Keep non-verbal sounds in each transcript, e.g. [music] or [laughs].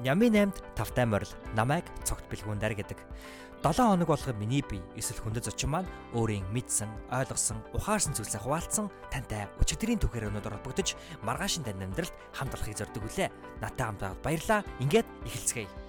Нями 8-д тавтай морил намайг цогт бэлгүүндэр гэдэг. 7 хоног болгоо миний бие эсвэл хүндэт зочин маань өөрийн мэдсэн, ойлгосон, ухаарсан зүйлсээ хуваалцсан тантай өчигдрийн түүхээр өнөдөр холбогдож маргаашин тань амьдралд хамт олохыг зорддог үлээ. Натаа хамт байгаад баярлаа. Ингээд эхэлцгээе.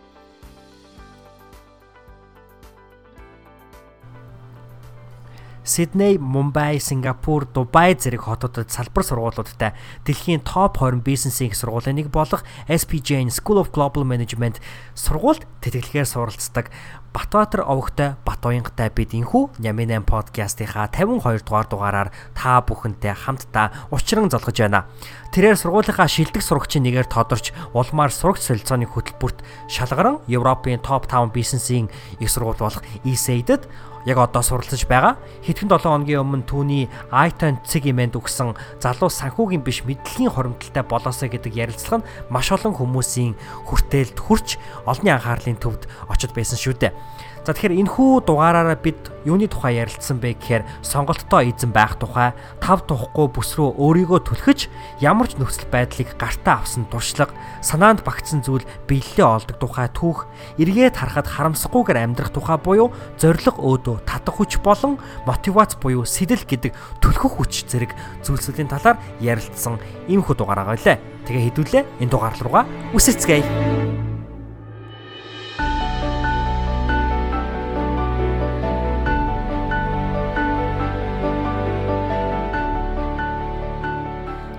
Сидней, Мумбай, Сингапур, Дубай зэрэг хотуудад салбар сургуулиудтай дэлхийн топ 20 бизнесийн их сургуулийн нэг болох SPJN School of Global Management сургуульд тэтгэлгээр суралцдаг Батбаатар овогтой Батуянгатай бид инхүү Нямин 8 подкастынхаа 52 дугаар дугаараар та бүхэнтэй хамтдаа учран золгож байна. Тэрээр сургуулийнхаа шилдэг сурагчийн нэгээр тодорч улмаар сурагч солилцооны хөтөлбөрт шалгаран Европын топ 5 бизнесийн их сургууль болох ESA-дэд яг одоо суралцж байгаа. Хэдхэн 7 хоногийн өмнө түүний iTunes цэг имэнд өгсөн залуу санхүүгийн биш мэдлэгийн хоримтлалтай болоосоо гэдэг ярилцлага нь маш олон хүмүүсийн хүртээлд хүрч олонний анхаарлын төвд очиж байсан шүү дээ. За тэгэхээр энэхүү дугаараараа бид юуны тухай ярилцсан бэ гэхээр сонголттой эзэн байх тухай, тав тухгүй бүс рүү өөрийгөө түлхэж ямар ч нөхцөл байдлыг гартаа авсан туршлага, санаанд багтсан зүйл биелэлээ олдог тухай түүх, эргээд харахад харамсахгүйгээр амьдрах тухай буюу зориг өөдөө татах хүч болон мотивац буюу сэтэл гэдэг түлхэх хүч зэрэг зүйлсүүдийн талаар ярилцсан иймэрхүү дугаараа байлаа. Тэгээ хэдүүлээ энэ дугаар руугаа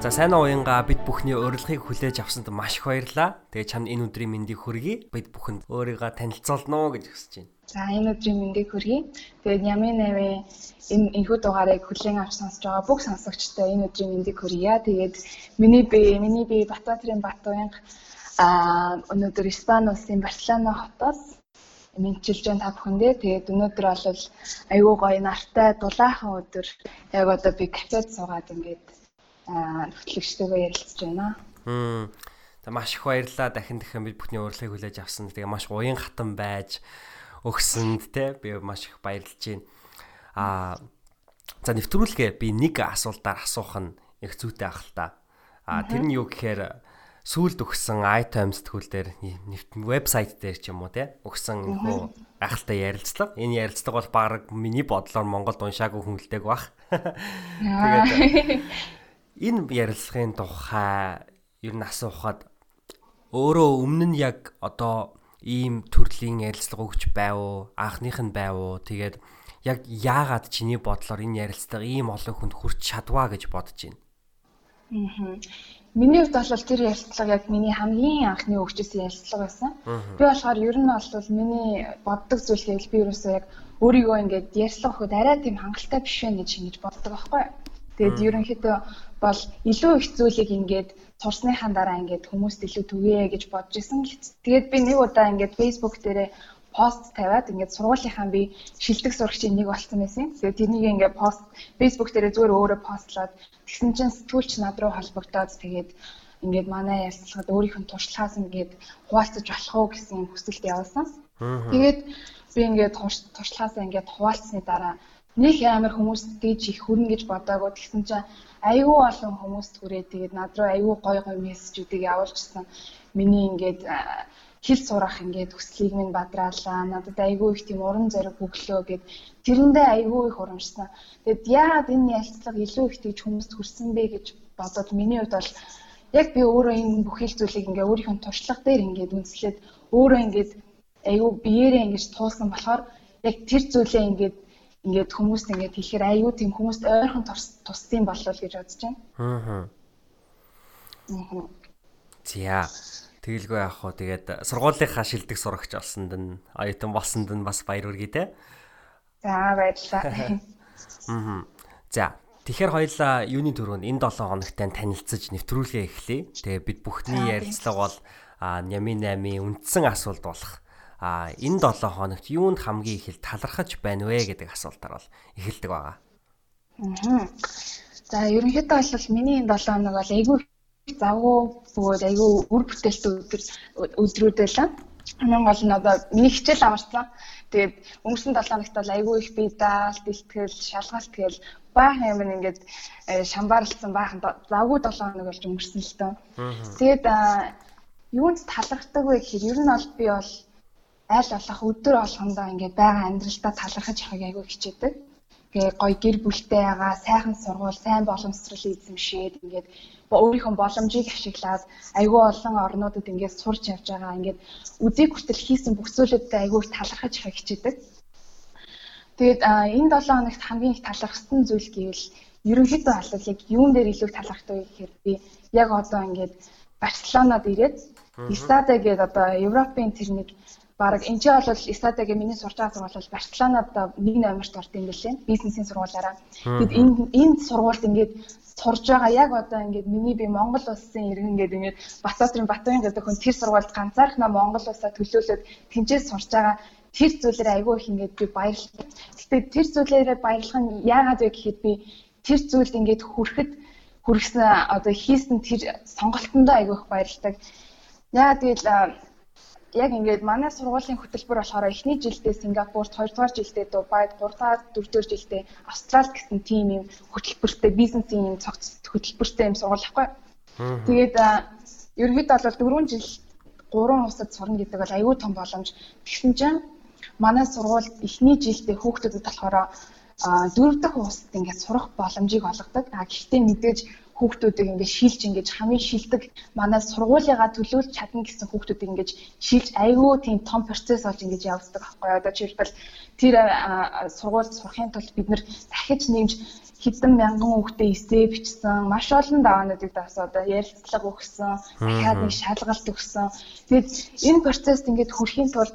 За сайн уянга бид бүхний урилгыг хүлээж авсанд маш их баярлалаа. Тэгээ чамд энэ өдрийн мэндийг хүргэе. Бид бүхэнд өөрийгөө танилцуулно гэж хүсэж байна. За энэ өдрийн мэндийг хүргэе. Тэгээд Ями навэ энэ энэхүү дугаарыг хүлээн авч сонсож байгаа бүх сонсогчдод энэ өдрийн мэндийг хүргье. Тэгээд миний би миний би Батбаатарын Бат уянга а өнөөдөр Испани улсын Барселона хотоос мэдчилж байгаа та бүхэндээ. Тэгээд өнөөдөр бол айгүй гоё нартай дулаахан өдөр. Яг одоо би кафед суугаад ингээд хөтлөгчтэйгээ ярилцж байна. За маш их баярлалаа. Дахин дахин бид бүхний урилгыг хүлээж авсан. Тэгээ маш уян хатан байж өгсөнд те би маш их баярлж байна. Аа за нэвтрүүлгээ би нэг асуултаар асуух нь их зүйтэй ах л та. Аа тэр нь юу гэхээр сүүлд өгсөн iTunes тгүүл дээр вебсайт дээр ч юм уу те өгсөн хөө гахалтай ярилцлага. Энэ ярилцлага бол баг миний бодлоор Монголд уншаагүй хүнэлтэйг бах. [laughs] Тэгээд энэ ярилцлагын тухай ер нь асуухад өөрөө өмнө нь яг одоо ийм төрлийн ярилцлага өгч байв уу? Анхных нь байв уу? Тэгээд яг яагаад чиний бодлоор энэ ярилцлага ийм олон хүнд хүрч чадваа гэж бодож байна? Аа. Миний хувьд бол тэр ярилцлага яг миний хамгийн анхны өгчсэн ярилцлага байсан. Би болохоор ер нь бол миний боддог зүйл гэвэл би ерөөсөө яг өөрийгөө ингээд ярьцлага өгөхөд арай тийм хангалттай биш вэ гэж ингэж боддог байхгүй. Тэгээд ерөнхийдөө бол илүү их зүйлийг ингээд сурсныхаа дараа ингээд хүмүүст илүү түгээе гэж бодож исэн. Тэгээд би нэг удаа ингээд Facebook дээрээ пост тавиад ингээд сургуулийнхаа би шилдэг сурагчийн нэг болсон байсан. Тэгээд тэрнийг ингээд пост Facebook дээрээ зүгээр өөрөө постлоод тэгсэн чинь сэтгүүлч над руу холбогдоод тэгээд ингээд манай ярилцлагад өөрийнх нь туршлагаас ингээд хуваалцаж болох уу гэсэн хүсэлт явуулсан. Тэгээд би ингээд туршлагаас ингээд хуваалцсны дараа нэг амар хүмүүст дээж их хүрнэ гэж бодоагүй тэгсэн чинь айгүй олон хүмүүст хүрээ тэгээд над руу айгүй гой гой мессежүүдийг явуулчихсан. Миний ингээд хэл сурах ингээд хүслийг минь бадраалаа. Надад айгүй их тийм уран зориг өглөө гэд тэрэндээ айгүй их урамшсан. Тэгэд яагаад энэ ялцлага илүү их тийж хүмүүст хүрсэн бэ гэж бодоод миний хувьд бол яг би өөрөө энэ бүхэл зүйлийг ингээ өөрийнхөө туршлага дээр ингээд үнслээд өөрөө ингээд айгүй биеэрээ ингэж туулсан болохоор яг тэр зүйлээ ингээд ингээд хүмүүст ингээд хэлэхээр аюу тийм хүмүүст ойрхон тусдсан болов гэж бодож байна. Аа. За. Тэгэлгүй яах вэ? Тэгээд сургуулийнхаа шилдэг сурагч олсонд нь оюутан болсонд нь бас баяр хүргэе те. За баярлалаа. Аа. За. Тэгэхээр хоёлаа юуны төрөнд энэ 7 хоногт танилцаж нэвтрүүлгээ эхлэе. Тэгээ бид бүхний ярилцлага бол Нями 8-ийн үндсэн асуулт болох а энэ 7 хоногт юунд хамгийн их талархаж байна вэ гэдэг асуултаар бол эхэлдэг байгаа. Аа. За ерөнхийдөө бол миний энэ 7 хоног бол айгүй завгүй бөгөөд айгүй үр бүтээлтэй өдөр өдрүүд байлаа. Хамгийн гол нь одоо миний хичээл амарсан. Тэгээд өнгөрсөн 7 хоногт бол айгүй их би даалт, ихтгэл, шалгалт гээл баахан юм ингээд э, шамбаарлсан баахан завгүй 7 хоног болж өнгөрсөн л тоо. Тэгээд юунд талархдаг вэ гэхээр ер нь бол би бол аль болох өдөр болгондоо ингээд байгаа амьдралдаа талархаж явахыг айгүй хичээдэг. Тэгээ гоё гэр бүлтэй байгаа, сайхан сургууль, сайн боломжтой эзэмшээд ингээд өөрийнхөө боломжийг ашиглаад айгүй олон орнуудад ингээд сурч явж байгаа. Ингээд үзий хүртэл хийсэн бүх зүйлүүдэд айгүй талархаж явахыг хичээдэг. Тэгээд энэ 7 хоногт хамгийн их талархсан зүйл гэвэл ерөнхийдөө бол яг юун дээр илүү талархдаг гэхээр би яг одоо ингээд Барселонад ирээд Исада гэдэг одоо Европын тэр нэг баг энэ ч бол Исадагийн миний сурч байгаа сургууль бол Барселонад нэг номерт орд юм билээ. Бизнесийн сургуулаараа. Тэгэд энэ энэ сургуульд ингээд сурж байгаа яг одоо ингээд миний би Монгол улсын иргэн гэдэг ингээд Батбаатарын Батбаян гэдэг хүн тэр сургуульд ганцаархнаа Монгол улсаа төлөөлөөд тэнцээс сурж байгаа тэр зүйлээр айгүй их ингээд би баярлалаа. Гэтэ тэр зүйлээрээ баярлах нь яагаад вэ гэхэд би тэр зүйлд ингээд хүрэхэд хүргэсэн одоо хийсэн тэр сонголтондоо айгүй их баярлалаа. Яагаад гэвэл яг ингээд манай сургуулийн хөтөлбөр болохоор эхний жилдээ Сингапурт, хоёрдугаар жилдээ Дубайд, гуравдугаар, дөрөвдүгээр жилдээ Австралид гэсэн тим юм хөтөлбөртэй бизнесийн юм цогц хөтөлбөртэй юм сургууль ахгүй. Тэгээд ерөнхийдөө бол дөрвөн жил гурван усад сурна гэдэг бол аюул том боломж. Тэгсэн чинь манай сургуульд эхний жилдээ хүүхдүүдэд болохоор дөрөв дэх усад ингээд сурах боломжийг олгодог. А гэхдээ мэдээж хүүхдүүдийг ингээд шилж ингээд хамгийн шилдэг манай сургуулигаа төлөөлж чадна гэсэн хүүхдүүдийг ингээд шилж айгүй тийм том процесс болж ингээд явагддаг байхгүй. Одоо жишээлбэл тэр сургуульд сурахын тулд бид нэр дахиж нэмж хэдэн мянган хүүхдээ эсээ бичсэн, маш олон даваануудыг даас одоо ярилцлага өгсөн, дахиад нэг шалгалт өгсөн. Тэгээд энэ процесс ингээд хүрэхийн тулд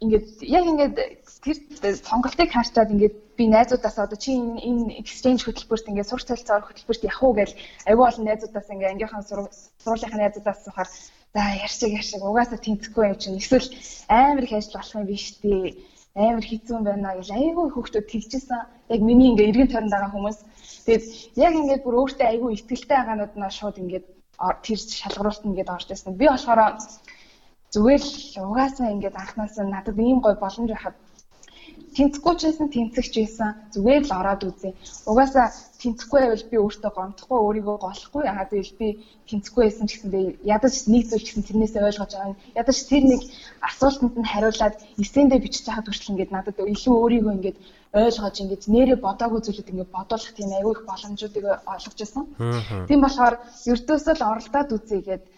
ингээд яг ингээд тэр сонголтыг хаачаад ингээд би найзуудаасаа одоо чи энэ exchange хөтөлбөрт ингээд сурч цалцаар хөтөлбөрт явах уу гэж аюу олон найзуудаас ингээд ангийнхаа сургуулийн найзуудаас сухаар за ярьшиг ярьшиг угаасаа тэнцэхгүй юм чинь. Эсвэл амар их ажил болох юм биш тий. Амар хэцүү байна гэж айгүй хүүхдүүд тэгжсэн яг миний ингээд эргэн тойронд байгаа хүмүүс. Тэгээд яг ингээд бүр өөртөө айгүй ихтэлтэй байгаанууд нь шууд ингээд тэр шалгаруулт ингээд орж ирсэн. Би болохоор зүгээр л угаасаа ингээд анханасаа надад ийм гой боломж байхад тэнцэхгүй ч байсан тэнцэгч байсан зүгээр л ороод үзье. Угаасаа тэнцэхгүй байвал би өөртөө гомдохгүй өөрийгөө голохгүй яагаад гэвэл би тэнцэхгүй байсан ч гэсэн би ядаж нэг зүйл ч гэсэн тэрнээсээ ойлгож байгаа юм. Ядаж тэр нэг асуултанд нь хариулаад эсэндээ бичиж байхад хүртэл ингээд надад илүү өөрийгөө ингээд ойлгож ингээд нэрээ бодоогүй зүйлүүд ингээд бодуулах тийм аюу их боломжуудыг олгож ирсэн. Тийм болохоор ердөөсөө л оролдоод үзье гэдэг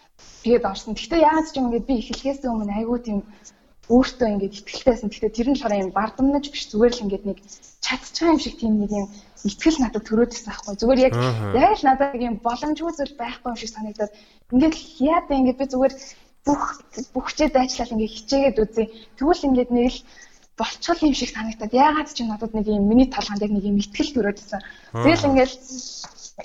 тэгээд орсон. Гэхдээ яаж ч юм ингээд би эхлэхээс өмнө аюу тийм өөртөө ингээд ихтэлтэйсэн. Гэхдээ тэр нь болохоор юм бардамнаж биш зүгээр л ингээд нэг чадчихсан юм шиг тийм нэг юм итгэл надад төрөөдсөн байхгүй. Зүгээр яг яг л надад юм боломжгүй зүйл байхгүй юм шиг санагдаад ингээд яа даа ингээд би зүгээр бүх бүхчээд ажиллаад ингээд хичээгээд үзье. Тэгвэл ингээд нэг л болчихл юм шиг санагдаад яагаад ч надад нэг юм миний толгойд яг нэг юм итгэл төрөөдсөн. Тэгэл ингээд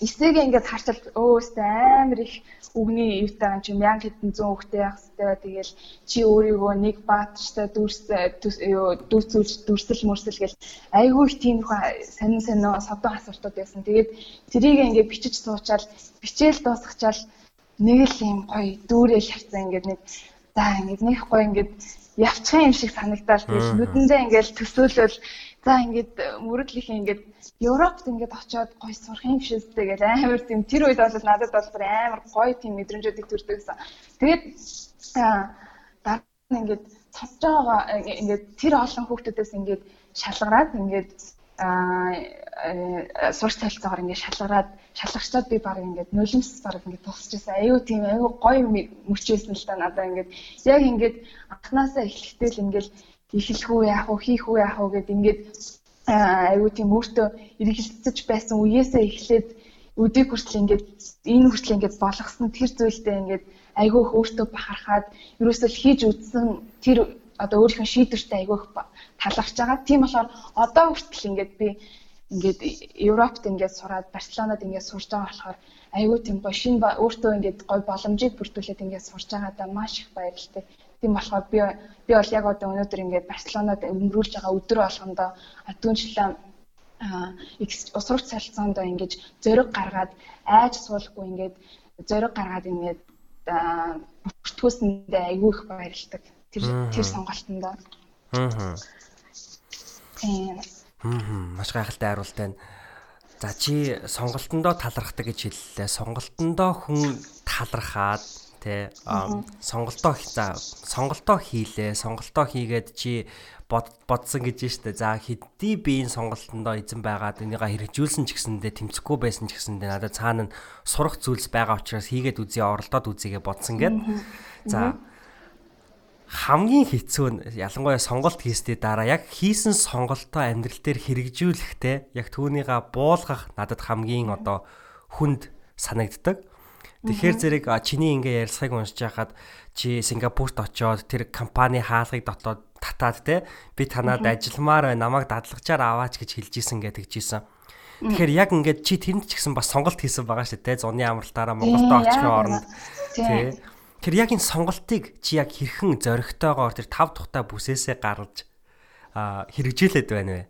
эсэгээ ингээд харчаад өөстэй амар их үгний юутай юм чи мянга хэдэн зуун хүүхдээ явах хэрэгтэй тэгэл чи өөрийгөө нэг баатартай дүрс дүүцүүлж дүрсэл мөрсөл гэл айгүй их тийм сонин сонио содон асуултууд байсан. Тэгээд тэрийг ингээд бичиж суучаал бичээл дуусгачаал нэг л юм гоё дүүрэл харцсан ингээд нэг за ингээд нэг гоё ингээд явчих юм шиг санагдал тэгэл нүдэндээ ингээд төсөөлөл за ингээд мөрөдлөх ингээд Европт ингээд очиод гоё сурах юм шээстэй гэж амар тийм тэр үед бол надад бол амар гоё тийм мэдрэмжүүдийг төрдөг гэсэн. Тэгээд дараа нь ингээд цодж байгаа ингээд тэр олон хүүхдүүдээс ингээд шалгараад ингээд аа сурч талцаагаар ингээд шалгараад шалгарчаад би баг ингээд нулимс баг ингээд тусчихсан. Аюу тийм аюу гоё мөчөөсөн л та надаа ингээд яг ингээд анханасаа эхлэхдээ л ингээд эхлэх үү яах уу хийх үү яах уу гэд ингээд аюу тийм өөртөө эргэлцэж байсан үеэсээ эхлээд өдийг хүртэл ингээд энэ хүртэл ингээд болгосон тэр зүйлдээ ингээд айгүй их өөртөө бахархаад ерөөсөө хийж үзсэн тэр одоо өөрийнхөө шийдвэртэй айгүй их талархж байгаа. Тийм болохоор одоо хүртэл ингээд би ингээд Европт ингээд сураад Барселонад ингээд сурж байгаа болохоор айгүй тийм гоё шин өөртөө ингээд гоё боломжийг бүрдүүлээд ингээд сурж байгаадаа маш их баярлалтай. Тийм болохоор би би бол яг одоо өнөөдөр ингээд Барселонад өнгөрүүлж байгаа өдөр болгондоо түншлээ усрах цалцаанд ингэж зориг гаргаад айж суулахгүй ингээд зориг гаргаад ингээд бүртгүүлсэндээ айгүй их баярлагдав. Тэр тэр сонголтонд. Аа. Тийм. Хм маш гайхалтай хариулт байна. За чи сонголтондоо талархдаг гэж хэллээ. Сонголтондоо хүн талархаад Тэ сонголтоо за сонголтоо хийлээ. Сонголтоо хийгээд чи бодсон гэж штэ. За хэдий биеийн сонголтондоо эзэн байгаад энийгээ хэрэгжүүлсэн ч гэсэндээ тэмцэхгүй байсан ч гэсэндээ надад цаана сурах зүйлс байгаа учраас хийгээд үзье, оролдоод үзьегээ бодсон гэд. За хамгийн хэцүү нь ялангуяа сонголт хийсний дараа яг хийсэн сонголтоо амьдрал дээр хэрэгжүүлэхдээ яг түүнийга буулгах надад хамгийн одоо хүнд санагддаг. Тэгэхээр зэрэг чиний ингээ ярилцахыг уншиж байхад чи Сингапурт очоод тэр компани хаалгыг дотоод татаад те би танад ажилламаар намайг дадлагчаар аваач гэж хэлж исэн гэдэг жисэн. Тэгэхээр яг ингээд чи тэнд ч гэсэн бас сонголт хийсэн байгаа шүү те зуны амралтаараа Монголд очихын оронд тий. Тэр яг энэ сонголтыг чи яг хэрхэн зөрөгтэйгоор тэр тав тухтай бүсээсээ гаргаж хэрэгжүүлээд байна вэ?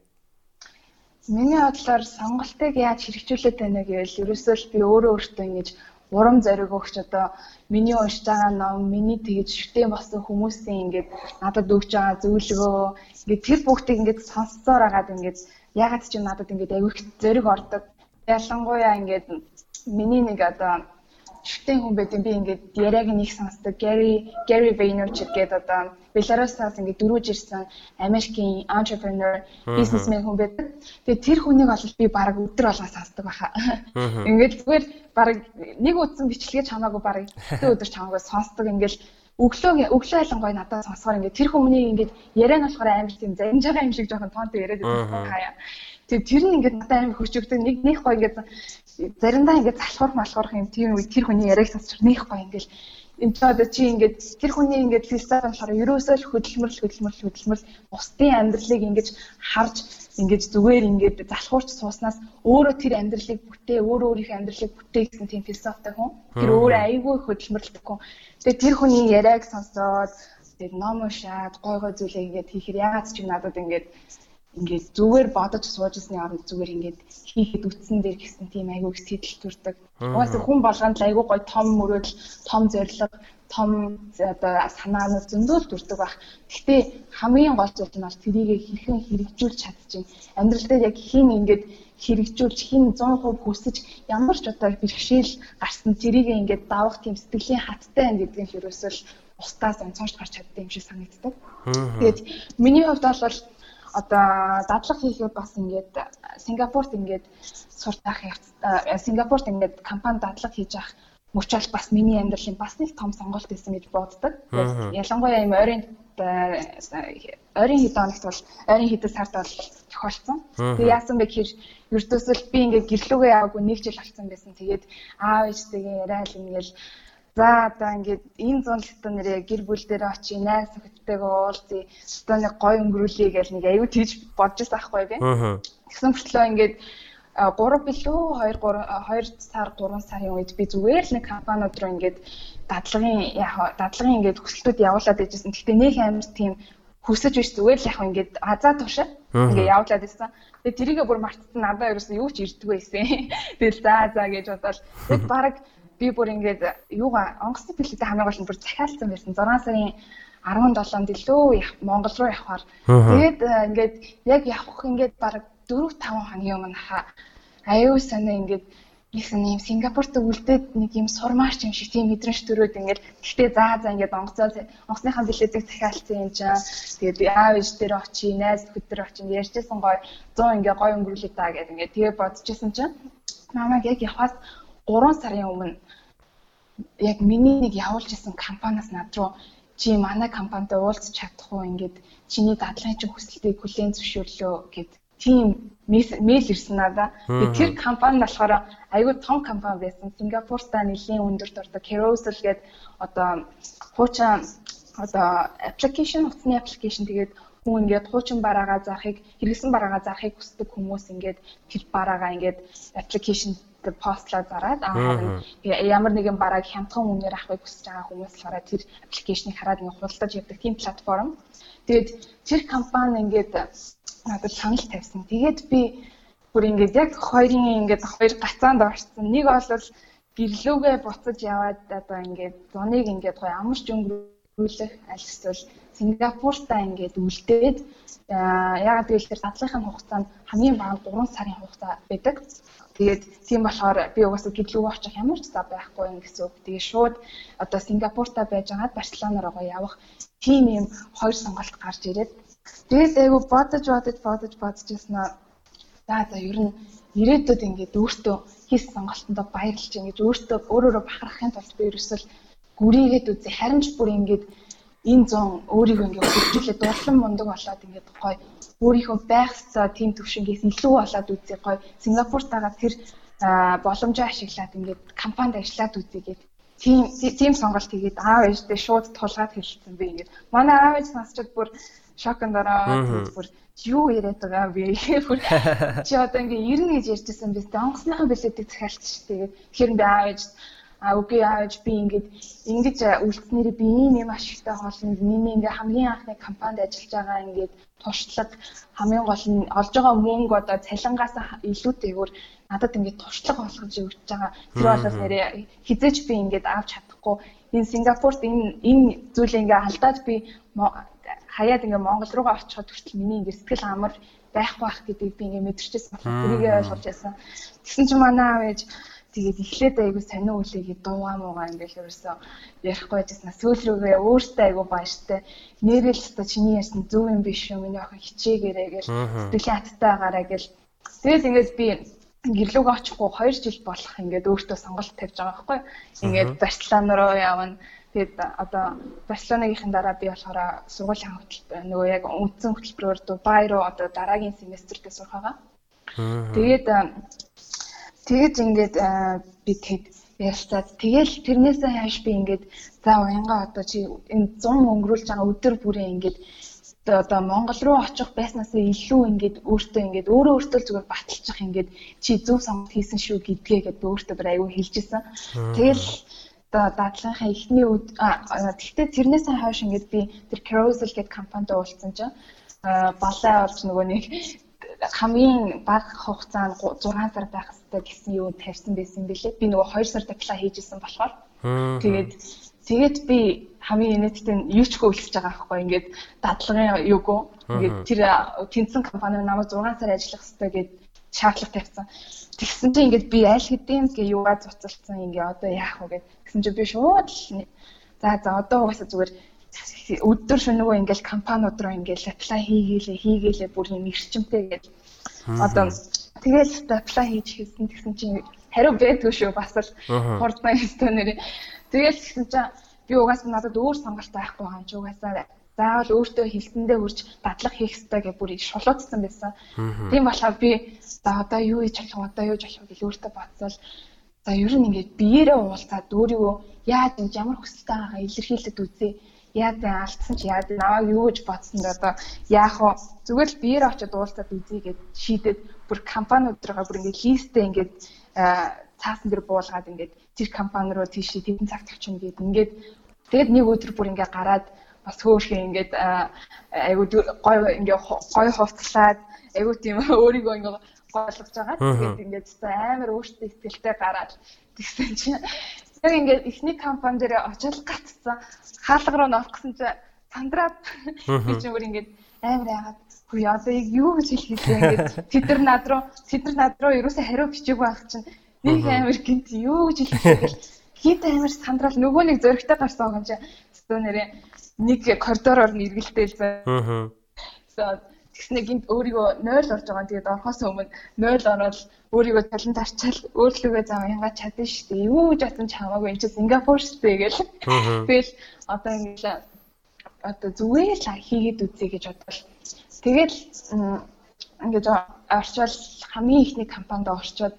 Миний бодлоор сонголтыг яаж хэрэгжүүлээд байна гэвэл ерөөсөө л би өөрөө өөртөө ингэж урам зориг өгч одоо миний уншиж байгаа ном, миний тэгж шүтэн болсон хүмүүсийн ингээд надад өгж байгаа зөвлөгөө ингээд тэр бүгдийг ингээд сонссоор агаад ингээд ягаад ч юм надад ингээд аягүй зориг ордог. Ялангуяа ингээд миний нэг одоо шүтэн хүн байт юм би ингээд яриаг нэг сонсдог. Gary Gary Vaynerchuk гэдэг одоо Беларусаас ингээд дөрүүж ирсэн Америкийн entrepreneur businessman хүн байдаг. Тэгээ тэр хүнийг бол би баг өдөр болгоо сонсдог байхаа. Ингээд зүгээр баг нэг утсан бичлэгээ чамаагүй баг [laughs] өдөр чамаагүй сонсдог ингээд өглөө өглөө айлангой надад сонсохоор ингээд тэр хүмүүний ингээд яриа нь болохоор амар тийм зарим жагаа юм шиг жоохон тоонтой яриад байсан хаяа. Тэгээ тэр нь ингээд надад амар хөшөөгдөг нэг нэг гоо ингээд заримдаа ингээд залхуур малхуурах юм. Тийм үе тэр хүний яриаг сонсч нэг гоо ингээд энэ ч одоо чи ингээд тэр хүний ингээд философи болохоор ерөөсөө л хөдөлмөрлөл хөдөлмөрлөл хөдөлмөрлөл. Бусдын амьдралыг ингээд харж ингээд зүгээр ингээд залхуурч сууснаас өөрөө тэр амьдралыг бүтээ өөрөө өөрийнхөө амьдралыг бүтээ гэсэн тийм философитой хүн. Тэр өөрөө айгүй хөдөлмөрлөлт хүн. Тэгээ тэр хүний яриаг сонсоод тэгээд ном уншаад гой гой зүйлээ ингээд хийхээр ягаад ч юм надад ингээд ингээд зүгээр бодож суужсны оронд зүгээр ингээд хийхэд үтсэн дээр гэсэн тийм айгүй их сэтэл төрдөг. Угаасаа хүн болгонд айгүй гой том мөрөөдөл, том зориг, том одоо санаанууд зөндөл төрдөг байх. Гэхдээ хамгийн гол зүйл нь бол тэрийг хэрхэн хэрэгжүүлж чадчих. Амьдрал дээр яг хин ингээд хэрэгжүүлж хин 100% хүсэж ямар ч одоо бэрхшээл гарсан тэрийг ингээд давах тийм сэтгэлийн хаттай байна гэдэг нь ерөөсөө л устдаас онцгойж гарч чаддаг юм шиг санагддаг. Тэгээд миний хувьд бол одоо дадлаг хийхэд бас ингээд Сингапурт ингээд суртах Сингапурт ингээд компани дадлаг хийж авах мөчөл бас миний амьдралын бас нэг том сонголт байсан гэж боддог. Ялангуяа юм ойрын ойрын хэд хоногт бол ойрын хэдэн сард бол тохиолдсон. Тэгээ яасан бэ гэхээр ердөөсөл би ингээд гэрлүүгээ яваагүй нэг жил болсон байсан. Тэгээд аав ээжтэйгээ яриад ингээл За одоо ингээд энэ зунлалтан нэрээ гэр бүл дээр очие найз охидтойгоо уулзъя. Одоо нэг гой өнгөрүүлье гэж нэг аюу тийж бодож байсан байхгүй би. Тэгсэн мөртлөө ингээд 3 билүү 2 3 2 сар 3 сарын үед би зүгээр л нэг компаниуд руу ингээд дадлагын яг дадлагын ингээд хүсэлтүүд явуулаад байжсэн. Гэхдээ нэг амар тийм хүсэж биш зүгээр л яг ингээд азаа туушаа ингээд явуулаад байсан. Тэгээ тэрийгээ бүр мартсан надад ерөөсөн юу ч ирдэггүй байсан. Тэгэл за за гэж бодоод яг [laughs] баг би бүр ингээд юугаа онгоцны бэлэгтэй хамгийн гол нь бүр захиалсан байсан. 6 сарын 17-нд илүү Монгол руу явахаар. Тэгээд э, ингээд яг явах ингээд баг 4 5 хоногийн өмнө хаа аюу санаа ингээд нэг юм Сингапурт үлдээд нэг юм сурмаарч юм шиг тийм мэдрэмж төрөөд ингээд гэхдээ заа заа ингээд онгоцоо онгоцныхаа бэлээдэг захиалсан юм чаа. Тэгээд аав ээж дээр очие, найз нөхөд дээр очие ярьжсэн гоё 100 ингээд гоё өнгөрүүлээ та гэдэг ингээд тэгээ бодчихсон чинь намайг яг явахаас 3 сарын өмнө яг миний нэг явуулж исэн компаниас над руу чи манай компанитай уулзч чадах уу ингээд чиний дадлагын чинь хүсэлтийг хүлээн зөвшөөрлөө гэд тийм мэйл ирсэн надаа. Тэр компани болохоор айгүй том компани байсан. Сингапуртаа нэлийн өндөр дуртай Carousel гэдэг одоо хуучин одоо application утасны application тэгээд хүн ингээд хуучин бараагаа заахыг хэрэгсэн бараагаа заахыг хүсдэг хүмүүс ингээд тэр бараагаа ингээд application тэр постлоо зараад аа ямар нэгэн бараг хямдхан үнээр авахыг хүсэж байгаа хүмүүс болохоор тэр аппликейшнийг хараад ингээ худалдаж явдаг тийм платформ. Тэгээд тэр компани ингээд надад санал тавьсан. Тэгээд би бүр ингээд яг хоёрын ингээд хоёр гацаанд орсон. Нэг бол гэрлүүгээ буцаж яваад одоо ингээд зуныг ингээд гоё амарч өнгөрөө хөрвүүлэх аль эсвэл Сингапуртаа ингээд үлдээд яагаад гэвэл тэр дадлынхын хугацаанд хамгийн бага 3 сарын хугацаа байдаг. Тэгээд тийм болохоор би угаасаа гэрлүү очих ямар ч зав байхгүй юм гэсэн үг. Тэгээд шууд одоо Сингапуртаа байж агаад Барселона руу явах тийм юм хоёр сонголт гарч ирээд тэгээд айгу бодож бодож бодож бодож яснаа за за ер нь ирээдүйд ингээд өөртөө хийсэн сонголтондоо баярлж ингэж өөртөө өөрөөрөө бахархахын тулд би ерөөсөл гүрийгээд үзье. Харин ч бүр ингээд энэ зон өөрийгөө ингээд хөгжүүлээд дурлан мундаг болоод ингээд гоё өөрийнхөө байх цаа тийм төвшингээс илүү болоод үзье гоё Сингапуртаага тэр боломжоо ашиглаад ингээд компанид ажиллаад үзье гэдэг тийм тийм сонголт хийгээд аав ээжтэй шууд тулгаад хэлсэн би ингээд манай аав ээж насчад бүр шоконд ороод бүр юу яриад байгаа би бүр [laughs] чи одоо ингээ ирнэ гэж ярьжсэн биз дээ. Онгоцныхаа билетийг захиалч шүү дээ. Тэгэхээр би аав ээж а үгүй ааж би ингээд ингэж үлдснээр би ийм юм ашигтай болно. Миний ингээ хамгийн анхны компанид ажиллаж байгаа ингээд туршлага хамгийн гол нь олж байгаа мөнгө одоо цалингаас илүүтэйгээр надад ингээд туршлага болгож өгч байгаа. Тэр болоос нэрээ хизээч би ингээд авч чадахгүй. Энэ Сингапурт энэ энэ зүйлээ ингээ алдаад би хаяад ингээ Монгол руугаа очиход хүртэл миний ингээ сэтгэл амар байхгүй байх гэдгийг би ингээ мэдэрчээс болохоор тэрийг ойлгож байсан. Тэгсэн чинь манай аав ээж тэгээд эхлээд айгу сонио үлээгээд дуугаа муугаа ингээл ерөөсөө ярихгүй байжсна сүүл рүүгээ өөртөө айгу бааштай нэрэл та чиний ярьсан зөв юм биш үү миний охин хичээгээрээ гэл сэтгэлийн хаттай байгаараа гэл. Тэгэл ингээд би гэрлүүг очихгүй 2 жил болох ингээд өөртөө сонголт тавьж байгаа байхгүй. Ингээд Барселона руу явна. Тэгээд одоо Барселонагийнхын дараа би болохоор сургуулийн хөтөлбөр нөгөө яг үндсэн хөтөлбөрөөр Дубай руу одоо дараагийн семестртээ сурах байгаа. Тэгээд Тэгэж ингээд би тэгэд ярилцаад тэгэл тэрнээсээ хойш би ингээд за уянга одоо чи энэ 100 өнгөрүүлж байгаа өдөр бүрээ ингээд одоо Монгол руу очих байснасаа илүү ингээд өөртөө ингээд өөрөө өөртөө зүгээр баталчих ингээд чи зөв сонголт хийсэн шүү гэдгээ гэдэг өөртөө бүр аюу хэлжсэн. Тэгэл одоо дадлынхаа эхний үед тэгтээ тэрнээсээ хойш ингээд би тэр Carousel гэдэг компанид уулзсан чинь балай олж нөгөө нэг хамгийн бага хугацаанд 6 сар байх хэрэгтэй гэсэн юу тавьсан байсан юм билээ. Би нөгөө 2 сард apply хийжсэн болохоор. Тэгээд тэгээд би хамгийн инээдтэй юу ч хөвлөж байгаа байхгүй ингээд дадлагын юугүй ингээд тэр тэнцэн компани намайг 6 сар ажиллах хэрэгтэй гэд шаардлага тавьсан. Тэгсэн чинь ингээд би аль хэдийн гээ юугаа цуцалсан ингээ одоо яах вэ гэд. Тэгсэн чинь би шууд за за одоо угаасаа зүгээр өдөр шөнөгөө ингээл компаниуд руу ингээл apply хийгээлээ хийгээлээ бүр юм эрчимтэй гэж. Одоо тэгэл apply хийж хийсэн тэгсэн чинь хариу байдгүй шүү бас л хурдна ёстой нэрээ. Тэгэл тэгсэн чинь би угаасаа надад өөр сонголт байхгүй байгаа юм чи угаасаа заавал өөртөө хилтэндээ хурж дадлага хийх хэрэгтэй гэж бүр шулуудсан байсан. Тийм болохоор би за одоо юу хийж болох? Одоо юу болох гэж өөртөө бодсол за ер нь ингээд биеэрээ уулзаад өөрийгөө яаж ямар хүсэлтэй байгаа илэрхийлээд үзье яа за алдсан чи яа наваа юу гэж бодсон д одоо яах вэ? Зүгээр л биеэр очиод уулзаад үзье гэж шийдээд бүр компаниуд руугаа бүр ингээд листээ ингээд цаасан дээр буулгаад ингээд тэр компани руу тийш тэдэн цагт очино гэд ингээд тэгээд нэг өдөр бүр ингээд гараад бас хөөхөө ингээд айгуу гой ингээд гой хувцлаад айгуу тийм өөрийгөө ингээд гойлгож байгаа. Тэгээд ингээд амар өөртөө ихтэй гараад тэгсэн чинь яг ингээд эхний компани дээр очил гацсан хаалга руу норох гэсэн чинь сандраад ч өөр ингээд амар яагаад хөө одоо яг юу гэж хэлэх вэ? Ингээд тэд нар над руу тэд нар над руу ерөөсөө хариу бичээгүй байх чинь нэг амар гинт юу гэж хэлэх вэ? Хит амар сандрал нөгөө нэг зөрөгтэй гарсан юм чинь өстөө нэрээ нэг коридороор нэргэлтэл бай. Аа Тэгснэ гинт өөрийгөө 0 орж байгаа. Тэгээд орохоос өмнө 0 ороод өөрийгөө талент арчаал өөрлөгөө зав янга чадна шүү дээ. Юу гэж атан чамаагүй энэ чинь Сингапур шүү дээ гэл. Тэгэл одоо ингээл одоо зүгээр л хийгээд үзье гэж бодвол. Тэгэл ингээд орчвол хамгийн ихний компанид орчвол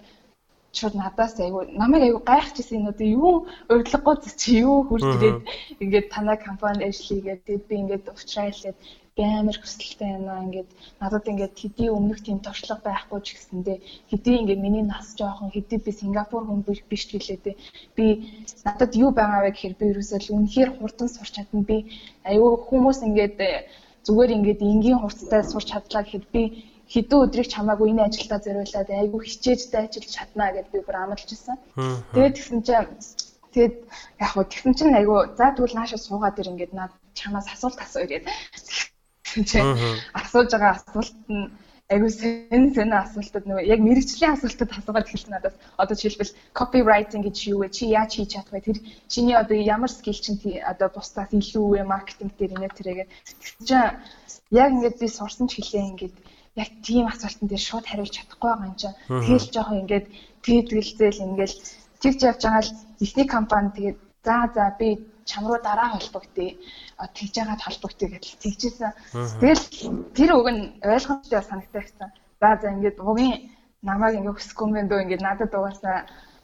шууд надаас айгу намайг айгу гайхчихсан энэ одоо юу урьдлаггүй чи юу хурж ирээд ингээд танай компанид ажиллая гэдэг би ингээд уучлаарай би амар хүсэлтэй байна. Ингээд надад ингээд хэдий өмнөх тийм туршлага байхгүй ч гэсэндээ хэдий ингээд миний нас жоохон хэдий би Сингапур хүн биш гэлээ дээ. Би надад юу байгаа вэ гэхээр би ерөөсөө л үнэхээр хурдан сурч чадна. Би аюу хүмүүс ингээд зүгээр ингээд энгийн хурцтай сурч чадлаа гэхэд би хэдэн өдрийг чамаагүй энэ ажилдаа зориулаад айгүй хичээж дайчилж чаднаа гэдээ би бүр амлаж ирсэн. Тэгээд тэгсэн чинь Тэгээд яг хөө тэгсэн чинь айгүй за тэгвэл наашаа суугаад ир ингээд над чамаас асуулт гэдэг. Тэгсэн чинь асууж байгаа асуулт нь айгүй сэн сэн асуултууд нөгөө яг мэрэгчлийн асуултууд асуугаад эхэлсэн надаас одоо жишээлбэл copywriting гэж юу вэ? Чи яаж хийж чадах вэ? Тэр чиний одоо ямар скил чинь одоо бусдаас илүү вэ? Маркетинг дээр инээ тэрэгээ чинь яг ингээд би сурсан ч хэлээ ингээд яг тийм асуултан дээр шууд хариулж чадахгүй байгаа юм чинь. Тэгэл жоохон ингээд тэгдгэлзэл ингээд тэгж явж байгаа л эхний компани тэгээд за за би чам руу дараа холбогдъё тэгж яагаад холбогдъё гэдэл тэгжсэн. Тэгэл тэр үг нь ойлгомжтой санагтай гэсэн. За за ингээд угийн намайг ингээд хүсэхгүй юм дөө ингээд надад угаасаа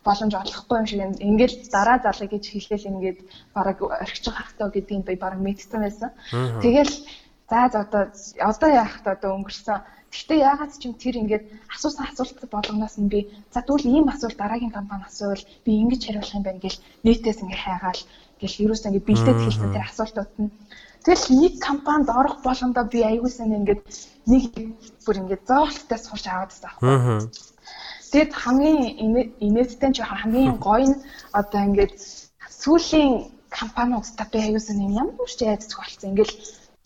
боломж олохгүй юм шиг ингээд дараа залгая гэж хэлээл ингээд бараг орхиж байгаа хахтаа гэдгийг би бараг мэдсэн байсан. Тэгэл за за одоо одоо яах та одоо өнгөрсөн. Гэхдээ яагаад ч юм тэр ингээд асуусан асуулт болгоноос нь би за тэгвэл ийм асуулт дараагийн компани асуувал би ингэж хариулах юм байна гэж нийтээс ингээд хайгаал гэл ерөөсөө ингэ бэлдээд хэлсэн тэр асуултууд нь. Тэгэл нэг компанид орох болгондоо би аягуулсан ингээд нэг бүр ингээд зоолттой сурч аваад байгаа. Тэгэд хамгийн инээдтэй ч хамгийн гоё нь одоо ингээд сүүлийн компаниудтай би аягуулсан юм ямар ч яаж зохиолсон ингээл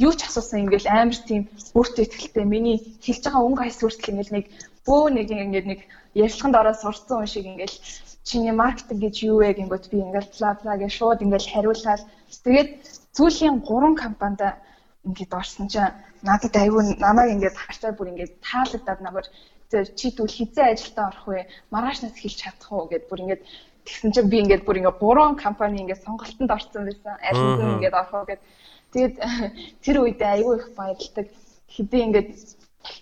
юу ч асуусан ингээл амар тийм өөртөө ихтэй миний хэлж байгаа өнгө хайс хүртэл ингээл нэг бөө нэг ингээд нэг ярилцлаганд ороод сурцсан юм шиг ингээл чиний маркетинг гэж юу вэ гингөт би ингээл бла гэж шууд ингээл хариулаад тэгээд сүүлийн 3 компанид ингээд орсон чинь надад аюу намайг ингээд харчаар бүр ингээд таалагдаад намайг чи тэгвэл хизээ ажилдаа орох вэ? Маргаашнаас хэлж чадах уу гэд бүр ингээд тэгсэн чинь би ингээд бүр ингээд 3 компани ингээд сонголтонд орсон байсан. Аль нь ингээд орох уу гэд. Тэгээд [laughs] тэр үедээ аюу их баярлдаг. Хэдий ингээд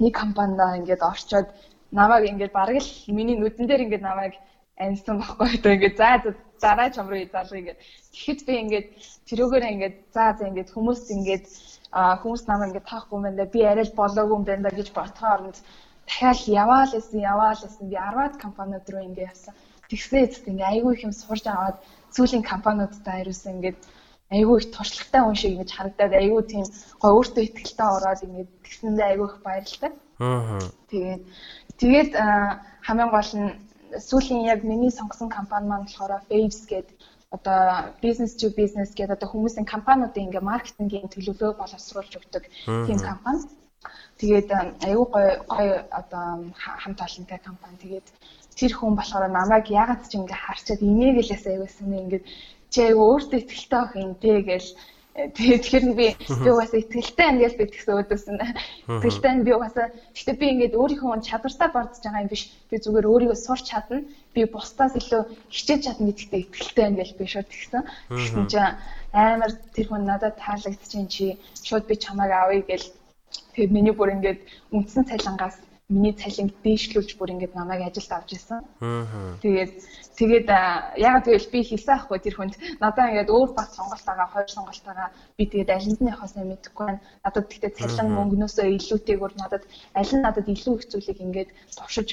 нэг компанидаа ингээд орчоод намайг ингээд бараг л миний нүдэн дээр ингээд намайг амьсан баггүй одоо ингээд за дараа чам руу залгая ингээд. Тэгэхэд би ингээд тэрүүгээр ингээд за за ингээд хүмүүс ингээд хүмүүс намайг ингээд таахгүй юм байна би арай л болоогүй юм байна гэж ботхоо оронд дахиад яваал гэсэн яваал гэсэн. Би 10-аад компаниуд руу ингээд явсан. Тэгснээ эцэст ингээд айгүй их юм сурч аваад сүүлийн компаниудтай хариулсан ингээд айгүй их туршлагатай хүн шиг ингэж харагдаад айгүй тийм гой өөртөө ихтэй ороод ингэж тэгсэндээ айгүй их баярлалаа. Аа. Тэгээд тэгээд хамгийн гол нь сүүлийн яг миний сонгосон компани маань болохоор Faves гэдэг одоо business to business гэдэг одоо хүмүүсийн компаниудын ингээ маркетингийн төлөвлөгөө боловсруулж өгдөг тийм компани. Тэгээд аюу гой гой одоо хамт олонтой компани. Тэгээд тэр хүн болохоор намайг ягаад ч ингээ харчаад инээгэлээс аюулсан ингээ чи өөртөө ихтэй ах юм дээ гэж Тэгээд тэгэхээр би би угаасаа ихтгэлтэй ангиас би тэгсэн өдөрсөн. Ихтгэлтэй би угаасаа гэхдээ би ингээд өөрийнхөө чадвартаа бардж байгаа юм биш. Би зүгээр өөрийгөө сурч чадна. Би бусдаас илүү хичээж чадна гэдэгтээ ихтгэлтэй ангиас би шууд тэгсэн. Тэгсэн чинь амар тэр хүн надад таалагдчихин чи шууд би чамайг авъя гэл тэгээд миний бүр ингээд үндсэн цалингаас миний цалинг дээшлүүлж бүр ингээд намайг ажилд авч ирсэн. Тэгээд тэгээд ягаад гэвэл би хэлсэн аахгүй тэр хүнд надаа ингээд өөр бат сонголтоогоо хоёр сонголтоогоо би тэгээд нь явахаас мэдэхгүй байна. Надад тэгтээ цалин мөнгнөөсөө илүүтэйгээр надад аль нь надад илүү их зүйлийг ингээд туршиж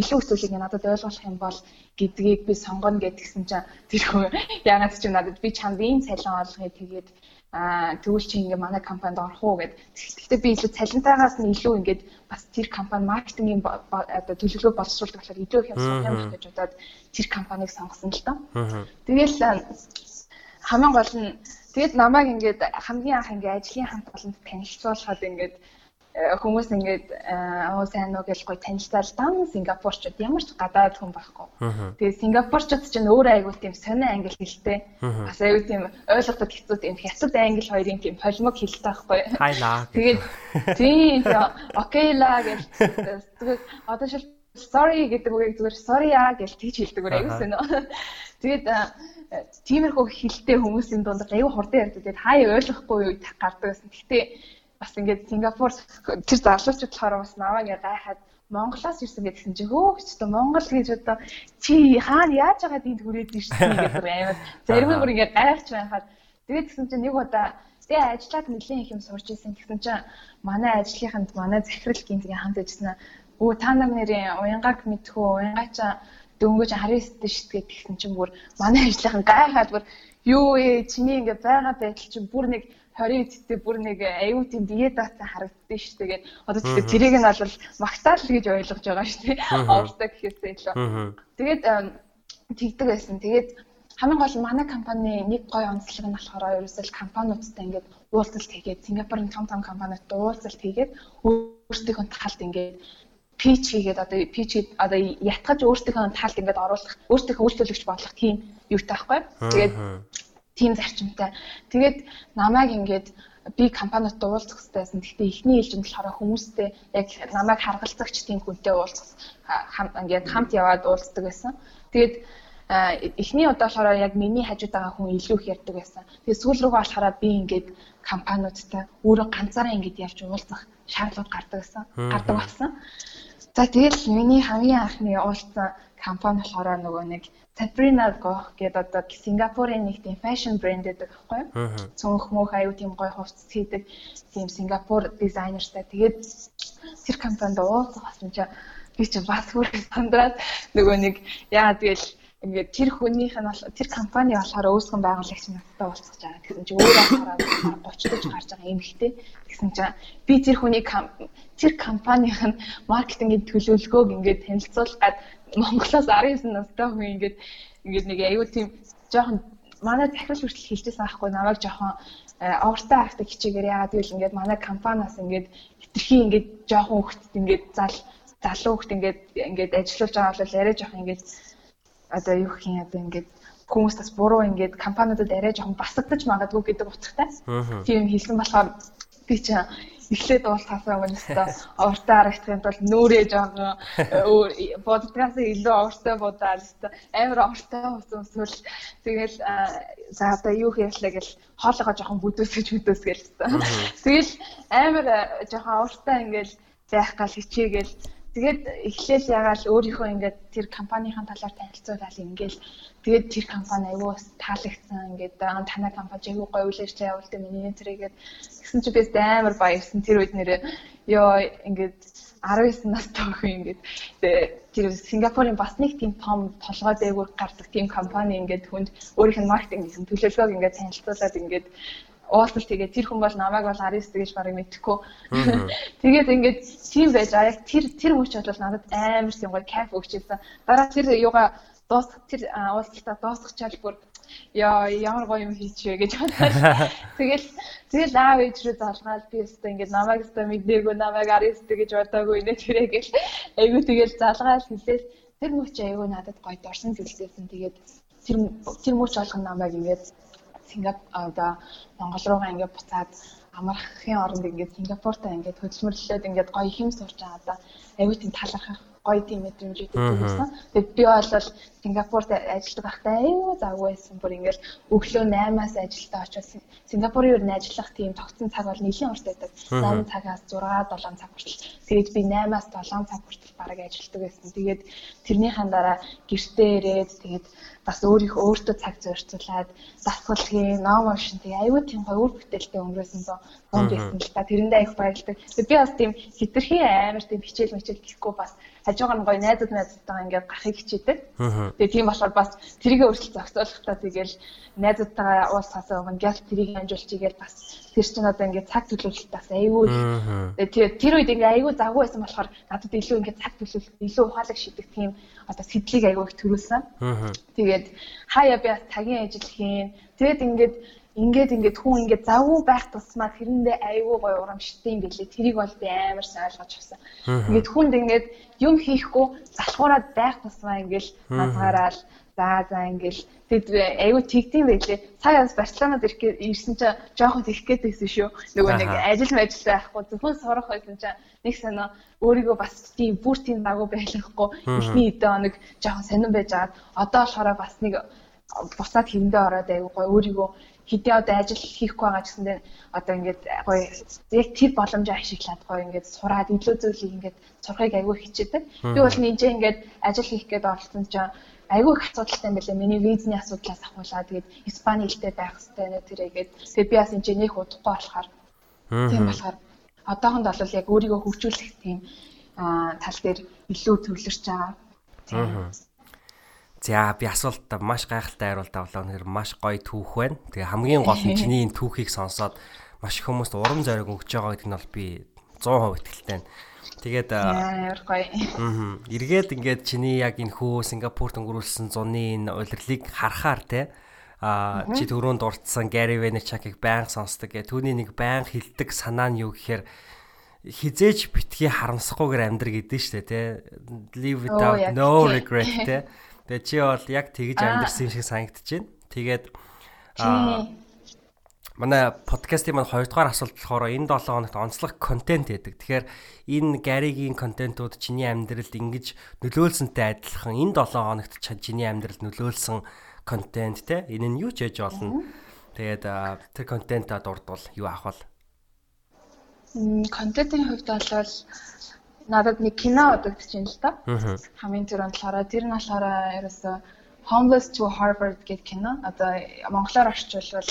илүү их зүйлийг надад ойлгуулах юм бол гэдгийг би сонгоно гэдгсэн чинь тэр хүн [laughs] ягаад ч надад би чамд ийм цалин олгоё тэгээд аа тэгвэл чи ингээ манай компанид орох уу гэд. Гэхдээ би илүү цалинтайгаас нь илүү ингээд бас тэр компани маркетингийн одоо төлөвлөгөө боловсруулдаг болохоор илүү их юм юм гэж бодоод тэр компанийг сонгосон л доо. Тэгэл хамгийн гол нь тэгээд намайг ингээд хамгийн анх ингээд ажлын хамт олонд танилцуулахад ингээд хүмүүс ингээд оо э, сайн уу гэж гоё танилцал дан Сингапурчууд ямар ч гадаад хүн байхгүй. Тэгээд Сингапурчууд ч өөр айгуу тийм сонио англи хэлтэй. Бас айгуу тийм ойлгоход хэцүү тийм хятад англи хоёрын тийм полимог хэлтэй байхгүй. Тэгээд тийм окей ла гэж одоо шил sorry гэдэг үгийг зүгээр sorry аа гэж тэгж хэлдэг өөр айгуу сонио. Тэгээд э, тиймэрхүү хэлтэй хүмүүсийн дунд айгуу хурдан ярьдаг. Тэгээд хаа ойлгохгүй юу гардаг гэсэн. Гэхдээ бас ингээд Сингапур тэр залуучууд болохоор бас наваа ингээд гайхаад Монголоос ирсэн гэдгсэн чи хөөгч та Монгол гэж одоо чи хаана яаж байгаа энд хүрээд ирсэн гэдэг амар зарим бүр ингээд гайхаж байхад тэгээд гэсэн чи нэг удаа тэгээ ажиллаад нэлийн их юм сурч ирсэн гэсэн чи манай ажлынханд манай захирал гинтгийн хамт ажиллана. Өө та нар нэрийн уянгааг мэдхүү уянгаача дөнгөж харин өстө шитгээд гэсэн чинь бүр манай ажлынхан гайхаад бүр юу ээ чиний ингээ байгаа байдал чинь бүр нэг 20 эцтэй бүр нэг аюу тийм дие дата харагддаг шүү. Тэгээд одоо тэгэхээр тэрийг нь бол магтаал гэж ойлгож байгаа шүү. Овртой гэхээсээ илүү. Тэгээд тэгдэг байсан. Тэгээд хамгийн гол нь манай компани нэг гоё онцлог нь болохоор ерөөсөө компаниудтай ингээд уулзалт хийгээд Сингапурын том том компаниудтай уулзалт хийгээд өөрсдийнхөө талд ингээд pitch хийгээд одоо pitch одоо ятгаж өөрсдийнхөө талд ингээд оруулах өөрсдийнхөө үйлчлүүлэгч болох тийм юутай байхгүй. Тэгээд тийм зарчимтай. Тэгээд намайг ингээд би компаниудтай уулзах хэрэгтэйсэн. Гэхдээ эхний ээлжинд болохоор хүмүүстэй яг намайг харгалзагч тийм хүнтэй уулзах ингээд хамт яваад уулздаг байсан. Тэгээд эхний удаа болохоор яг миний хажууд байгаа хүн илүү их ярьдаг байсан. Тэгээд сүүл рүүгээ болохоор би ингээд компаниудтай өөрөө ганцаараа ингээд явж уулзах шаардлага гардаг байсан. Гардаг болсон. За тэгэл миний хамгийн анхны уулзсан компани болохоор нөгөө нэг Sabrina Go гэдэг одоо Сингапурын нэг тийм fashion брэнд гэдэг байхгүй юу? Цонх мөх аюу тийм гоё хувцас хийдэг тийм Сингапур дизайнертай. Тэгээд тэр компанид уулзах болсон чинь би чинь бас бүр сандраад нөгөө нэг яа тэгэл ингээд тэр хүнийх нь бол тэр компани болохоор өөрсгөн байгуулагч надтай уулзах гэж байгаа. Тэгсэн чинь өөрөө хараад 30 дэж гарч байгаа юм ихтэй. Тэгсэн чинь би тэр хүний тэр компанийн маркетингийн төлөвлөгөөг ингээд танилцуулгаад Монголоос 19 настай хүн ингээд ингээд нэг аюул тийм жоохон манай захирал хүртэл хэлжсэн аахгүй намайг жоохон овртой авдаг хичээгээр яагаад гэвэл ингээд манай компаниас ингээд хитрхи ингээд жоохон хөлт ингээд зал залуу хөлт ингээд ингээд ажиллаж байгаа бол арай жоохон ингээд одоо юу гэх юм одоо ингээд хүмүүс бас буруу ингээд компаниудад арай жоохон басагдаж магадгүй гэдэг утгатай. Тийм хэлсэн болохоор би чи эхлээд уулзахаасаа өмнөстой овртой харагдахын тулд нүүрээ жоохон [laughs] боддгаас илүү овртой бодоод амар овртой усан эсвэл тэгэл за одоо юу хийлээ гэл хоолойгоо жоохон бүдөөсгэж бүдөөсгөл. Тэгэл амар жоохон овртой ингээл байх гал хичээгээл Тэгээд эхлээл ягаал өөрийнхөө ингээд тэр компанийн талаар танилцуулаад ингээл тэгээд тэр компани аюу таалагдсан. Ингээд танай компани аюу гоё үлээж явуулдаг миний тэрийгээд гэсэн чи би амар баярсан. Тэр үед нэрээ ёо ингээд 19 настай охин ингээд. Тэр Сингапурын бас нэг тийм том толгой дээгүүр гардаг тийм компани ингээд хүнд өөрийнх нь маркетинг гэсэн төлөвлөгөөг ингээд танилцуулаад ингээд уулзалт тэгээ тэр хүн бол намайг бол 19 гэж барыг мэдхгүй. [laughs] Тэгээд ингээд тийм байж аа яг тэр тэр мөч бол надад амар тийм гоё кайф өгчээсэн. Дараа тэр юугаа дуус тэр уулзалтаа дуусгачаал бүр яа ямар гоё юм хийчихвэ гэж бодлоо. [laughs] Тэгэл тэгэл аав ээж рүү залгаал би өстө ингээд намайг өстө мэдээгүй намайг 19 гэж бодоогүй нэ тэрэ гэж айгу тэгэл залгаал хэлээс тэр мөч айгу надад гоё дорсон зүйлсээсэн тэгээд тэр тэр мөч болгон намайг ингээд Сингапур одоо Монгол руугаа ингээд буцаад амархын оронд ингээд Сингапуртаа ингээд хөдөлмөрлөлөөд ингээд гоё хэм сурч байгаа одоо аюу тийм талархах гоё тийм мэдрэмжүүд өгсөн. Тэгээд би бол Сингапурт ажилладаг байхдаа аюу завгүй байсан. Бүр ингээл өглөө 8-аас ажилдаа очиж Сингапурын ер нь ажиллах тийм тогтсон цаг бол нэлийн урт байдаг. 8 цагаас 6 7 цаг хүртэл. Тэгээд би 8-аас 7 цаг хүртэл бараг ажилладаг байсан. Тэгээд тэрнийхэн дараа гэртээ ирээд тэгээд бас өөрийнхөө өөртөө цаг зарцуулаад дасгал хийн, ном уншин тэгээ аюу тийм гоё үр бүтээлтэй өнгөрөөсөн зов ном байсан л та тэрэндээ их баярлдаг. Би бас тийм хитрхи амар тийм хичээл мичээл гэхгүй бас хажуугаар нь гоё найзууд найзуудтайгаа ингээд гарахыг хичээдэг. Тэгээ тийм болохоор бас тэрийгэ өөрчлөлт зохицуулахдаа тэгэл найзуудтайгаа уулзахаас өмнө гялт тэрийг амжуулж игээл бас тэр чинь одоо ингээд цаг төлөвлөлт бас аюу тэгээ тэр үед ингээд аюу завгүй байсан болохоор надад илүү ингээд цаг төлөвлөлт илүү ухаалаг шийдэх тийм одоо сэтлийг аюу их төрүүлсэн. Тэгээд хаяа би бас цагийн ажил хийн. Тэгээд ингээд ингээд ингээд хүн ингээд завгүй байх тусмаа тэрэндээ айгүй гоё урамштай юм билээ. Тэрийг бол би амар сайн ойлгож авсан. Ингээд хүнд ингээд юм хийхгүй залхуураад байх тусмаа ингээд хазгаараал за за ингээд тэгэд айгүй тэгдэм байлээ. Сая бас Барселонад ирсэн чинь жоохон тэгэх гээд байсан шүү. Нөгөө нэг ажил ажил байхгүй зөвхөн сурах байсан чинь нэг санаа өөрийгөө бас тийм бүр тийм дагуу байлгахгүй эхний эдэн хоног жоохон сонирн байж аваад одоо болохоор бас нэг буцаад хэрэндээ ороод айгүй гоё өөрийгөө хэдий одоо ажил хийхгүй байгаа гэсэндээ одоо ингээд гоё яг тэр боломжоо ашиглаад гоё ингээд сураад илүү зүйлийг ингээд сурахыг аягүй хичээдэг. Би бол нинжээ ингээд ажил хийх гээд оролцсон чинь айгүй их асуудалтай юм байлаа. Миний визний асуудлаас ахуулаад тэгээд Испани хэлтэй байх хэрэгтэй нэ тэрээгээд тэгээд би бас энэ нэг удахгүй болохоор тийм болохоор одоохонд бол яг өөрийгөө хөгжүүлэх тийм тал дээр илүү төвлөрч байгаа. За би асуултаа маш гайхалтай хариулт авлаа. Үнэхээр маш гоё түүх байна. Тэгээ хамгийн гол нь [laughs] чиний энэ түүхийг сонсоод маш их хүмүүст урам зориг өгч байгаа гэдэг нь бол би 100% итгэлтэй байна. Тэгээд амар гоё. Аа. Эргээд ингээд чиний яг энэ хөө Сингапурт өнгөрүүлсэн зуны энэ удирлыг харахаар те а чи түрүүнд дурдсан Gary Vaynerchuk-ыг баян сонсдог гэ түүний нэг баян хилдэг санаа нь юу гэхээр хизээж битгий харамсахгүйгээр амьдр гэдэг шүү дээ тий live without no regret тий [laughs] тэгээ чи бол яг тэгж амьдрсан юм шиг санагдаж байна тэгээд манай подкастын маань 2 дугаар асуулт болохоор энэ 7 хоногт онцлог контент гэдэг. Тэгэхээр энэ Гаригийн контентууд чиний амьдралд ингэж нөлөөлсөнтэй адилхан энэ 7 хоногт чиний амьдралд нөлөөлсөн контент те энэ нь юу ч яж болно. Тэгээд тэр контентаа дурдвал юу авах вэ? контентын хувьд бол надад нэг кино удагдчихэв л та. Хамгийн түрүүнд болохоор тэр нь болохоор ерөөсө Homeless to Harvard гэдэг кино. Одоо монголоор орчуулвал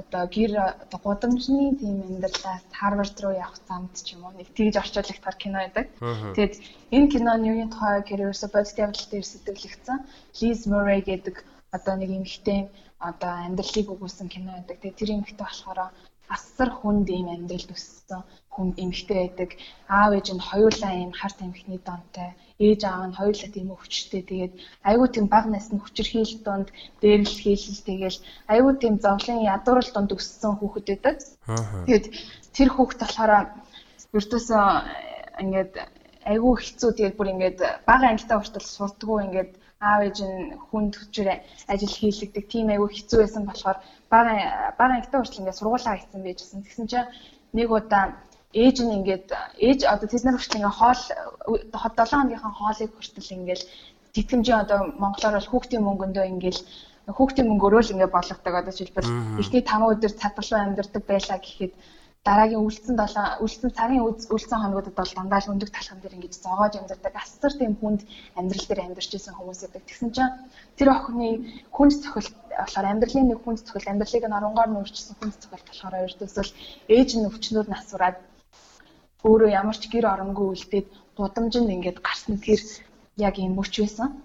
одоо гэр одоо гудамжны тийм амьдралаас Harvard руу явах замд ч юм уу нэг тэгж орчуулагтаар кино байдаг. Тэгээд энэ киноны юуны тухай гэхээр ерөөсө бодит явдал дээр сэтгэлэгдсэн Liz Murray гэдэг одоо нэг эмэгтэй одоо амьдралыг өгүүлсэн кино байдаг. Тэгээд тэр эмэгтэй болохоор асар хүнд ийм амьдралд өссөн хүн эмэгтэй байдаг. Аав ээж нь хоёулаа ийм харт эмэгний донтой. Ээж аав нь хоёулаа тийм өвчтэй. Тэгээд айгүй тийм баг насны хүчирхийл донд дээрлэл хийлэл тэгэл айгүй тийм зовлон ядуурл донд өссөн хүүхэд байдаг. Тэгээд тэр хүүхэд болохоор ердөөсөө ингээд айгүй хэцүү тэгээд бүр ингээд бага ангитай хүртэл сурдггүй ингээд аав ээж нь хүнд хүчээр ажил хийлэгдэг. Тийм айгүй хэцүү байсан болохоор бага бага ангитай хүртэл ингээд сургуулаа хийсэн байжсэн. Тэгсэн чинь нэг удаа ээж нь ингээд ээж одоо тэд нар хүртэл ингээд хоол 7 хоногийнхаа хоолыг хүртэл ингээд тэтгэмжийн одоо монголоор бол хүүхдийн мөнгөндөө ингээд хүүхдийн мөнгөөрөө л ингээд болгодог одоо жишээлбэл. Эхний 5 өдөр цадгалуу амьдардаг байлаа гэхэд дараагийн үлдсэн 7 үлдсэн цагийн үлдсэн хоногудад бол дандаа л өндөг талхан дээр ингэж зоогоож амьдардаг асар тийм хүнд амьдрал дээр амьдарч исэн хүмүүс байдаг. Тэгсэн чинь тэр охины хүнд цохилт болохоор амьдралын нэг хүнд цохилт амьдралыг нь оронгоор нь өөрчилсөн хүнд цохилт болохоор ердөөсөл ээж нь өвчнөр насураад өөрөө ямар ч гэр оронгүй үлдээд гудамжинд ингээд гарсан тэр яг юм мөч байсан.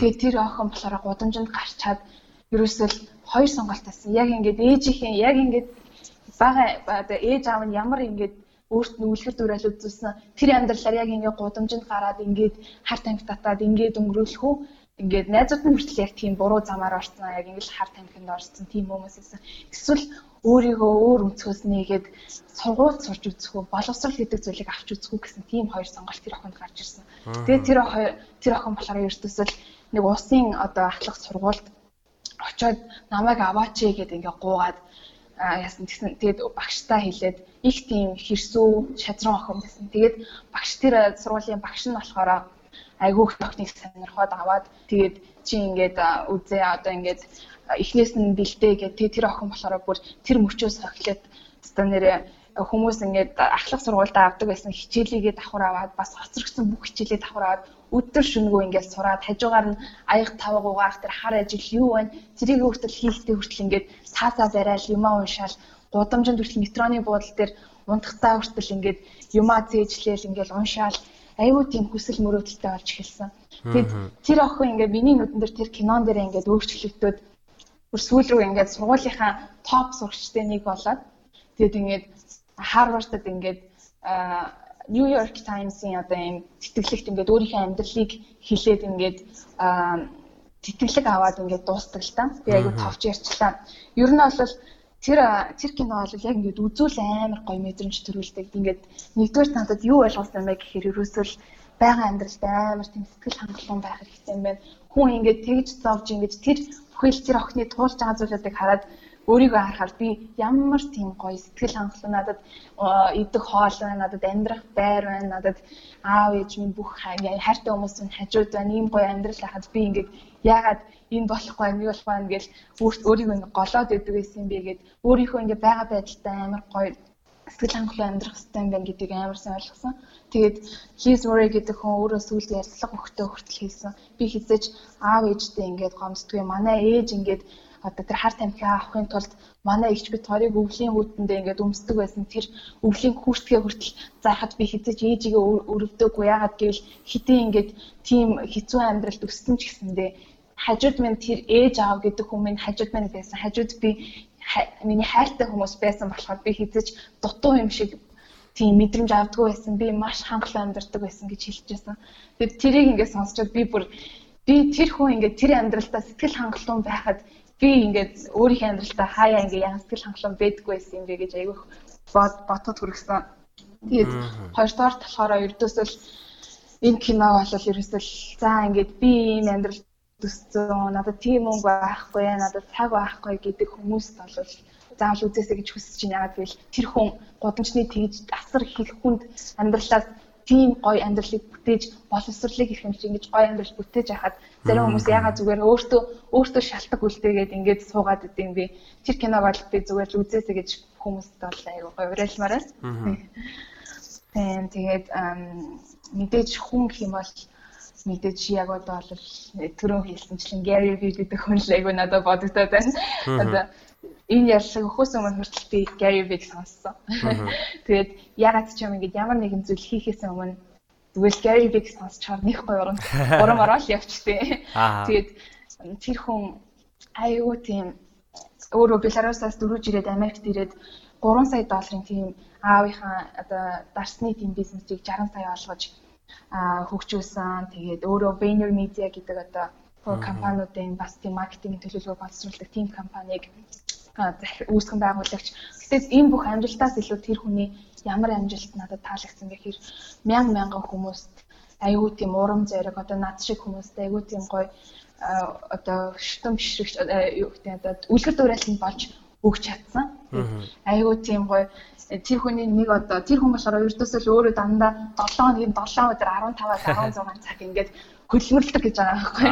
Тэгээд тэр охин болохоор гудамжинд гарчаад ерөөсөл хоёр сонголт байсан. Яг ингээд ээжийнхээ яг ингээд бага одоо ээж аав нь ямар ингээд өөрт нь үлгэр дуурал үзүүлсэн тэр амьдралаар яг ингээд гудамжинд гараад ингээд хар тамхи татаад ингээд өнгөрөөлөх үү? Ингээд найзууд нь хүртэл яг тийм буруу замаар орсон яг ингээд хар тамхинд орсон тийм хүмүүс байсан. Эсвэл өөрийгөө өөр өнцгөөс нэгээд сургууль сурч үзэх үү боловсрал гэдэг зүйлийг авч үзэх үү гэсэн тийм хоёр сонголт тэр охинд гарч ирсэн. Тэгээд тэр охин тэр охин болохоор ердөөсөл нэг усын одоо ахлах сургуульд очиод намайг аваач гэдэг ингээ гуугаад яасан тэгсэн тэгээд багштай хэлээд их тийм хэрсүү шадран охин байсан. Тэгээд багш тэр сургуулийн багш нь болохоор айгүйх тохныг сонирхоод аваад тэгээд чи ингээд үзээ одоо ингээд эхнээс нь бэлдээ гэдэг тэр охин болохоор бүр тэр мөчөөс хохилоод одоо нэрээ хүмүүс ингээд ахлах сургуультай авдаг байсан хичээлийгээ давхар аваад бас хоцрогдсон бүх хичээлээ давхар аваад өдөр шөнөгөө ингээд сураад хажуугаар нь аяг тавг угаах тэр хар ажил юу вэ? Тэрийг хүртэл хийхдээ хүртэл ингээд цаасаа барайл юмаа уншаал гудамжинд хүртэл метроны буудлын дээр унтахтаа хүртэл ингээд юмаа зээжлээл ингээд уншаал айгүй тийм хүсэл мөрөөдөлтэй болж эхэлсэн. Тэгэд тэр охин ингээд миний нүдэн дээр тэр кинон дээр ингээд өөрчлөгдөд бүр сүүл рүү ингээд сургуулийнхаа топ сурагчтай нэг болоод тэгэд ингээд Харвардд ингээд New York Times-ийн одоо ийм тэтгэлэгт ингээд өөрийнхөө амьдралыг хилээд ингээд тэтгэлэг аваад ингээд дуустдаг л та. Би айгу товч ярьчлаа. Ер нь бол тэр тэр кино бол яг ингээд үзүүл амар гоё мэдрэмж төрүүлдэг. Ингээд нэгдүгээр надад юу ойлгуулсан бэ гэхээр ерөөсөл байгаль амьдралд амар тийм сэтгэл хангалуун байх хэрэгтэй юм байна. Хүн ингээд тэгж зовж ингээд тэр бүхэл тэр охины туулж байгаа зүйлүүдийг хараад өөрийгөө харахаар би ямар тийм гоё сэтгэл хангалуун надад идэх хоол байна, надад амьдрах байр байна, надад аав ээж минь бүх хайртай хүмүүс минь хажууд байна. Ийм гоё амьдрал хахад би ингээд яагаад энэ болохгүй юм болох байна гэж өөрийгөө ингээд голоод идэг байсан юм бэ гэд өөрийнхөө ингээд байгаа байдалтай амар гоё сэтгэл хангалуун амьдрах хэрэгтэй юм байна гэдгийг амар сайн ойлгосон. Тэгээд Liz Murray гэдэг хүн өөрөө сүүлд ярьцлага өгтөө хүртэл хэлсэн. Би хизэж аав ээжтэй ингээд гомддгүй. Манай ээж ингээд одоо тэр хар тамхиа авахын тулд манай ихч бид хоёрыг өвлийн хүүтэндээ ингээд өмсдөг байсан. Тэр өвлийн хүүртгээ хүртэл заахад би хизэж ээжигээ өрөвдөөгүй. Яагаад гэвэл хитэн ингээд тийм хэцүү амьдралд өссөн ч гэсэндээ хажууд минь тэр ээж аав гэдэг хүн минь хажууд минь байсан. Хажууд би миний хайртай хүмүүс байсан болохоор би хизэж дутуу юм шиг тийм мэдрэмж авдаггүй байсан. Би маш хангалуун амьдардаг байсан гэж хэлж байсан. Тэгээд тэрийг ингээд сонсчод би бүр би тэр хүн ингээд тэр амьдралдаа сэтгэл хангалуун байхад би ингээд өөрийнхөө амьдралдаа хаяа ингээд ян сэтгэл хангалуун байдаггүй байсан юм бэ гэж айгүйх бод ботод хүргэсэн. Тэгээд хоёрдугаар болохоор ердөөсөө энэ кино бол ерөөсөө за ингээд би ийм амьдрал төссөн надад тийм мөнгө байхгүй надад цаг байхгүй гэдэг хүмүүст бол заавал үзээсэй гэж хүсэж байна. Яагаад гэвэл тэр хүн гудамжны тэгж асар их хүнд амьдралаас тийм гоё амьдралыг бүтээж боловсрлыг их юм чи ингэж гоё амьдрал бүтээж яхад зарим хүмүүс ягаад зүгээр өөртөө өөртөө шалтгаан үлдээгээд ингэж суугаад идэм би тэр киног бол би зүгээр л үзээсэй гэж хүмүүст бол аюу гоё уриалмаар байна. [laughs] Тэгээд мэдээж хүн гэх юм бол мэдээж яг одоо бол түрүүн хэлсэнчлэн Gary Vee гэдэг хүн л айгу надад бодогдоод байна. Одоо энэ ярьлыг өхөөс өмнө хүртэл Gary Vee сонссон. Тэгээд ягаад ч юм ингээд ямар нэгэн зүйл хийхээс өмнө тэгвэл Gary Vee сонсчоор нэг гоё урам урам ороод явчихтээ. Тэгээд тэр хүн айгу тийм өөрөө Беларусаас дөрөж ирээд Америкт ирээд 3 сая долларын тийм аавынхаа одоо дарсны тийм бизнесийг 60 сая олгож хөгжүүлсэн. Тэгээд өөрөө Vayner Media гэдэг одоо компаниудын бас тийм маркетинг төлөвлөгөө боловсруулдаг тийм компанийг үүсгэн байгуулагч. Гэтэл энэ бүх амжилтаас илүү тэр хүний ямар амжилт надад таалагдсан гэхээр мянга мянган хүмүүст аюу тийм урам зориг одоо над шиг хүмүүст аюу тийм гоё одоо шүтэн бишрэгч юу гэдэг одоо үлгэр дуурайл нь болж өгч чадсан. Аюу тийм гоё тэр хүний нэг одоо тэр хүн болохоор ердөөсөө л өөрөө дандаа 7 хоногийн 7 өдөр [laughs] 15-аас 16 цаг ингээд хөдөлмөрлөдөг гэж байгаа байхгүй.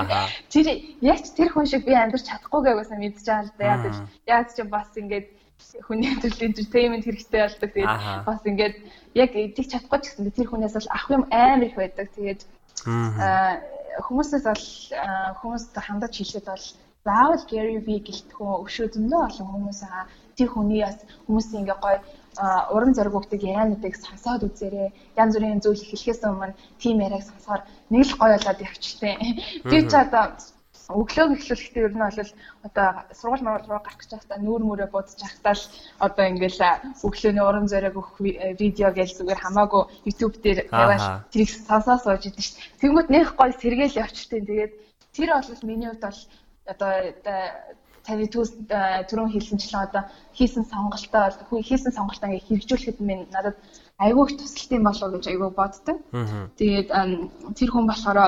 Тэр яг ч тэр хүн шиг би амьдарч чадахгүй гэвээсээ мэдж байгаа л да. Яг л яаж ч бас ингээд хүний төрлийн entertainment хэрэгтэй болдог. Тэгээд бас ингээд яг идэх чадахгүй ч гэсэн тэр хүнээс бол авах юм амар их байдаг. Тэгээд хүмүүсээс бол хүмүүст хандаж хэлэхэд бол заавал Gary Vee гэлтгөө өвшөө зөндөө олон хүмүүс аа тэр хүний бас хүмүүсийн ингээ гоё уран зориг өгдөг яриануудыг сонсоод үзээрэй. Янз бүрийн зүйл эхлэхээс өмнө тийм яриаг сонсохоор нэг л гоё болоод явчихтэй. Би ч одоо өглөөг эхлүүлэхдээ ер нь бол одоо сургууль мөрөөр руу гарах гэж байхдаа нүүр мөрөө будаж байхдаа л одоо ингээл өглөөний уран зориг өгөх видео гэж зүгээр хамаагүй YouTube дээр яваал тэрийг сонсоо сууж идэв шүү дээ. Тэнгүүт нэх гоё сэргээл явчихтэй. Тэгээд тэр бол миний хувьд бол одоо таны төс түрүүн хэлсэнчлэн одоо хийсэн сонголтоо хийсэн сонголтоо ингээ хэрэгжүүлэхэд минь надад айгүй их тусалтай болов гэж айгүй боддог. Тэгээд тэр хүн болохоор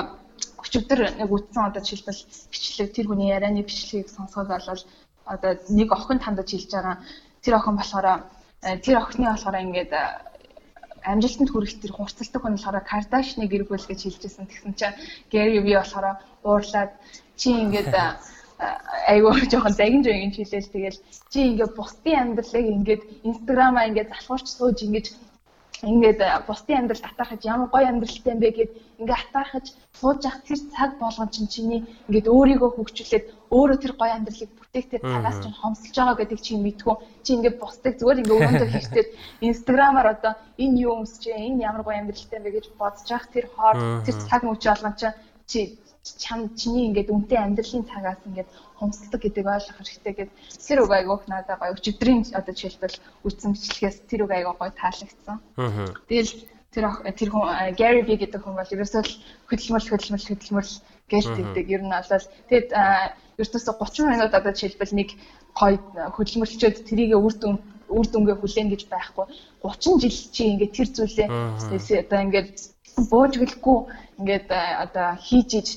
өчигдөр нэг үтсэн одоо жишээлбэл бичлэг тэр хүний ярианы бичлэгийг сонсоод болвол одоо нэг охин тандаж хэлж байгаа тэр охин болохоор тэр охины болохоор ингээд амжилтанд хүрэх тэр хурцлдаг хүн болохоор Кардашны гэр бүл гэж хэлжсэн. Тэгсэн чинь Гэри Ви болохоор уурлаад чи ингээд айгүй [laughs] жоохон загин жигин хэлээл тэгэл чи ингээд бусдын амьдралыг ингээд инстаграмаа ингээд залхуурч сууж ингээд ингээд бусдын амьдрал атаахаж ямар гоё амьдралтай юм бэ? гэд ингээд атаахаж сууж явах тэр цаг болгон чинь чиний ингээд өөрийгөө хөгжүүлээд өөрөө тэр гоё амьдралыг бүтээхтэй цагаас чинь хомсолж байгаа гэдэг чи мэдгүй. Чи ингээд бусдыг зүгээр ингээд өрөөндөө хийхтэй инстаграмаар одоо энэ юу өмсч энэ ямар гоё амьдралтай юм бэ? гэж бодож явах тэр хоор тэр цаг мөч болгон чи чам чиний ингээд үнтэй амьдралын цагаас ингээд хомсддог гэдэг ойлгох хэрэгтэй гэд тэр үг айгуух надад гоё. Өчигдрийн одоо жишээлбэл үтсэн бичлэгээс тэр үг айгуу гоё таалагдсан. Тэгэл тэр тэр хүн Gary Vee гэдэг хүн бол ерөөсөө л хөдөлмөрлө хөдөлмөрлө хөдөлмөрлө гэж тэгдэг. Ер нь бол тэгэд ерөөсөө 30 минут одоо жишээлбэл нэг гоё хөдөлмөрлчөөд тэрийг үр дүн үр дүнгээ хүлээн гэж байхгүй. 30 жил чи ингээд тэр зүйлээ одоо ингээд бууж гэлгүй ингээд одоо хийж иж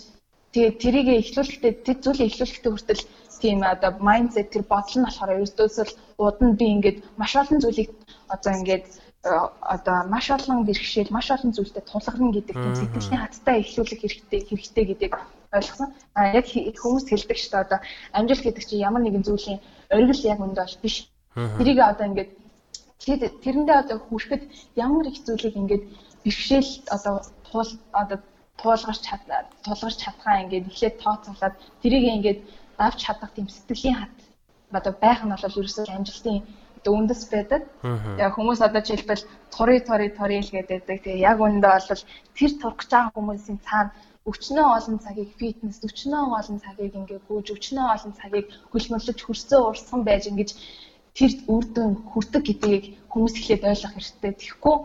Тэгээд тэрийг эхлүүлэхдээ тэр зүйлийг эхлүүлэхдээ хүртэл тийм одоо майндсет тэр бодол нь болохоор ердөөсөл уд нь би ингээд маш олон зүйлийг одоо ингээд э, одоо маш олон бэрхшээл, маш олон зүйлтэй тулгарна гэдэг тийм сэтгэлийн хаттай эхлүүлэх хэрэгтэй хэрэгтэй гэдэг ойлгосон. А яг хүмүүс хэлдэг шүү дээ одоо амжилт гэдэг чинь ямар нэгэн зүйлийн оргил яг үндэ бол биш. Тэрийг одоо ингээд тэрэндээ одоо хүрэхэд ямар их зүйлийг ингээд бэрхшээл одоо тул одоо туулгарч чадлаа тулгарч чадхаа ингээд эхлээд тооцоолоод тэрийг ингээд давж чадах тийм сэтгэлийн хат одоо байх нь бол ерөөсөө амжилтын үндэс байдаг. Яг хүмүүс одоо жишээлбэл тури тури тури л гэдэг. Тэгээ яг үндэ бол тэр турах гэж байгаа хүмүүсийн цаана өчнөө олон цагийг фитнес, өчнөө олон цагийг ингээ гүйж, өчнөө олон цагийг хөлмөрлөж хөрсөө урсган байж ингэж тэр үр дүн хүрдэг гэдгийг хүмүүс эхлээд ойлгох хэрэгтэй. Тэгэхгүй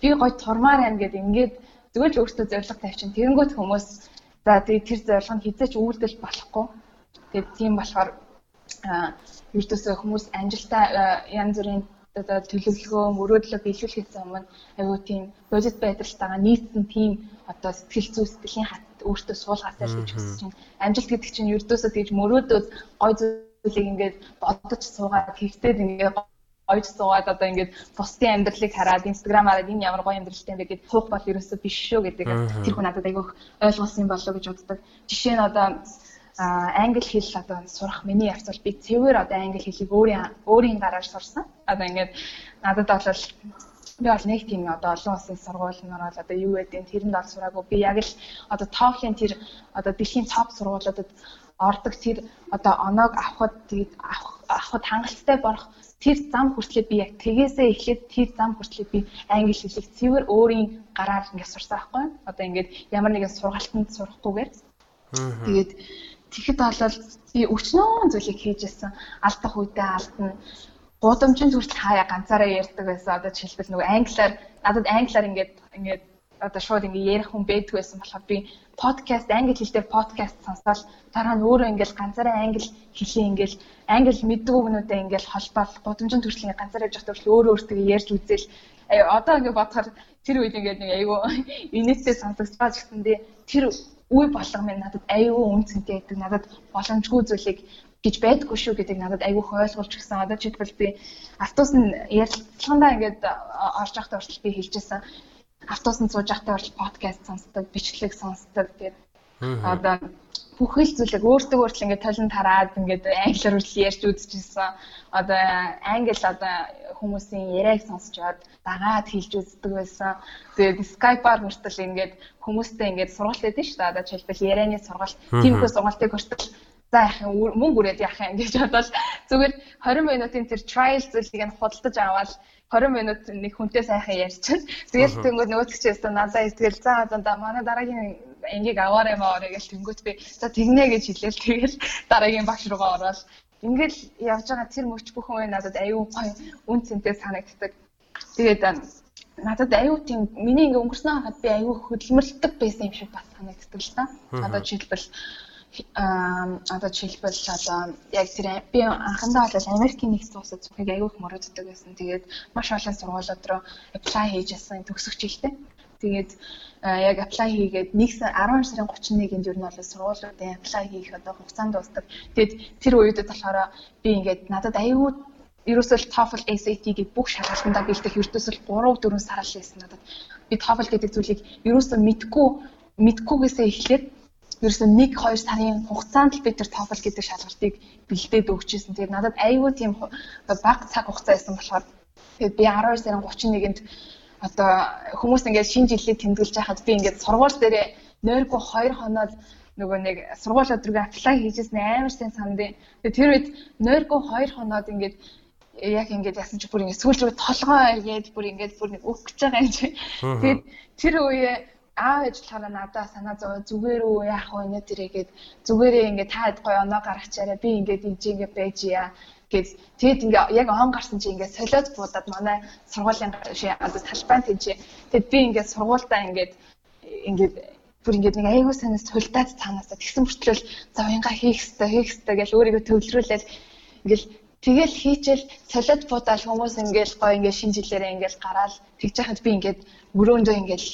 би гоё турмаар байна гэд ингээд зүгээр л өөртөө зориг тавьчин. Тэгэнгүүт хүмүүс за тэр зориг нь хизээч үйлдэл болохгүй. Тэгээд тийм болохоор ердөөсөө хүмүүс амжилтаа янз бүрийн төлөвлөгөө мөрөөдлөө биелүүлэхээс өмнө аюу тийм бодит байдалтайгаа нийцсэн тийм одоо сэтгэл зүй сэтгэлийн хат өөртөө суулгасаа л гэж хүсэж байна. Амжилт гэдэг чинь ердөөсөө тэгж мөрөөдөөд гой зүйлийг ингээд бодож суугаад хийхтэйд ингээд ойж суугаад одоо ингээд бусдын амьдралыг хараад инстаграмаараа энэ ямар гоё амьдралтай юм бэ гэд суух бол ерөөсөө биш шүү гэдэг тэр хүн надад айгүйх ойлгуулсан юм болов уу гэж боддог. Жишээ нь одоо англи хэл одоо сурах миний явц бол би цэвэр одоо англи хэлийг өөрийн өөрийн гараар сурсан. Одоо ингээд надад бол би бол нэг тийм одоо олон улсын сургуулиуд бол одоо юу гэдэг нь тэрэнд бол сураагүй. Би яг л одоо TOEFL-ийн тэр одоо дэлхийн топ сургуулиудад ордог тэр одоо оноог авахд тэгээд авахд хангалттай борох тэр зам хүртлээр би яг тгээсээ эхлээд тэр зам хүртлээр би англи хэлийг цэвэр өөрийн гараар ингээд сурсан байхгүй. Одоо ингээд ямар нэгэн сургалтанд сурахгүйгээр. Тэгээд тэгэхэд бол би өчнөө зүйлийг хийжсэн. Алдах үедээ алдна. Гудамжинд хүртэл хаяа ганцаараа ярьдаг байсан. Одоо жишээлбэл нөгөө англиар надад англиар ингээд ингээд одоо шууд ингээ ярих хүн байдгүй байсан болохоор би подкаст англи хэлээр подкаст сонсоод дараа нь өөрөө ингээл ганцаараа англи хэлээ ингээл англи мэддэг өгнүүдээ ингээл холбоол гудамжинд хүртэл ингээ ганцаараа явж байгаа өөрөө өөртөө ярьж үзэл. Одоо ингээ бодохоор тэр үед ингээд нэг айгүй инээдтэй сонсогдож гэсэн дээ. Тэр үе болгон минь надад айгүй үнцэнтэй байдаг. Надад боломжгүй зүйлийг гэж байдгүй шүү гэдэг надад айгүйх ойлгуулж гисэн. Одоо жишээлбэл би автобус нь ярилцлагандаа ингээд орж явахдаа хүртэл би хэлжсэн автобусанд сууж байхдаа бол подкаст сонсдог, бичлэг сонсдог гэдэг. Одоо бүхэл зүйлийг өөртөө өөртөө ингээд толон тараад ингээд англиар үл ярьж үзчихсэн. Одоо англи одоо хүмүүсийн яриаг сонсч яваад дагаад хэлж үздэг байсан. Тэгээд Skype-аар хүртэл ингээд хүмүүстэй ингээд сургалт өгдөө шүү дээ. Одоо жишээлбэл ярианы сургалт, тиймэрхүү сургалтыг хүртэл за юм мөнгө үрээд яах юм гэж бодоод зүгээр 20 минутын тэр trial зүйлийг нь худалдаж аваад 20 минут нэг хүнтэй сайхан ярьчихсан. Тэгэл тэнгууд нөгөөдөгчөөс надаа итгэл за одоо манай дараагийн ангийг аваарай маарэ гэж тэнгууд би за тэгнэ гэж хэлээл тэгэл дараагийн багш руугаа ороод ингээл явж байгаа тэр мөч бүхэн үе надад аюу гоё үн цэнтэй санагддаг. Тэгээд надад аюу тийм миний ингээ өнгөрсөн хаад би аюу хөдөлмөрлөдөг байсан юм шиг бас санагддаг л та. Одоо жишээлбэл одоо жишээлбэл одоо яг тэр би анхандаа бол Америкийн нэгдсэн улсад зүхийг аягүй их мөрөддөг байсан. Тэгээд маш олон сургуулиуд руу apply хийжсэн төгсөх жилдээ. Тэгээд яг apply хийгээд 1 сар 12 сарын 31-нд ер нь бол сургуулиудын apply хийх одоо хугацаанд дуустдаг. Тэгээд тэр үед болохоор би ингээд надад аягүй ерөөсөө TOEFL SAT гэдэг бүх шалгалтандаа бэлдэх ердөөсөө 3 4 сар л байсан надад. Би TOEFL гэдэг зүйлийг ерөөсөө мэдгүй мэдхгүйгээсээ эхлээд ерөөсөө 1 2 сарын хугацаанд л бид тэр TOEFL гэдэг шалгалтыг бэлдээд өгчээсэн. Тэгээд надад айгүй тийм баг цаг хугацаа байсан болохоор тэгээд би 12 сарын 31-нд одоо хүмүүс ингээд шинэ жилийг тэмдэглэж байхад би ингээд сургууль дээрээ нойргүй 2 хоноод нөгөө нэг сургууль өдрөг аплай хийжсэн амар сайн сандын. Тэгээд тэр үед нойргүй 2 хоноод ингээд яг ингээд ясан чи бүр ингээд сүүл рүү толгоо иргээд бүр ингээд бүр нэг өгч байгаа юм чи. Тэгээд тэр үе аав болохоор надаа санаа зов зүгээр үү яах вэ нэ тэрийгээд зүгээрээ ингээд таад гоё оноо гаргачаарай. Би ингээд энэ чи ингээд байж яа гэж тэгэд ингээ яг он гарсан чи ингээ солиод буудаад манай сургуулийн одоо талбайн тийч тэгэд би ингээ сургуультаа ингээд ингээд бүр ингээд нэг айгуу санаас сулдаад цаанаасаа тэгсэн мөртлөө за уянга хийх хэрэгтэй хийх хэрэгтэй гэж өөрийгөө төвлөрүүлээд ингээл Тэгэл хийчихэл солиод буудаал хүмүүс ингээл гоё ингээд шинэ жилээрээ ингээл гараал. Тэгж яхад би ингээд өрөөндөө ингээл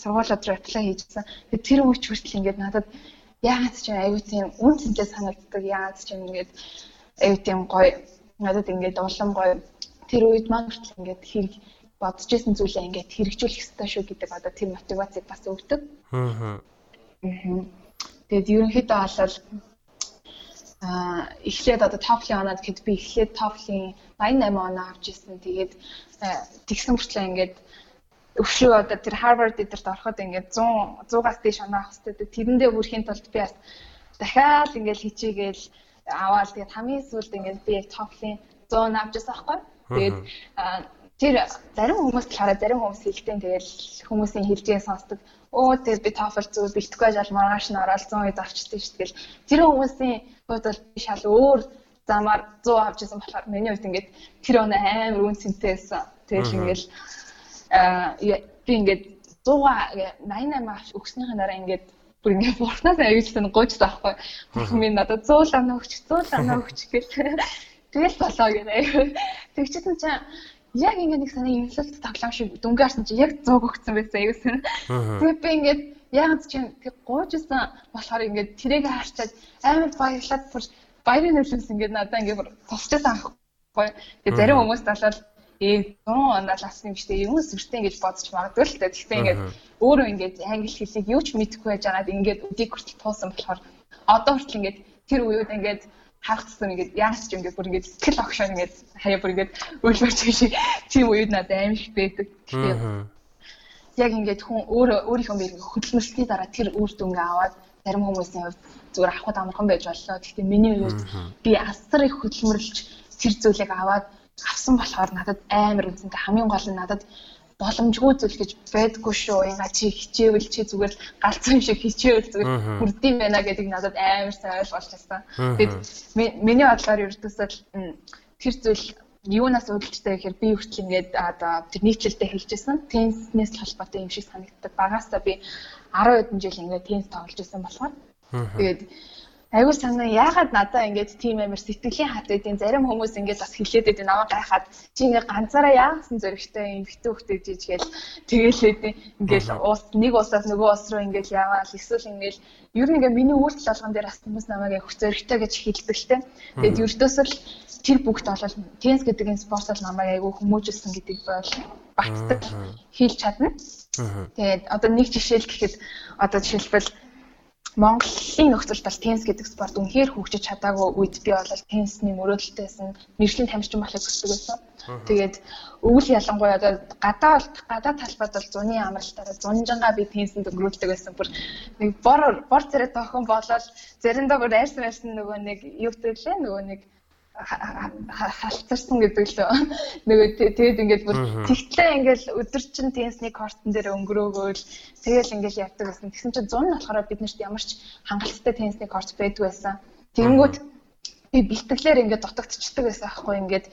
сургуулиуд руу apply хийжсэн. Тэр үуч хүртэл ингээд надад яагаад ч аюу тийм үн цэнтэй санагддаг яагаад ч ингээд аюу тийм гоё надад ингээд улам гоё тэр үед маань хүртэл ингээд хэрэг бодож исэн зүйлээ ингээд хэрэгжүүлэх хэрэгтэй шүү гэдэг одоо тэр мотивацийг бас өгдөг. Аа. Тэгээд ерөнхийдөө бол а эхлээд одоо TOEFL-ийн оноод гэхэд би эхлээд TOEFL-ийн 88 оноо авч ирсэн. Тэгээд тэгсэн мөртлөө ингээд өвшөө одоо тэр Harvard эдэрт ороход ингээд 100 100-аас дээш оноо авах хэрэгтэй. Тэрэндээ хүрэхийн тулд би бас дахиад ингээд хичээгээл аваад тэгээд хамгийн сүүлд ингээд би яг TOEFL-ийн 100 авч ирсэн байхгүй. Тэгээд тэр зарим хүмүүс болохоор зарим хүмүүс хэлдэг. Тэгээд хүмүүсийн хэлжээ сонсдог өө тэр би TOEFL зүгээр бэлтгэхгүй жал маргааш нь ороод 100 үед авчдээ шүү дээ. Тэр хүмүүсийн хувьд бол би шал өөр замаар 100 авч ирсэн болохоор миний хувьд ингээд тэр өнө амар үн цэнтэй байсан. Тэгэл ингээд би ингээд 100 88 авч өгснийхээ дараа ингээд бүр ингээд бурхнаас аюултай гуйжсан аахгүй. Бурхан минь надад 100 лам өгч 100 лам өгч гэл. Тэгэл болоо гэнэ. Тэгчихсэн чинь яг ингээд нэг санаа инфлюенс тоглоом шиг дүнгээ харсан чи яг 100 өгсөн байсан аюулсан. Тэгээд би ингээд яг чинь тэг гуйжсан болохоор ингээд тэрийг харчаад амар баярлаад бүр баярын нөлөөс ингээд надаа ингээд тусчихсан аахгүй. Тэгээд зарим хүмүүс талаад ээ 100 ондоо ласны юм штэ юм сүртэй гэж бодож магадгүй л дээ. Гэхдээ ингээд өөрөө ингээд англи хэлийг юу ч мэдэхгүй байж байгаад ингээд өдийг хүртэл туусан болохоор одоо хүртэл ингээд тэр үеуд ингээд харагдсан ингээд яас ч ингээд бүр ингээд сэтгэл огшоо ингээд хаяа бүр ингээд өөлмөрч шиг тийм үед надад аим их байдаг. Тэгэхээр яг ингээд хүн өөрөө өөрийнхөө би ингээд хөдөлмөрлөлийн дараа тэр үр дүнгээ аваад зарим хүмүүсийн хувьд зүгээр авахд амархан байж боллоо. Гэхдээ миний хувьд би асар их хөдөлмөрлөж тэр зүйлийг аваад авсан болохоор надад амар үнцэнтэй хамгийн гол нь надад боломжгүй зүйл гэж байдгүй шүү. Яга чи хичээвэл чи зүгээр галзуу юм шиг хичээвэл зүгээр хүрдэм байна гэдэг надад амар сайн ойлголцсон. Тэгээд миний бодлоор ердөөсөө тэр зүйл юунаас үүдэлжтэй гэхээр би хүртэл ингээд одоо тэр нийтлэлтэй хэлжсэн. Тенниснээс холбоотой юм шиг санагддаг. Багаасаа би 10 хэдэн жил ингээд теннис тоглож байсан болохоор тэгээд Айгуу санаа. Яагаад надаа ингэж тийм амар сэтгэлийн хат эдийн зарим хүмүүс ингэж бас хилээд эдийн намайг гайхаад чи ингээ ганцаараа яасан зөрөгтэй юм битүү хөтэй жижигэл тэгэл эдийн ингээл уус нэг уусаас нөгөө уус руу ингээл яваал. Эсвэл ингээл ер нь ингээ миний үйлдэл болгон дээр бас хүмүүс намайг явах зөрөгтэй гэж хилдэгтэй. Тэгэд ердөөсөө л тэр бүгд олол тенс гэдэг энэ спорт бол намайг айгуу хүмүүжүүлсэн гэдэг бол багтдаг хийж чадна. Тэгээд одоо нэг жишээл гэхэд одоо жишээлбэл Монголын нөхцөлд бол теннис гэдэг спорт үнэхээр хөгжиж чадаагүй үед би бол теннисний мөрөөдөлтөөсөн мэржлийн тамирчин болохыг хүсдэг байсан. Тэгээд өвөл ялангуяа одоо гадаа гадаа талбайд бол зуны амралтаараа зунжангаа би теннисэнд өнгөрүүлдэг байсан. Бүр нэг бор бор царай тохон болоод заримдаа бүр айрсан айрсан нөгөө нэг юу гэвэл нөгөө нэг халцарсан гэдэг л [laughs] нөгөө тэгээд ингээд бүр тэгтлээ ингээд өдөр чин теннисний кортон дээр өнгөрөөгөөл тэгэл ингээд явдаг гэсэн. Тэгсэн чинь 100 нь болохоор биднэрт ямар ч хангалттай теннисний корт байдгүй байсан. Тэгэнгүүт би бэлтгэлээр ингээд дутагдчихдаг байсан аахгүй ингээд.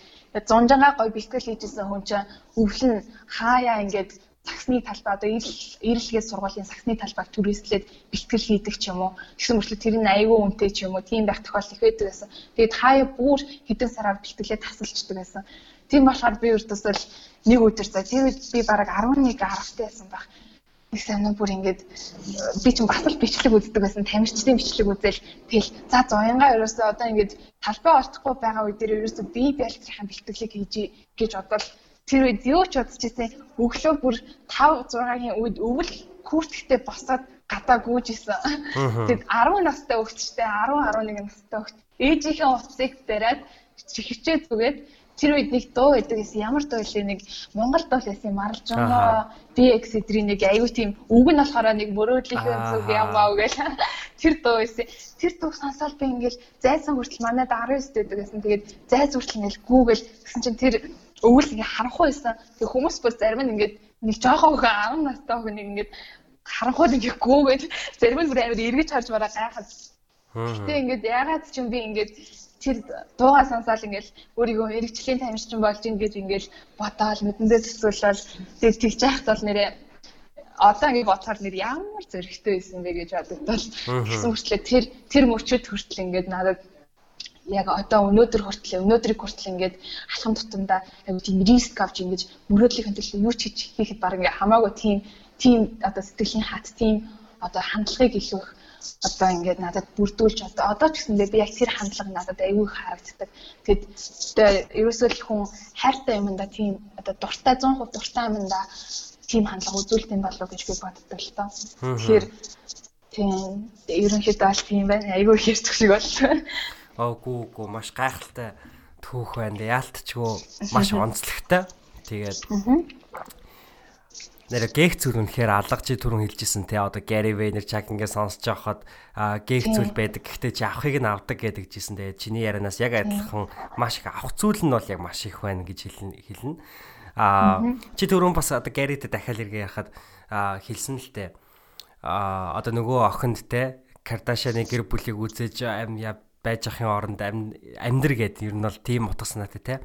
Зунжангаа гой бэлтгэл хийжсэн хүн чинь өвлөн хаяа ингээд саксны талбай одоо ирэлгээд сургуулийн саксны талбайг түрээслээд бэлтгэл хийдэг ч юм уу. Тэгсэн мөрчлөө тэр нь аягүй үнэтэй ч юм уу. Тийм байх тохиол их байдаг байсан. Тэгээд хаяа бүр хэдэн сараар бэлтгэлээ тасалчдаг байсан. Тийм болохоор би өртөөсөө нэг өдөр за тэр би бараг 11 10-тай байсан байх. Нэг санаа бүр ингээд би ч бас л бичлэг үздэг байсан. Тамирчдын бичлэг үзэл тэгэл за зоянгаа ерөөсөө одоо ингээд талбай олдохгүй байгаа үе дээр ерөөсөө би бэлтгэхийн бэлтгэлийг хийж гэж бодвол тэр үед юу ч бодож ирсэн өглөө бүр 5 6-гийн үед өвөл күртгэхдээ босоод гадаа гүйж исэн. Тэгэд 10 настай өгчтэй 10 11 настай өгч ээжийнхээ утсыг бариад хичээ зүгээд тэр үед нэг дуу байдаг гэсэн ямар дуу вэ? Нэг Монгол дуу байсан маралжгаа BX эдрийн нэг аюу тийм үг нь болохоор нэг мөрөөдлийнхөө зүг ямаа гэл. Тэр дуу байсан. Тэр дуу сонсоод би ингээл зайсан хүртэл манайд 19 дэдэг гэсэн тэгээд зайс хүртэл ингээл гүүгэл гэсэн чинь тэр өвөл ингээ харанхуй байсан. Тэг хүмүүс бүр зарим нь ингээд нэг жоохон хөө 10 настай хөө нэг ингээд харанхуйд ингээ гүүгээд зарим нь бүр амар эргэж харж бараа гайхаад. Гэтэ ингээд ягаад ч юм би ингээд тэр дуугаа сонсоод ингээл өөрийгөө эргэжлийн тамирчин болж ингэж ингээл бодоол мэдэндээ төсөөлөл тэг тэгж яхад бол нэрээ одоо ингэ бодохоор нэр ямар зөрөгтэй байсан бэ гэж бодогдвол гэсэн хүртлээр тэр тэр мөчөд хүртэл ингээд надад яг одоо өнөөдөр хүртэл өнөөдрийг хүртэл ингээд алхам тутамдаа аюу тийм риск авч ингэж мөрөөдлийн төлөө юу ч хийж хийхэд баг ингээ хамаагүй тийм тийм одоо сэтгэлийн хат тийм одоо хандлагыг илүүх одоо ингээд надад бүрдүүлж одоо одоо ч гэсэндээ би яг тэр хандлага надад аюу их харагддаг. Тэгэд ерөөсөө л хүн хайртай юмда тийм одоо дуртай 100% дуртай юмда тийм хандлага үзүүлдэг юм болов гэж би боддог л тоо. Тэгэхээр тийм ерөнхийдөө бол тийм байна. Айгүй их ярьдаг шиг байна. Оогүй гоо маш гайхалтай түүх байна. Яалтчгүй маш онцлогтой. Тэгээд нэр гех зүйл үнэхээр алга чи түрүүн хэлжсэн те одоо Gary Vaynerchuk ингээд сонсож байхад гех зүйл байдаг. Гэхдээ чи авахыг нь авдаг гэдэг жисэн. Тэгээд чиний ярианаас яг адилхан маш их авах зүйл нь бол яг маш их байна гэж хэлнэ. Аа чи түрүүн бас одоо Gary-тэй дахиад иргээ яхад хэлсэн л те. Аа одоо нөгөө охинд те Кардашианы гэр бүлийг үзээж байж ахын оронд амьдр гэд ер нь бол тийм утга санаатай те.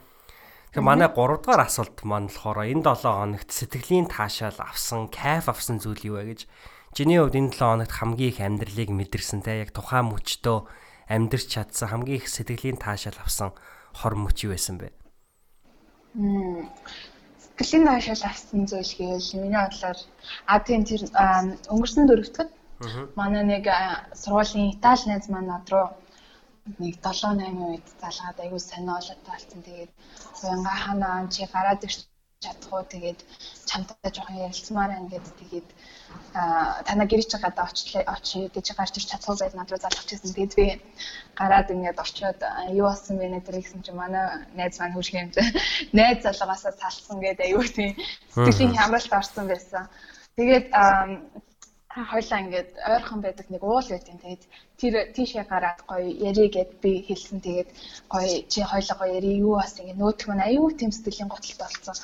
Тэгэхээр манай 3 дугаар асуулт маань болохоор энэ 7 хоногт сэтгэлийн таашаал авсан, кайф авсан зүйл юу вэ гэж чиний хувьд энэ 7 хоногт хамгийн их амьдралыг мэдэрсэн те яг тухайн мөчтөө амьдрч чадсан хамгийн их сэтгэлийн таашаал авсан хор мөч юу байсан бэ? Сэтгэлийн таашаал авсан зүйл гэвэл миний бодлоор а тийм тэр өнгөрсөн дөрөвдөд манай нэг сургуулийн Итали найз маань над руу нэг 7 8 үед залгаад аягүй сониолоод талцсан. Тэгээд уянга ханаа чи гараад ирч чадах уу тэгээд чамтай жоохон ярилцмаар байна гэд тэгээд танаа гэрч гадаа очлоо очие гэж гарч ирч чадах байл над руу залгах гэсэн. Тэгээд би гараад ингээд очиод юу болсон бэ нэ гэсэн чи манай найз маань хурж юм. [laughs] Найз залгаасаа салсан гэдэг аюу тийм сэтгэлийн хямралт орсон байсан. Тэгээд хоёлаа ингээд ойрхон байдаг нэг уул юм. Тэгээд тэр тийшээ гараад гоё ярий гэд би хэлсэн. Тэгээд гоё чи хоёлоо гоё ярий юу бас ингээд нөтг маань аюу тийм сэтгэлийн готалт болсон.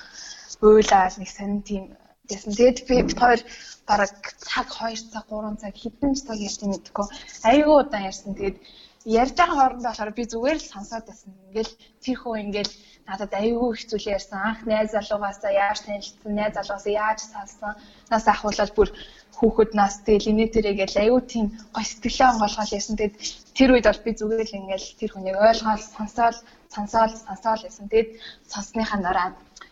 Уйлаад нэг сонин тийм гэсэн. Тэгээд би хоёр бараг цаг 2 цаг 3 цаг хэдэн цаг ярьсан мэдгүй. Аюу удаан ярьсан. Тэгээд ярьж байгаа хоорондоо болохоор би зүгээр л сонсоод байсан. Ингээл тэр хөө ингээл надад аюу их зүйл ярьсан. Анх найз залуугаасаа яаж танилцсан, найз залуугаасаа яаж салсан. Нас ахуулаад бүр хүүхэд нас тэгэл инээ тэрэгэл аюу тийм гой сэтгэлээ онгоолгоод яасан. Тэгээд тэр үед бол би зүгээр л ингээл тэр хүнийг ойлгоод сонсоол сонсоол сонсоол яасан. Тэгээд сонссныхаа дараа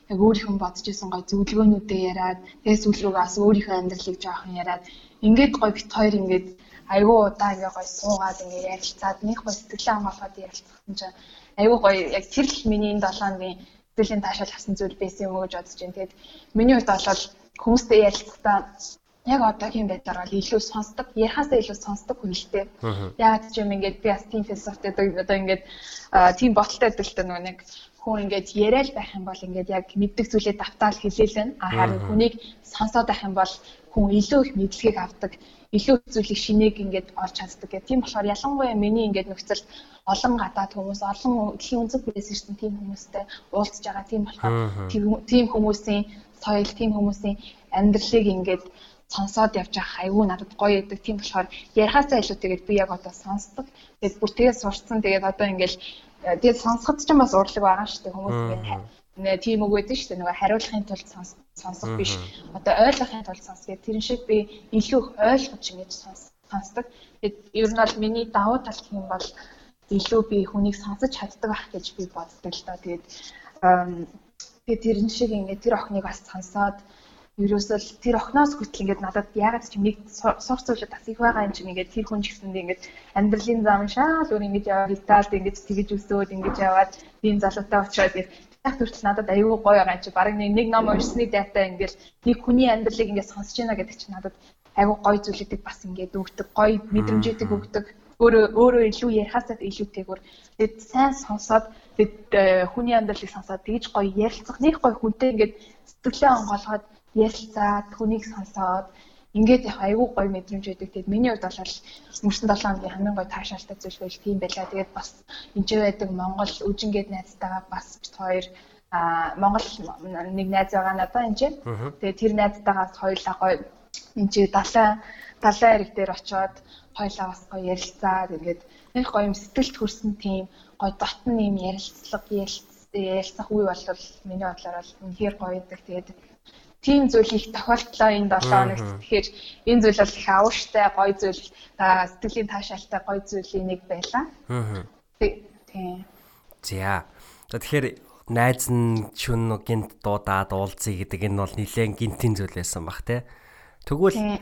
яг өөрийнхөө бодож исэн гой зөвлөгөөнүүдээ яриад тэгээд сүүл рүүгээ бас өөрийнхөө амьдралыг жоохон яриад ингээд гой бит хоёр ингээд айгүй удаа ингээ гой суугаад ингээ ярилцаад нэг гой сэтгэлээ хамгаалахад ярилцсан чинь айгүй гой яг тэр л миний энэ 7 хоногийн сэтгэлийн таашаал авсан зүйл байсан юм уу гэж бодож байна. Тэгээд миний хувьд бол хүмүүстэй ярилцахдаа яг одоогийн байдлаар бол илүү сонсдог, ярихаасаа илүү сонсдог хүн л дээ. Яг ч юм ингээд би бас тийм философитой одоо ингээд тийм боталтай дээ нөгөө нэг хүн ингээд яриад байх юм бол ингээд яг мэддэг зүйлээ давтаал хэлээлэн а харин хүнийг сонсоод байх юм бол хүн илүү их мэдлэгийг авдаг илүү зүйлийг шинийг ингээд олж чаддаг гэх. Тийм болохоор ялангуяа миний ингээд нөхцөл олон гадаад хүмүүс, олон дэлхийн өнцөг бүрээс ирсэн тийм хүмүүстэй уулзж байгаа. Тийм болохоор тийм хүмүүсийн соёл, тийм хүмүүсийн амьдралыг ингээд сонсоод явж байгаа айгүй надад гоё яадаг. Тийм болохоор ярихаасаа илүү тэгээд би яг одоо сонсдог. Тэгээд бүр тэгээд сурцсан. Тэгээд одоо ингээд тэгээд сонсоход ч бас урлаг байгаа шүү дээ хүмүүс ингээд тийм үг гэдэг шүү дээ нөгөө хариулахын тулд сонсох биш одоо ойлгохын тулд сонс гэдэг тэрэн шиг би илүү их ойлгож ингэж сонсдог. Тэгээд ер нь бол миний давуу тал гэх юм бол илүү би хүнийг сонсож чаддаг байх гэж би боддог л доо. Тэгээд тэгээд тэрэн шиг ингээд тэр охиныг бас сонсоод ерөөсөл тэр охноос хүртэл ингээд надад ягаад ч юм нэг сурц зүйлүүд бас их байгаа юм чинь ингээд тэр хүн ч гэсэндээ ингээд амьдралын зам шаал өөр ингэж яваад Италид ингэж тэгэж өсөөд ингэж яваад тийм залуутай уучраад яг хүртэл надад аюу гоё байгаа юм чи баг нэг ном уншсны дата ингээд нэг хүний амьдралыг ингээд сонсож байна гэдэг чинь надад аюу гоё зүйлүүдийг бас ингээд өгдөг гоё мэдрэмжүүдийг өгдөг. Өөрөө өөрөө илүү ярихаасаа илүүтэйгүр тэгэд сайн сонсоод тэгэд э, хүний амьдралыг сонсоод тэгж гоё ярилцах нэг гоё хүнтэй ингээд сэтгэлээ онгоолгоод ярилцаад хүнийг сонсоод ингээд яг айгүй гоё мэдрэмж өгдөг. Тэгээд миний хувьд бол өнгөрсөн 7 хоногийн хамгийн гоё таашаалтай зүйл байл тийм байлаа. Тэгээд бас энд байдаг Монгол үжингээд найзтайгаа бас бит хоёр а Монгол нэг найз байгаа надаа энэ чинь. Тэгээд тэр найзтайгаас хоёулаа гоё энэ чи далайн далайн эрэг дээр очиод хоёулаа бас гоё ярилцаад ингээд нэг гоё юм сэтгэлд хүрсэн тийм гоё дотн юм ярилцлага ярилцах үе бол миний бодлоор бол үнэхээр гоё байдаг. Тэгээд тийм зүйл их тохиолдлоо энэ 7 хоногт. Тэгэхээр энэ зүйл бол их авууштай гоё зүйл сэтгэлийн таашаалтай гоё зүйлийн нэг байлаа. Аа. Тийм. За. За тэгэхээр найз нь чүн гинт дуудаад уулзъя гэдэг энэ бол нэлээд гинтийн зүйл байсан бах те. Тэгвэл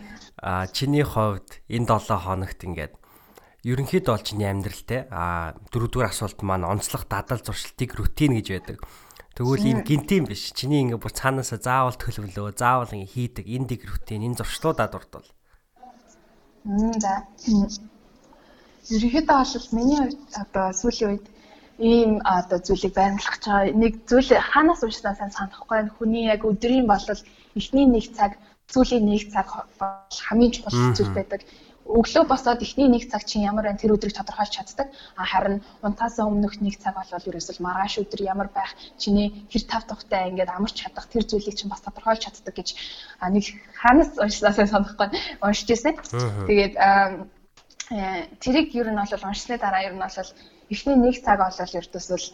чиний хувьд энэ 7 хоногт ингээд ерөнхийдөө бол чиний амьдралтай а дөрөвдүгээр асуулт маань онцлог дадал зуршилтыг рутин гэж байдаг. Тэгвэл ийм гинтийн биш. Чиний ингээ бүр цаанаасаа заавал төлөвлөө, заавал ингээ хийдэг эндиг рутин, энэ зуршлуудаа дурдвал. Мм за. Ерөнхийдөө бол миний хувьд одоо сүүлийн үед ийм одоо зүйлийг байрлах чаа нэг зүйл хаанаас уншснаа сайн санахгүй хүний яг өдрийн болол эхний нэг цаг сүүлийн нэг цаг хамгийн чухал зүйл байдаг өглөө босоод эхний нэг цаг чинь ямар байна тэр өдрийг тодорхойлж чаддаг. А харин унтаасаа өмнөх нэг цаг бол ерөөсөл маргааш өдөр ямар байх, чиний хэр тав тухтай ингээд амарч чадах тэр зүйлийг чинь бас тодорхойлж чаддаг гэж нэг ханаас уншсаасаа санахгүй уншиж ирсэн. Тэгээд э, тэрийг ер нь бол уншсны дараа ер нь бол эхний нэг цаг олол ердөөсөл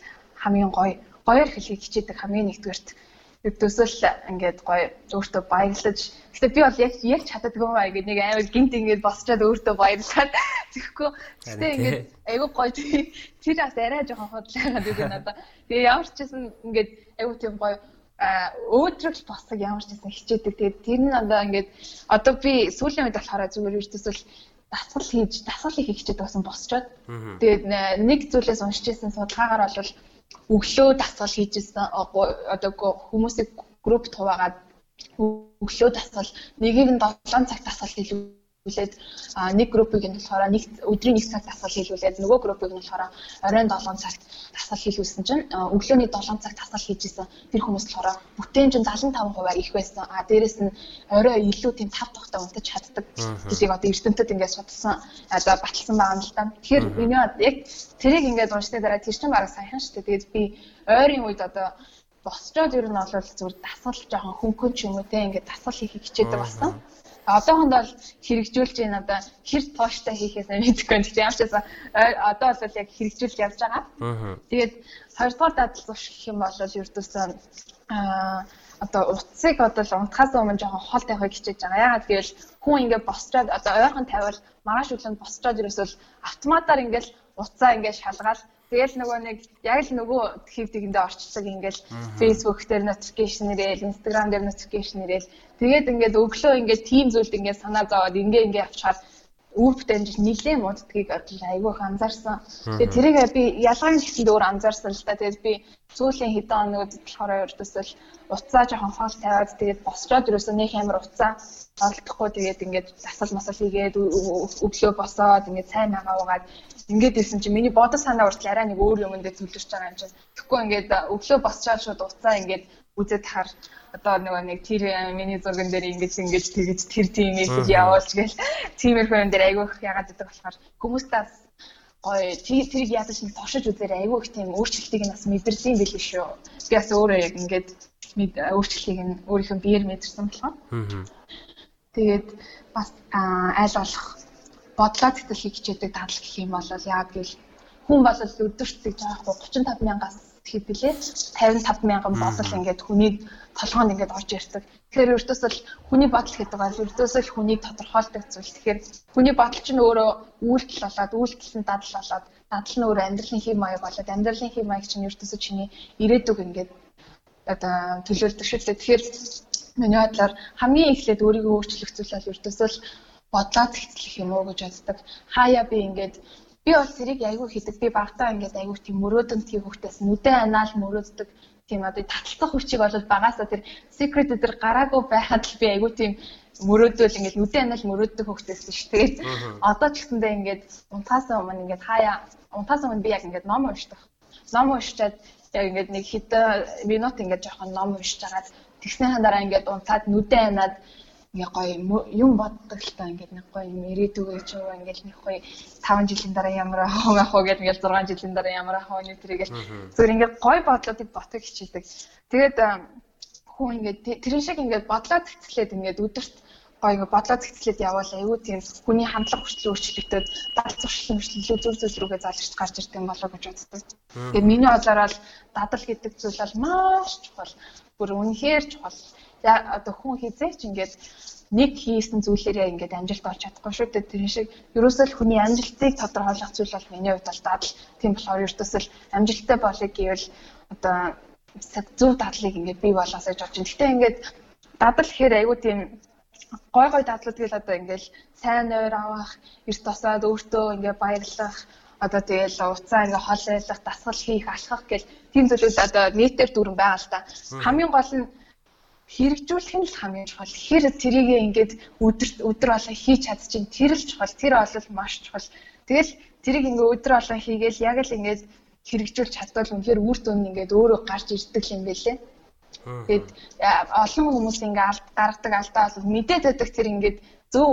хамгийн гоё гоёор хэлхийг хичээдэг хамгийн нэгдүгээрт төсөл ингээд гоё өөртөө баярлаж. Гэтээ би бол яг яг чаддаггүй маа гэдэг нэг амар гинт ингээд босчоод өөртөө баярлаад [laughs] тэгэхгүй. Гэтээ ингээд айгүй гоё тэр бас арай жоохон хотлаагаад гэдэг надаа тэгээ ямар ч гэсэн ингээд айгүй тийм гоё өөдрөг босог ямар ч гэсэн хичээдэг. Тэгээд тэр нь надаа ингээд одоо би сүүлийн үед болохоор зүгээр ердөөсөл дасгал хийж дасгал хийх хичээдэг байсан босчоод тэгээд нэг зүйлээс уншиж ирсэн судалгаагаар бол өглөө дасгал хийжсэн. Одоо хүмүүсийг групп хуваагаад өглөө дасгал нэгийг нь 7 цаг дасгал хийлгүү хүлээд нэг группыг нь болохоор нэг өдрийн нэг цаг дасгал хийлгүүлээд нөгөө группыг нь болохоор оройн 7 цагт дасгал хийлгүүлсэн чинь өглөөний 7 цаг дасгал хийжсэн тэр хүмүүс болохоор бүтээн чинь 75% их байсан. А дээрэс нь орой илүү тийм тав тухтай унтаж чаддаг. Тэрийг одоо эрдэмтэд ингээд судалсан одоо баталсан байгаа юм л та. Тэгэхээр миний яг тэрийг ингээд уншны дараа тэр чинь бараг саяхан шүү дээ. Тэгээд би ойрын үед одоо босчоод ер нь бол зүгээр дасгал жоохон хөнгөн ч юм уу те ингээд дасгал хийхийг хичээдэг болсон одоохонд бол хэрэгжүүлж байна одоо хэр тооштой хийхээс мэдэхгүй юм. Тэгтээ ямар ч байсан одоо бол яг хэрэгжүүлж явж байгаа. Тэгээд хоёрдугаар дадал зурш гэх юм бол ердөөсөө аа одоо утсыг одоо унтахаас өмнө жоохон хол тавихыг хичээж байгаа. Ягаад гэвэл хүн ингээд босчоод одоо ойрхон тавиал маргааш өглөө босчоод ерөөсөө автоматар ингээд утсаа ингээд шалгаад Тэгэл нөгөө нэг яг л нөгөө хэв тэгэндээ орчдөг ингээл Facebook дээр notification ирээл, Instagram дээр notification ирээл. Тэгээд ингээд өглөө ингээд team зүйлд ингээд санаа зовоод ингээ ингээ авчихаар үүрт дамжиж нилээ мууддгийг айгүй анзаарсан. Тэгээд тэрийг би ялгааны хэсэнд өөр анзаарсан л да. Тэгээд би сүүлийн хэдэн хоногуд болохоор ердөөсөл уцаа жоохон хоол тавиад тэгээд босчоод ерөөсөө нэг амар уцаа олдохгүй тэгээд ингээд засал масал хийгээд өглөө босоод ингээд сайн агаа угаад ингээд ирсэн чинь миний бодол санаа урт арай нэг өөр юмдээ зөвлөрч байгаа юм чинь. Тэгэхгүй ингээд өглөө босчоод шууд уцаа ингээд үзээд хаар одоо нөгөө нэг тэр миний зурган дээр ингэж ингэж тэгэж тэр тийм мессеж явуулж гээл тиймэрхүү юм дээр айгүй их ягаад гэдэг болохоор хүмүүстээс гоё тэрийг ядаж нэг тошиж үзээр айгүй их тийм өөрчлөлтийг нь бас мэдэрсэн байл шүү. Би бас өөрөө яг ингээд өөрчлөлтийг нь өөрийнхөө биеэр мэдэрсэн болохоор. Тэгээд бас айл болох бодлоо зэтгэлхийг хичээдэг дадал гэх юм бол яг гэвэл хүн бол өдөрт зэг жаахгүй 35 мянгаас тэгэхэд билээ 55 мянган бодол ингээд хүнийг толгоонд ингээд орж ирдэг. Тэгэхээр ердөөсөл хүний бодол гэдэг бол ердөөсөл хүнийг тодорхойлдог зүйл. Тэгэхээр хүний бодол чинь өөрөө үйлдэл болоод үйлдэл нь дадал болоод дадал нь өөрөө амьдралын хэв маяг болоод амьдралын хэв маяг чинь ердөөсөө чиний ирээдүг ингээд одоо төлөөлдөг шүү дээ. Тэгэхээр миний бодлоор хамгийн эхлээд өөрийгөө өөрчлөх зүйл бол ердөөсөл бодлоо зэгцлэх юм уу гэж боддог. Хаяа би ингээд би бол зэрэг айгүй хийдэг. Би багтаа ингээд айгүй тийм мөрөөдөн тийм хөвгтөөс нүдэн анаал мөрөөддөг тийм одоо таталтах хүчийг бол багасаа тэр secret дээр гараагүй байхад л би айгүй тийм мөрөөдөл ингээд нүдэн анаал мөрөөддөг хөвгтөөс шүү. Тэгээд одоо ч гэсэндээ ингээд унтахаас өмнө ингээд хаяа унтахаас өмнө би яг ингээд ном уншдаг. Ном уншчаад яг ингээд нэг хэдэн минут ингээд жоохон ном уншиж агаад тэгснийхэн дараа ингээд унтаад нүдэн анаад ингээ гоё юм боддог л та ингээд нэг гоё юм ирээдүгөө ч юу ингээл нэг гоё 5 жилийн дараа ямар ах уу ах уу гэдэг ингээл 6 жилийн дараа ямар ах уу нэг тэрийг зүгээр ингээд гоё бодлоодыг ботог хичээдэг. Тэгээд хүн ингээд тэрэн шиг ингээд бодлоо зэгцлээд ингээд өдөрт гоё ингээ бодлоо зэгцлээд явбал айгүй тийм хүний хандлага хүчлийн өөрчлөлтөд далд зуршлын хүчлэлөө зүр зүс рүүгээ залгч гарч ирдэг юм болоо гэж боддог. Тэгээд миний бодлоор бол дадал гэдэг зүйл бол маш чухал. Бүр үнэхээр чухал одоо хүн хизээч ингээд нэг хийсэн зүйлээрээ ингээд амжилт олж чадахгүй шүү дээ. Тэр шиг ерөөсөө л хүний амжилтыг тодорхойлох зүйл бол миний хувьд бол дадал. Тийм болохоор ерөөсөө л амжилттай болъё гэвэл одоо зөв дадлыг ингээд бий болгоосоо гэж болж байна. Гэхдээ ингээд дадал гэхээр айгүй тийм гой гой дадлууд тэгэл одоо ингээл сайн нойр авах, эрт тосоод өөртөө ингээ баярлах, одоо тэгэл уцаа ингээ хол байлах, дасгал хийх, алхах гэл тийм зүйлүүд одоо нийтээр дүүрэн байгаа л та. Хамгийн гол нь хэрэгжүүлэх нь л хамгийн чухал. Тэгэхээр тэрийг ингээд өдөр өдөр болон хийж чадчих. Тэр л чухал. Тэр бол маш чухал. Тэгэл тэрийг ингээд өдөр болон хийгээл яг л ингээд хэрэгжүүлж чадвал үнэхээр үр дүн ингээд өөрөө гарч ирдэг юм байлээ. Тэгээд олон хүмүүс ингээд гаргадаг алдаа бол мэдээд байдаг тэр ингээд зөв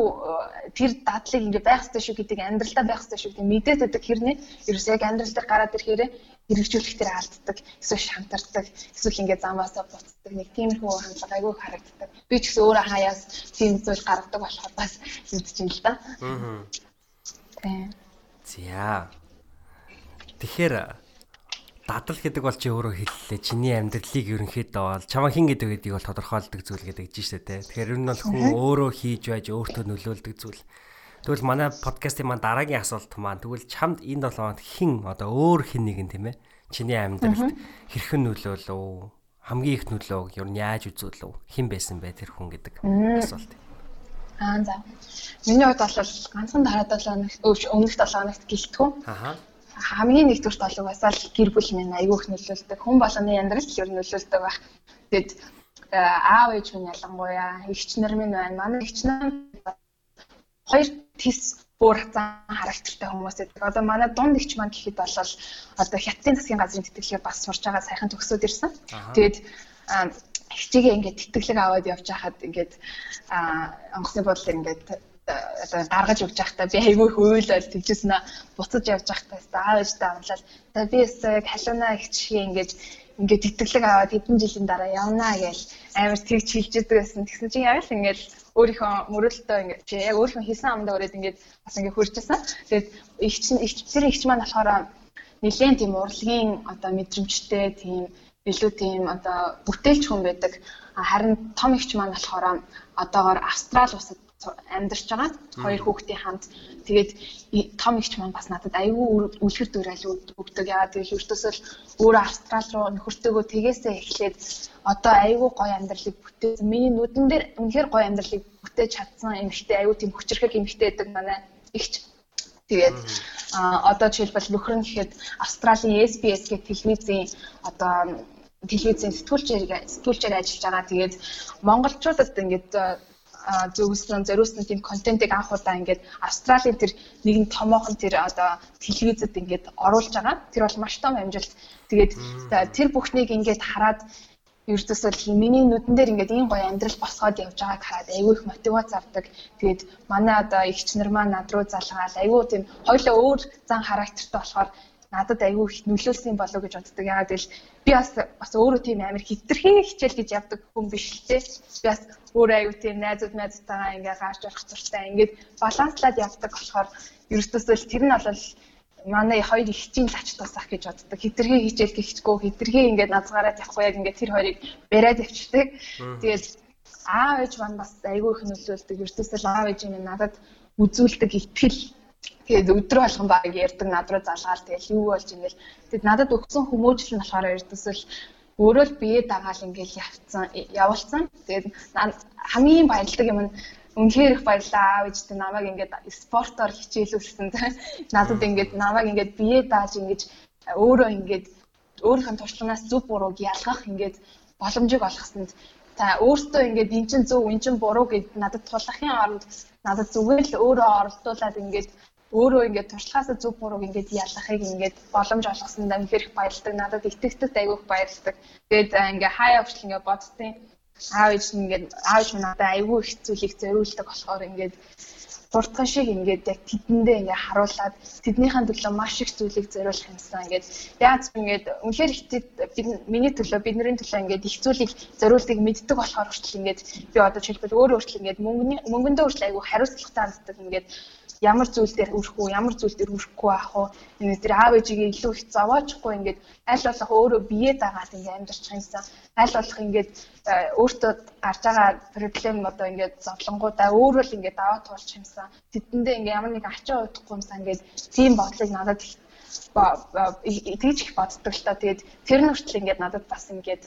тэр дадлыг ингээ байх хэрэгтэй шүү гэдэг амьдралдаа байх хэрэгтэй шүү гэдэг мэдээд байдаг хэрнээ ерөөсөө яг амьдрал дээр гараад ирэхээр хэрэгжүүлэх дээр алддаг эсвэл шантардаг эсвэл ингээ замаасаа буцдаг нэг тиймэрхүү хандлага айгүй харагддаг би ч гэсэн өөрөө хаяас тийм зүйл гаргадаг болохоор бас мэдчихээн л да Тийм. За. Тэгэхээр дадал гэдэг бол чи өөрөө хэллээ. Чиний амьдралыг ерөнхийдөө бол чамаа хин гэдэг гэдгийг бол тодорхойлдог зүйл гэдэг чинь шүү дээ. Тэгэхээр ер нь бол хүн өөрөө хийж байж өөртөө нөлөөлдөг зүйл. Тэгвэл манай подкастын маань дараагийн асуулт маань тэгвэл чамд энэ 7 хоногт хин одоо өөр хин нэгэн тийм ээ чиний амьдралд хэрхэн нөлөөлөв? Хамгийн их нөлөөг ер нь яаж үзүүлв? Хэн байсан бэ тэр хүн гэдэг асуулт. Аа за. Миний хувьд бол ганцхан дараа 7 хоногт өмнөх 7 хоногт гэлтгүү. Аа. Хамгийн нэгдүгээр толгоос л гэр бүл минь айгүй их нөлөөлдөг. Хүн болгоны амьдрал л ер нь нөлөөлдөг байх. Тэгэд аав ээж минь ялангуяа эгч нар минь байна. Манай эгч нар хоёр тис бүр зан характертай хүмүүс гэдэг. Одоо манай дунд игч маань гэхэд бол одоо хятадын засгийн газрын тэтгэлгээ бас сурж байгаа сайхан төгсөөд ирсэн. Тэгээд хичээгээ ингээд тэтгэлэг аваад явж хахад ингээд онгоцны бодлоор ингээд одоо гаргаж өгч байхдаа би айгүй хөвөлөөл тэгжсэн аа буцаж явж байхдаа аав ээжтэй амлал за би яг халууна их шиг ингээд ингээд тэтгэлэг аваад хэдэн жилийн дараа явнаа гэж амар тэгж хэлж идэг байсан. Тэгсэн чинь яг л ингээд өөрийнхөө мөрөлдөө ингээд чи яг өөрийнхөө хийсэн амдаа өрөөд ингээд бас ингээд хурцсан. Тэгээд их чинь их тэр ихч маань болохоор нэлээд тийм урлагийн одоо мэдрэмжтэй тийм илүү тийм одоо бүтээлч хүн байдаг. Харин том ихч маань болохоор одоогоор Австрали улсад амьдарч байгаа. Хоёр хүүхдийн хамт тэгээд том ихч маань бас надад аюу үлгэр дуурайл өгдөг. Яагаад гэвэл өртөөсөл өөрөө Австрали руу нөхөртөөгөө тэгээсээ эхлээд одоо аюу гоё амьдралыг бүтээсэн. Миний нүдэн дээр үнэхээр гоё амьдралыг бүтээж чадсан эмэгтэй аюу тийм хүчрэхэг эмэгтэй байдаг манай ихч. Тэгээд а одоо жишээлбэл нөхөр нь гэхэд Австралийн SBS гэх телевизийн одоо телевизийн сэтгүүлчээр сэтгүүлчээр ажиллаж байгаа. Тэгээд монголчуудад ингээд зөвлөсөн зориулсан тийм контентыг анх удаа ингээд Австралийн тэр нэгэн томоохон тэр одоо телевизэд ингээд оруулж байгаа. Тэр бол маш том амжилт. Тэгээд тэр бүхнийг ингээд хараад ердөөсөө миний нүдэн дээр ингээд ийм гоё амьдрал босгоод явж байгааг хараад айгүй их мотивац авдаг. Тэгээд манай одоо эгч нар маань над руу залгаад айгүй тийм хоёлоо өөр зан характертай болохоор надад айгүй их нөлөөлсөн болов гэж боддог. Яагаад гэвэл би бас бас өөрөө тийм амар хитрхи хичээл гэж явдаг хүн биш л те. Би бас өөрөө айгүй тийм найзууд найзтайгаа ингээ гарч явах зуртай ингээд баланслаад явдаг болохоор ерөөсөө тэр нь бол манай хоёр ихчийн лач тусах гэж боддог. Хитрхи хичээл гэхчгүй хитрхи ингээд назгаараад явахгүй яг ингээд тэр хоёрыг бариад явчихдаг. Тэгээд аав ээж маань бас айгүй их нөлөөлдөг. Ерөөсөө л аав ээж минь надад үзүүлдэг ихтгэл Тэгээд өдрө болгон баг ярьдаг над руу залгаал тэгэл юу болж ингээл тэгэд надад өгсөн хүмүүжил нь болохоор ердөөсөл өөрөө л бие дагаал ингээл явцсан явуулсан. Тэгээд хамгийн баяртай юм нь үнэхээр их баярлаа аав ээжтэй намайг ингээд спортоор хичээлүүлсэн. Надад ингээд намайг ингээд бие дааж ингэж өөрөө ингээд өөрийнхөө туршлагаас зөв бурууг ялгах ингээд боломжийг олгосонд та өөртөө ингээд эн чин зөв эн чин буруу гэд надад тулахын оронд надад зүгээр л өөрөө оролдуулаад ингээд өөрөө ингээд туршлагаасаа зөв бурууг ингээд ялахыг ингээд боломж олгосонд амир их баярлдаг. Надад итгэдэг айгүйх баярлдаг. Тэгээд ингээд хаяа өвчл ингээд боддtiin. Аав ээж нь ингээд аав ээж надад айгүй их зүйлийг зориулдаг болохоор ингээд дуртхан шиг ингээд яг тэдэндээ ингээд харуулад тэднийхэн төлөө маш их зүйлийг зориулах юмсан ингээд яаж ингээд үнэхээр их бид миний төлөө бидний төлөө ингээд их зүйлийг зориултыг мэддэг болохоор хүртэл ингээд би одоо жишээлбэл өөрөө хүртэл ингээд мөнгөний мөнгөндөө хүртэл айгүй хариуцлагатай ханддаг ингээд ямар зүйл дээр үрэх үү, ямар зүйл дээр үрэхгүй байх уу. Энэ тэр аав ээжигээ илүү их зовоочгүй ингээд аль болох өөрөө бие дагаад ингээд амьдарчих юмсан. Аль болох ингээд өөртөө гарч байгаа проблем одоо ингээд зовлонгуудаа өөрөө л ингээд даваа туулчих юмсан. Тэдэндээ ингээд ямар нэг ачаа удахгүй юмсан ингээд тийм бодлыг надад тэгж их боддог л та. Тэгээд тэр нь хүртэл ингээд надад бас ингээд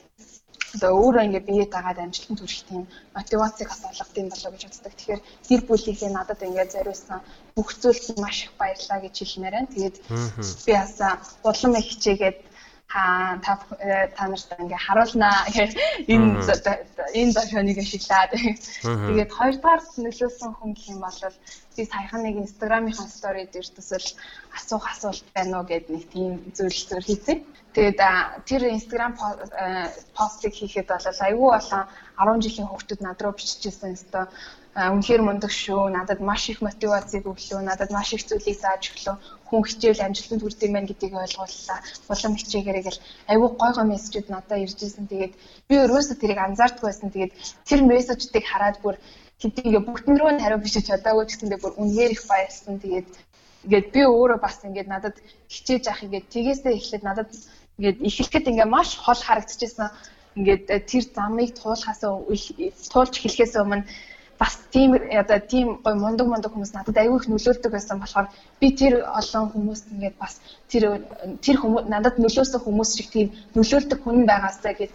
одоо өөрөө ингээ бие дагаад амжилтанд хүрэх тийм мотивацийг бас олгох юм болоо гэж боддог. Тэгэхээр гэр бүлийнхээ надад ингээ зориулсан бүх зүйлд маш их баярлаа гэж хэлмээр байна. Тэгээд би бас улам их хичээгээд та та та нарт ингээ харуулнаа энэ энэ дошоныг ашиглаад. Тэгээд хоёрдугаар нөлөөсөн хүн гэх юм бол би саяхан нэг инстаграмынхаа сторид ирдээсэл асуух асуулт байна уу гэд нэг тийм зүйл зүйл хийсэн. Тэгээд тэр инстаграм постыг хийхэд бол айгүй болон 10 жилийн хүүхдүүд над руу биччихсэн өстой үнэхээр мундаг шүү. Надад маш их мотивацийг өглөө. Надад маш их зүйлийг зааж өглөө. Хүн хичээл амжилтанд хүрдэг юм байна гэдгийг ойлгууллаа. Улам хичээгээрэй гэл айгүй гой гой мессежүүд надад ирж ирсэн. Тэгээд би өөрөөсөө тэрийг анзаардгүй байсан. Тэгээд тэр мессежүүдийг хараад бүр хэдийгээ бүтэн рүү нь хариу бичиж чадаагүй ч гэсэндээ бүр үнэхээр их баярлсан. Тэгээд ингээд би өөрөө бас ингээд надад хичээж авах ингээд тгээсээ эхлээд надад ингээд эхлэхэд ингээд маш хол харагдчихсан. Ингээд тэр замыг туулахаас туулж эхлэхээс өмнө бас тийм одоо тийм гой мундаг мундаг хүмүүс надад аягүй их нөлөөлдөг байсан болохоор би тэр олон хүмүүст ингээд бас тэр тэр хүмүүс надад нөлөөсөн хүмүүс шиг тийм нөлөөлдөг хүн байгаасаа гэж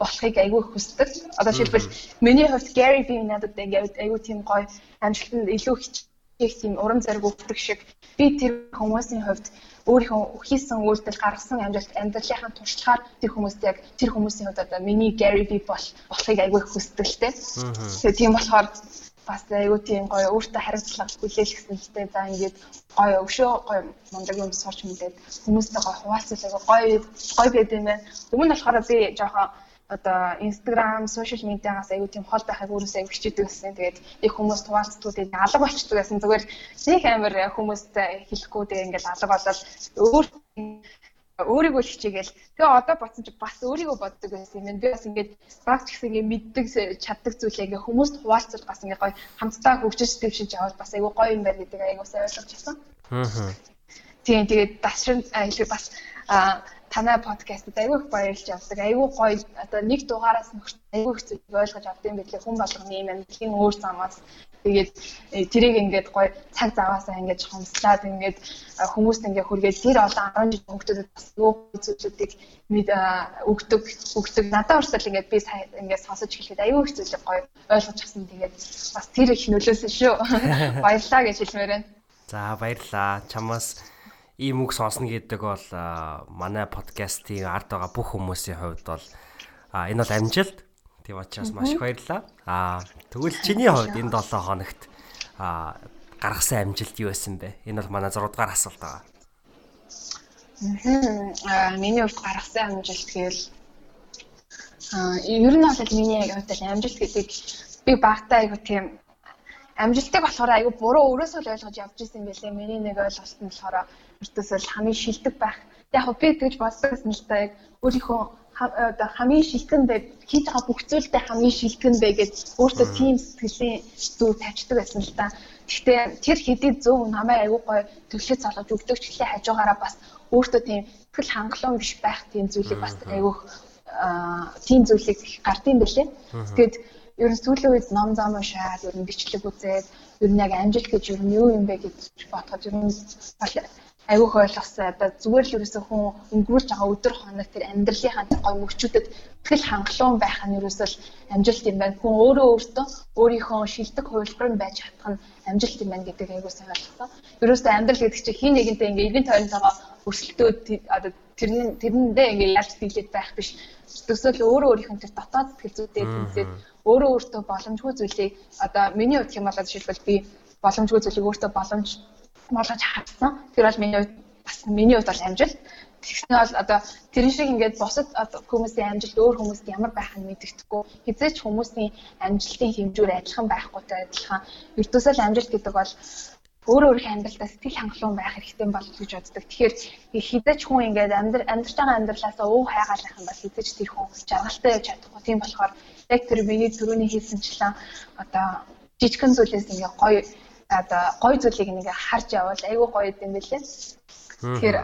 болохыг аягүй хүсдэг. Одоо жишээлбэл миний хувьд Gary Vee надад ингээд аягүй тийм гоё амжилтанд илүү хичээх тийм урам зориг өгдөг шиг би тэр хүмүүсийн хувьд өөрийнхөө хийсэн үйлдэл гаргасан амжилт амьдралынхаа туршлагаар тэр хүмүүст яг тэр хүмүүсийн хувьд одоо миний Gary Vee бол болохыг аягүй хүсдэг л те. Тэгээ тийм болохоор бас аягүй тийм гоё өөртөө хариуцлага хүлээлгэсэнтэй за ингээд гоё өвшөө гоё мундаг юм сурч мэдээд хүмүүстэй гоё хуваалцах аягүй гоё гоё байд юм байна. Өмнө нь болохоор би жоохон одоо Instagram, social media-гаас аягүй тийм хол байхыг өөрөөсөө хичээдэг гэсэн. Тэгээд их хүмүүс тэгээд алга болчдөг гэсэн. Зүгээр нэг амар хүмүүстэй хэлэхгүй тэгээд ингээд алга болоод өөр өөрийгөө хичээгээл тэгээ одоо бодсон чи бас өөрийгөө боддог байсан юм. Би бас ингээд баг ч гэсэн ингээд мэддэг чаддаг зүйлээ ингээд хүмүүст хуваалцаж бас ингээд гоё хамтдаа хөгжиж дэвшиж яваад бас айгүй гоё юм байна гэдэг айгуу сайн ойлгож авсан. Аа. Тийм тэгээд бас хэлээ бас а танай подкастт айгүй их баярлж авдаг. Айгүй гоё одоо нэг дугаараас нь айгүй их зүйл ойлгож авдаг юм билээ. Хүн болгоны юм амьдралын өөр замаас тэгээд э, тэрийг ингээд гоё цаг заваасаа ингээд хомслаад ингээд хүмүүст ингээд хүргээд тэр олон 10 жил хүмүүсд бас юу зүйлүүдийг мэд өгдөг өгдөг надад урсгал ингээд би ингээд сонсож эхлэхэд айгүй их зүйлийг гоё ойлгож авсан. Тэгээд бас тэр их нөлөөсөн шүү. [laughs] Баярлалаа гэж хэлмээр байна. За баярлалаа. Чамаас ийм үг сонсно гэдэг бол манай подкастын ард байгаа бүх хүмүүсийн хувьд бол энэ бол амжилт. Тийм учраас маш их баярлалаа. Аа тэгвэл чиний хувьд энэ 7 хоногт гаргасан амжилт юу байсан бэ? Энэ бол манай 6 дугаар асуулт байгаа. Аа миний хувьд гаргасан амжилт гэвэл аа ер нь бол миний хувьд амжилт гэдэг би багтаа айгу тийм амжилтыг болохоор айгу буруу өрөөсөө л ойлгож явж исэн байлээ. Миний нэг ойлголт нь болохоор ертөөсөө хамгийн шилдэг байх. Яг би тэгж боддог гэсэн л та яг өөрийнхөө оо хамгийн шилтгэн бай хийж байгаа бүх зүйлдээ хамгийн шилтгэн бай гэж өөртөө тийм сэтгэлийн зүй тавьчихдаг байсан л та. Гэхдээ тэр хэдий зөв намайг аягүй гоё төлөвлөж залгаж өгдөг ч ихлэ хажуугаараа бас өөртөө тийм сэтгэл хангалуун биш байх тийм зүйлийг бас аягүй тийм зүйлийг гардыг бэлээ. Тэгээд ер нь сүүлийн үед ном зам уншаад ер нь бичлэг үзээд ер нь яг амжилт гэж ер нь юу юм бэ гэж бодоход ер нь айгүйх ойлгосон. Одоо зүгээр л ерөөсөө хүн өнгөрүүлж байгаа өдөр хоног тэр амьдралынхаа тэр гой мөчүүдэд тэгэл хангалуун байх нь ерөөсөө л амжилт юм байна. Хүн өөрөө өөртөө өөрийнхөө шилдэг хувилбар нь байж чадах нь амжилт юм байна гэдэг айгуу сайн ойлгосон. Ерөөсөө амьдрал гэдэг чинь хин нэгэнтэй ингээ ивент тойронтойгоо өрсөлдөөд одоо тэрний тэрэндээ ингээ ялж дийлээд байх биш. Төсөөл өөрөө өөрийнх нь тэр дотоод сэтгэл зүйтэй тэмцээд өөрөө өөртөө боломжгүй зүйлийг одоо миний хувьд хэм болоод жишээлбэл би боломжгүй зүйлийг өөртөө боломж болгож хатсан. Тэр бол миний хувьд бас миний хувьд бол амжилт. Тэгснэ бол одоо тэрэн шиг ингээд бусад хүмүүсийн амжилт өөр хүмүүст ямар байх нь мэддэхгүй. Хизээч хүмүүсийн амжилтын хэмжүүр адилхан байхгүйтэй адилхан. Ертөөсөө амжилт гэдэг бол өөр өөрийнхөө амьдралдаа сэтгэл хангалуун байх хэрэгтэй болов гэж боддог. Тэгэхээр хизээч хүн ингээд амьдр амьдарч байгаа амьдралаасаа уух хайгаалах юм бол хизээч тэр хүн жаргалтай явж чадахгүй. Тийм болохоор яг тэр миний түрүүний хийсэнчлэн одоо жижигхэн зүйлээс ингээ гоё одоо гоё зүйлийг ингээ харж явбал айгүй гоё юм билээ. Тэгэхээр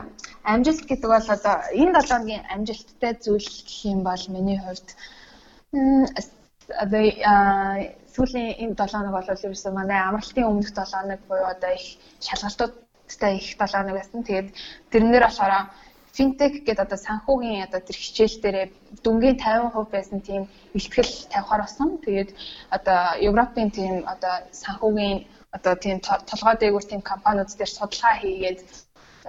амжилт гэдэг бол одоо энэ 7 хоногийн амжилттай зүйл гэх юм бол миний хувьд одоо сүүлийн энэ 7 хоног бол ерөөсөө манай амралтын өмнөх 7 хоног буюу одоо их шалгалтуудтай их 7 хоног байсан. Тэгээд тэрнэр болохоор финтек гэдэг одоо санхүүгийн одоо тэр хичээл дээрээ дүнгийн 50% байсан тийм ихтгэл тавихаар болсон. Тэгээд одоо Европын тийм одоо санхүүгийн одоо тийм толгой дээгүүр тийм компаниуд дээр судалгаа хийгээд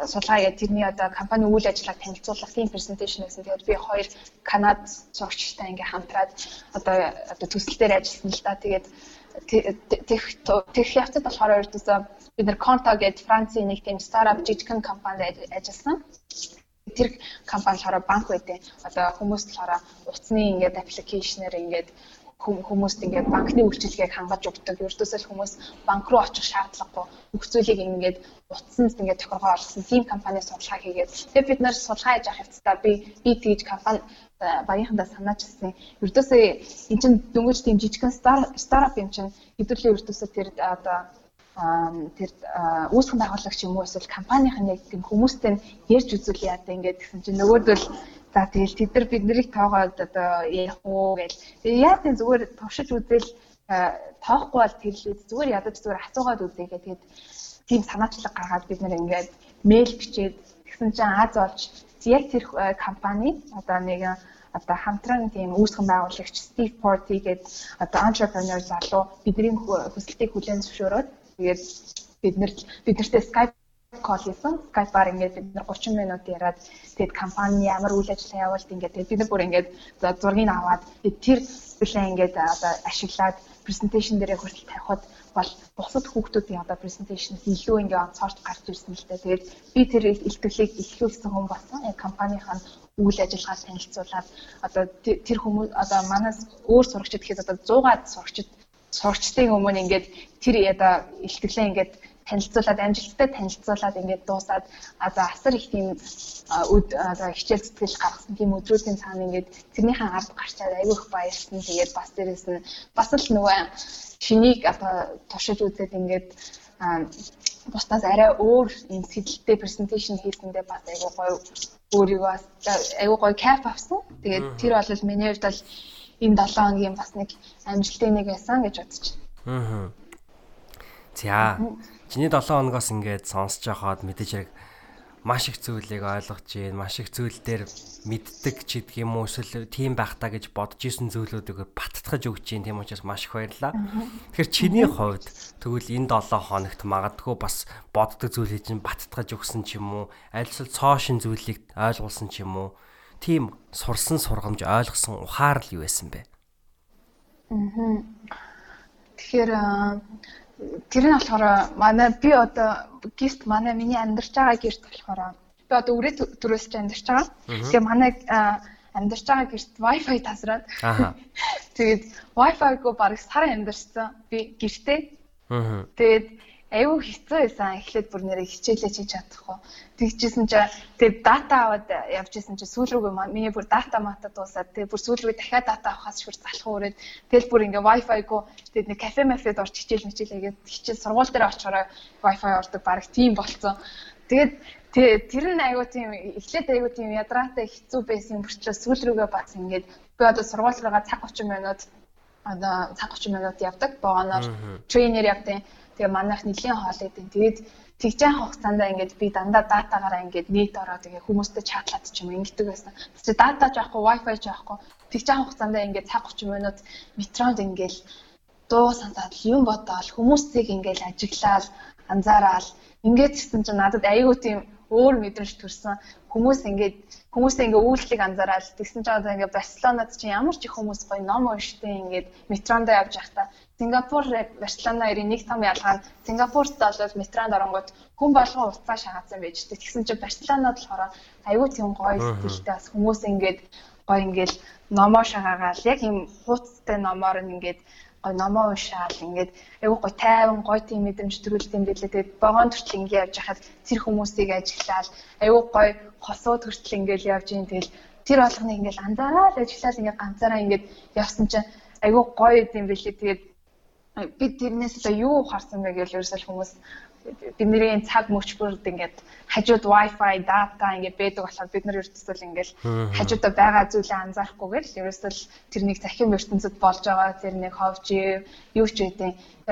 судалгаа хийгээд тэрний одоо компани үйл ажиллагааг танилцуулах тийм презентацийн гэсэн. Тэгээд би хоёр Канад зурагчтай ингээ хамтраад одоо одоо төсөл дээр ажилласан л да. Тэгээд тех тех явцад болохоор ердөөсөө бид нэр Конта гэдэг Францын нэг тийм стартап жижигхэн компанид ажилласан тэр компани болохоор банк байдیں۔ Одоо хүмүүс болохоор утасны ингээд аппликейшнээр ингээд хүмүүст ингээд банкны үйлчилгээг хангаж өгдөг. Ердөөсөө хүмүүс банк руу очих шаардлагагүй. Бүх зүйлийг ингээд утсанд ингээд тохиргоо олгосон тийм компани судалгаа хийгээд. Тэгээд бид нэр судалгаа хийж авах хэвчээ би би тэгж компани багийнхандаа санаачсан. Ердөөсөө эн чинь дөнгөж тийм жижигхэн стартап юм чинь хэдүүлээ ердөөсөө тэр одоо тэр үүсгэн байгуулагч юм уу эсвэл компанийн яг тийм хүмүүстэй ярьж үзүүл яа гэдэг ингээд гэсэн чинь. Нөгөөдөл за тэгэл тэд нар бид нарыг тоогоод одоо яах уу гэл. Тэгээ яа тийм зүгээр туршиж үзэл тоохгүй бол тэрлээд зүгээр ядаж зүгээр асуугаад үзээгээ тэгээд тийм санаачлаг гаргаад бид нэр ингээд мэйл бичээд тэгсэн чинь Аз олж яг тэр компани одоо нэг одоо хамтран тийм үүсгэн байгуулагч Steve Porty гэдэг одоо entrepreneur залуу бидний хүсэлтийг хүлээн зөвшөөрөөд тэгээд бид нар бид нартэй Skype call хийсэн. Skype-аар ингээд бид нар 30 минут яриад тэгээд компани ямар үйл ажиллагаа явуулт ингээд тэгээд бид нар бүр ингээд за зургийг аваад тэр бүлээ ингээд одоо ашиглаад презентацийн дээрээ хүртэл тавихад бол бусад хүүхдүүдийн одоо презентацийнаас илүү ингээд онцгойч гарч ирсэн л дээ. Тэгээд би тэр илтгэлийг ихлүүлсэн хүн болсон. Яг компанийн үйл ажиллагаа танилцуулаад одоо тэр хүмүүс одоо манаас өөр сурагчид гэхэд одоо 100-аад сурагчид сурагчдын өмнө ингээд тэр одоо илтгэлээ ингээд танилцуулаад амжилттай танилцуулаад ингээд дуусаад одоо асар их тийм өд одоо хичээл зүтгэл гаргасан тийм өдрүүдийн цаана ингээд тэрнийхэн ард гарчаад айгүй их баярсан. Тэгээд бас дээрэс нь бас л нөгөө шинийг одоо туршиж үзээд ингээд бусдаас арай өөр юм сэдэлтэй презентацийн хийсэндээ бас айгүй гоё өөрийгөө айгүй гоё кайф авсан. Тэгээд тэр бол миний хувьд бол энэ 7 хоногийн бас нэг амжилтын нэг байсан гэж байна. Аа. За. Чиний 7 хоногоос ингээд сонсож байхад мэдээж яг маш их зүйлийг ойлгож гин, маш их зүйл дээр мэддэг ч гэдэг юм уу эсвэл тийм байх та гэж бодож исэн зүйлүүдийг баттгаж өгч гин тийм учраас маш их баярлалаа. Тэгэхээр чиний хувьд тэгвэл энэ 7 хоногт магадгүй бас боддог зүйлийг чинь баттгаж өгсөн ч юм уу, аль эсвэл цоо шин зүйлийг ойлгуулсан ч юм уу тийм сурсан сургамж ойлгосон ухаар л юу байсан бэ? Аа. Тэгэхээр тэр нь болохоор манай би одоо гист манай миний амьдарч байгаа гэрт болохоор би одоо үрээ төрөөс ч амьдарч байгаа. Тэгээ манай амьдарч байгаа гэрт wifi тасраад. [laughs] Тэгээд wifi-г баг сар амьдарсан би гэртээ. Тэгээд аюу хэцүү байсан. Эхлээд бүр нэрээ хичээлээ хийж чадахгүй. Тэгжсэн чи тэгээ дата аваад явж исэн чи сүүл рүүгээ миний бүр дата мата дуусаад тэгээ бүр сүүл рүүгээ дахиад дата авахаас шүр залах үрээд тэгэл бүр ингээ wifi гоо тэгээд нэг кафе мафед орч хичээл мичээлээгээд хичээл сургууль дээр очороо wifi ордог баг тийм болцсон. Тэгээд тэр нь аюу тийм эхлээд аюу тийм ядраатай хэцүү байсан мөрчлөө сүүл рүүгээ бас ингээд би одоо сургууль руугаа цаг 30 минут одоо цаг 30 минут явдаг. Богоноор тренер явдаг Тэгээ манайх нэлийн хоол идэв. Тэгээд тэгж яах хугацаанд ингээд би дандаа датагаараа ингээд нийт ороо тэгээ хүмүүстэй чатлаад ч юм ингэдэг байсан. Тэгэж дата жаахгүй, wifi жаахгүй. Тэгж яах хугацаанд ингээд цаг 30 минут метронд ингээд дуу сандаад юм бодоол хүмүүсийг ингээд ажиглаад анзаараад ингээд гэсэн чинь надад айгүй тийм өөр мэдрэмж төрсэн. Хүмүүс ингээд хүмүүсээ ингээ үйлчлэг анзаараад тэгсэн чинь одоо ингээ Барселонад чинь ямар ч их хүмүүс гоё ном унштай ингээд метронд явж байхдаа Сингапур Барселона хоёрын нэг том ялгаа нь Сингапурт бол метронд оронгууд хүн болгон уцаа шахацсан байж тээ. Тэгсэн чинь Барселонод болохоор аюу тийм гоё стилтэй бас хүмүүс ингээд гоё ингээд номоо шагаагаал яг юм хууцтай номоор ингээд гой номоо уншаал. Ингээд айгүй гой тайван гой тийм мэдрэмж төрүүлдэг юм билээ. Тэгээд богоон төртл ингээд явж хахад тэр хүмүүсийг ажиглаад айгүй гой хосууд төртл ингээд явж ийн. Тэгэл тэр болгоныг ингээд анзаараад ажиглаад ингээд ганцаараа ингээд явсан чинь айгүй гоё юм билээ. Тэгээд би тэрнээс одоо юу ухаарсан бэ гэж ерөөсөл хүмүүс бидний цаг мөчбөрд ингээд хажууд wifi data ингээд байдаг болохоор бид нар ерөөсөл ингээд хажуудаа байгаа зүйлээ анзаарахгүйгээр ерөөсөл тэрнийг захин ертөнцид болж байгаа тэр нэг ховж юу ч гэдэг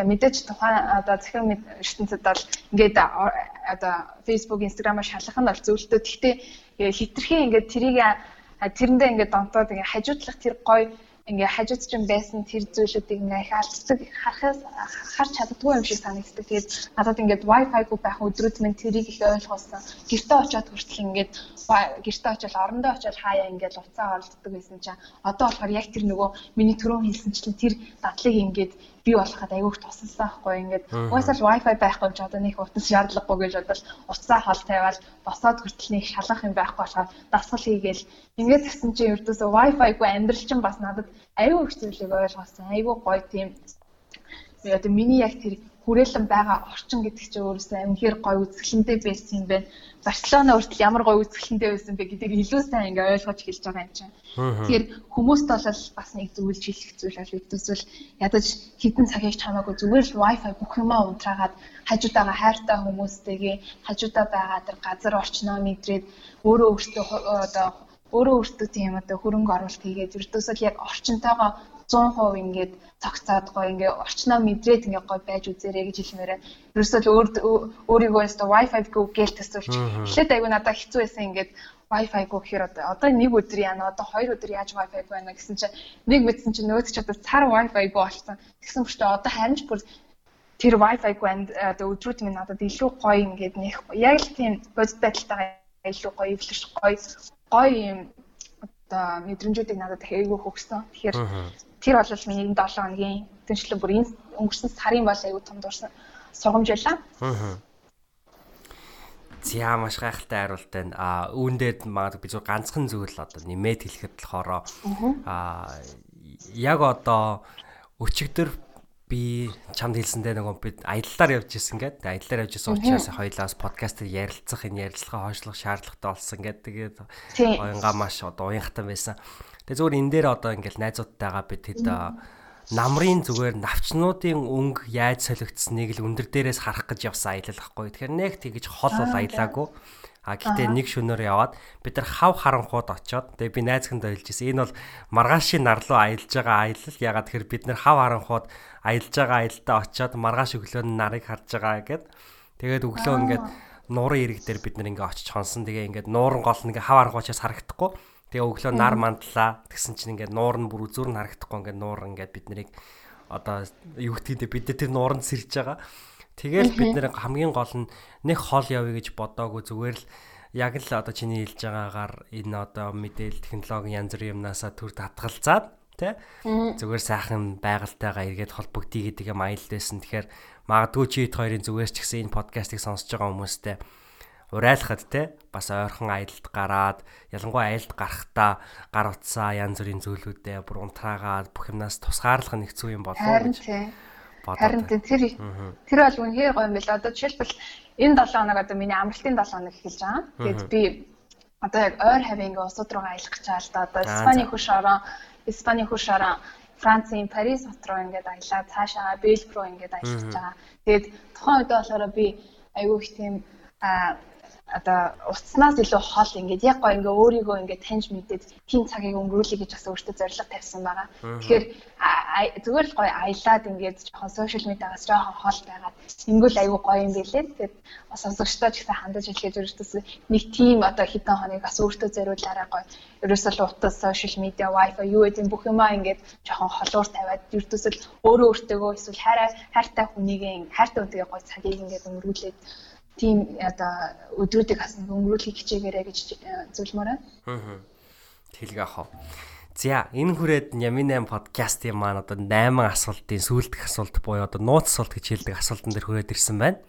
мэдээж тухайн одоо захин ертөнцид бол ингээд одоо Facebook Instagram-аар шалгах нь бол зөвлөлтөө. Гэхдээ хитрхийн ингээд тэрийг тэрэндээ ингээд донтоод ингээд хажуудлах тэр гоё ингээ хажууд ч юм байсан тэр зүйлүүдийг ингээ их алддаг харахаас харж чаддгүй юм шиг санагддаг. Тэгээд надад ингээд wifi-г байх өдрүүд минь тэрийг их ойлгуулсан. Гэртээ очиод хүртэл ингээд гэртээ очиод орондоо очиод хаяа ингээд уцаа олддог байсан чинь одоо болохоор яг тэр нөгөө миний түрүү хэлсэнчлэн тэр дадлыг ингээд бий болоход айгүйх тусалсан байхгүй ингээд угаасаа л wifi байхгүй ч одоо нэг утас шаардлагагүй гэж бодвол утасаа хол тавиал босоод хүртэл нэг шалгах юм байхгүй болохоор дасгал хийгээл. Ингээд гэсэн чинь ердөөсөө wifi-гүй амьдрал чинь бас надад айгүй их зүйлийг ойлгосон. Айгүй гоё тийм. Одоо миний яг тэр хүрээлэн байгаа орчин гэдэг чинь өөрөөсөө амхээр гоё үзэсгэлэнтэй байсан юм байна. Барселона өөртөө ямар гоё үзэсгэлэнтэй байсан бэ гэдгийг илүү сайн ингээ ойлгож хэлж байгаа юм чинь. Тэгэхээр хүмүүст бол бас нэг зөвлөж хэлэх зүйл бол нэгдүсэл ядаж хитэн цаг хийж хамаагүй зүгээр л wifi бүх юмаа унтраагаад хажуудаага хайртай хүмүүстэйгээ хажуудаа байгаа тэр газар орчноо мэдрээд өөрөө өөртөө одоо өөрөө өөртөө тийм одоо хөрөнгө оруулалт хийгээд ердөөсөө яг орчинтойгоо 100% ингээд цогцоод гоё ингээ орчноо мэдрээд ингээ гоё байж үзээрэй гэж хэлмээрээ. Ерөөсөө л өөрийгөө өстө Wi-Fi гоо гээл төсөлч. Эхлээд айгүй надад хэцүү байсан ингээд Wi-Fi гоо гэхээр одоо одоо нэг өдөр яана одоо хоёр өдөр яаж Wi-Fi байна гэсэн чинь нэг мэдсэн чинь нөөц ч одоо цар Wi-Fi гоо болсон. Тэгсэн мөртөө одоо харин ч бүр тэр Wi-Fi гоо одоо өдрүүд минь надад илүү гоё ингээд нэх яг л тийм бодит байдалтайгаа илүү гоё эвлэж гоё гоё юм одоо мэдрэмжүүдийг надад айгүй хөгсөн. Тэгэхээр Тэр бол миний 7 хоногийн тэнцлэг бүр энэ өнгөрсөн сарын бол аягүй том дурсан сургамж байлаа. Аа. За маш гайхалтай хариулт байна. А үүн дээр магадгүй би зөв ганцхан зүйл одоо нэмээд хэлэхэд болохоор а яг одоо өчигдөр би чамд хэлсэндээ нөгөө бид аяллаар явж исэн гээд аяллаар явж исэн учраас хоёлаас подкастыг ярилцах энэ ярилцлага хойшлох шаардлагатай болсон гээд тэгээд оянга маш одоо уянхтан байсан. Тэгээ зөвөр энэ дээр одоо ингээл найзуудтайгаа бид хэд намрын зүгээр навчнуудын өнгө яаж солигдсныг л өндөр дээрээс харах гэж явсан аялал ахгүй. Тэгэхээр нэг тэгж хол бол аялаагүй. А гэтээ нэг шөнөөр яваад бид нар хав харанхууд очоод тэгээ би найзханд ойлж ирсэн. Энэ бол маргаашийн нар руу аялж байгаа аялал. Ягаад тэгэхээр бид нар хав харанхууд аялж байгаа аялалтаа очоод маргааш өглөө нь нарыг харж байгаа гэд. Тэгээд өглөө ингээд нуурын ирэг дээр бид нар ингээд очиж хонсон. Тэгээ ингээд нууран гол нэг хав харанхуучаас харагдахгүй. Тэгээ өглөө нар мандлаа. Тэгсэн чинь ингээд нуур нь бүр үзүүр нь харагдахгүй ингээд нуур ингээд бид нарыг одоо юу гэдгийг бид нар тэр нууранд сэрж байгаа. Тэгэл бид нэр хамгийн гол нь нэг хол явъя гэж бодоагүй. Зүгээр л яг л одоо чиний хэлж байгаагаар энэ одоо мэдээлэл технологи янз бүрийн юмнасаа төр татгалзаад тий зүгээр сайхан байгальтайгаа эргээд холбогдъё гэдэг юм аялал байсан. Тэгэхээр магадгүй чи хэд хоёрын зүгээс ч гэсэн энэ подкастыг сонсож байгаа хүмүүстээ урайлахад те бас ойрхон аялалд гараад ялангуяа аялалд гарахдаа гар утсаа янз бүрийн зүйлүүдээ бүр унтраагаад бүх юмнаас тусгаарлах нь хэцүү юм болов уу гэж бодоод. Харин тэр тэр бол үнэхээр гоё юм байна. Одоо жишээлбэл энэ 7 хоног одоо миний амралтын 7 хоног эхэлж байгаа. Тэгээд би одоо яг ойр хавийн усууд руу аялах гэж байгаа л да. Одоо Испани хөш орон Испани хөш орон Францын Парис хот руу ингээд аялаа цаашаа Бельги руу ингээд аялах гэж байгаа. Тэгээд тухайн үед болохоор би айгүй их тийм одоо уцснаас илүү хол ингээд яг гоо ингээ өөрийгөө ингээ таньж мэдээд тийм цагийг өнгөрүүлэх гэж бас өөртөө зорилго тавьсан байгаа. Тэгэхээр зүгээр л гоё аялаад ингээд жоохон сошиал медиагаас жоохон хол байгаад ингүүл айгүй гоё юм билээ. Тэгээд бас сонсогчдоо ч гэсэн хандаж хэлхийж өөртөөс нэг тийм одоо хитэн хоног бас өөртөө зориулаараа гоё. Ерөөсөө л утас сошиал медиа wifi юу гэдэг бүх юмаа ингээд жоохон холуур тавиад ерөөсөө л өөрөө өөртөөгөө эсвэл хайраа хайртай хүнийгээ хайртай үнтэйгээ гоё цагийг ингээд өнгөрүүлээд тийм одоо өдрүүдийг бас өнгөрүүлэхийг хичээгээрэй гэж э, зөвлөмөр байна. Аа. Тэлэг ах. За энэ хүрээд Ямин 8 подкастын маань одоо 8 асуултын сүүлдэх асуулт буюу одоо нууц асуулт гэж хэлдэг асуултан дээр хүрээд ирсэн байна.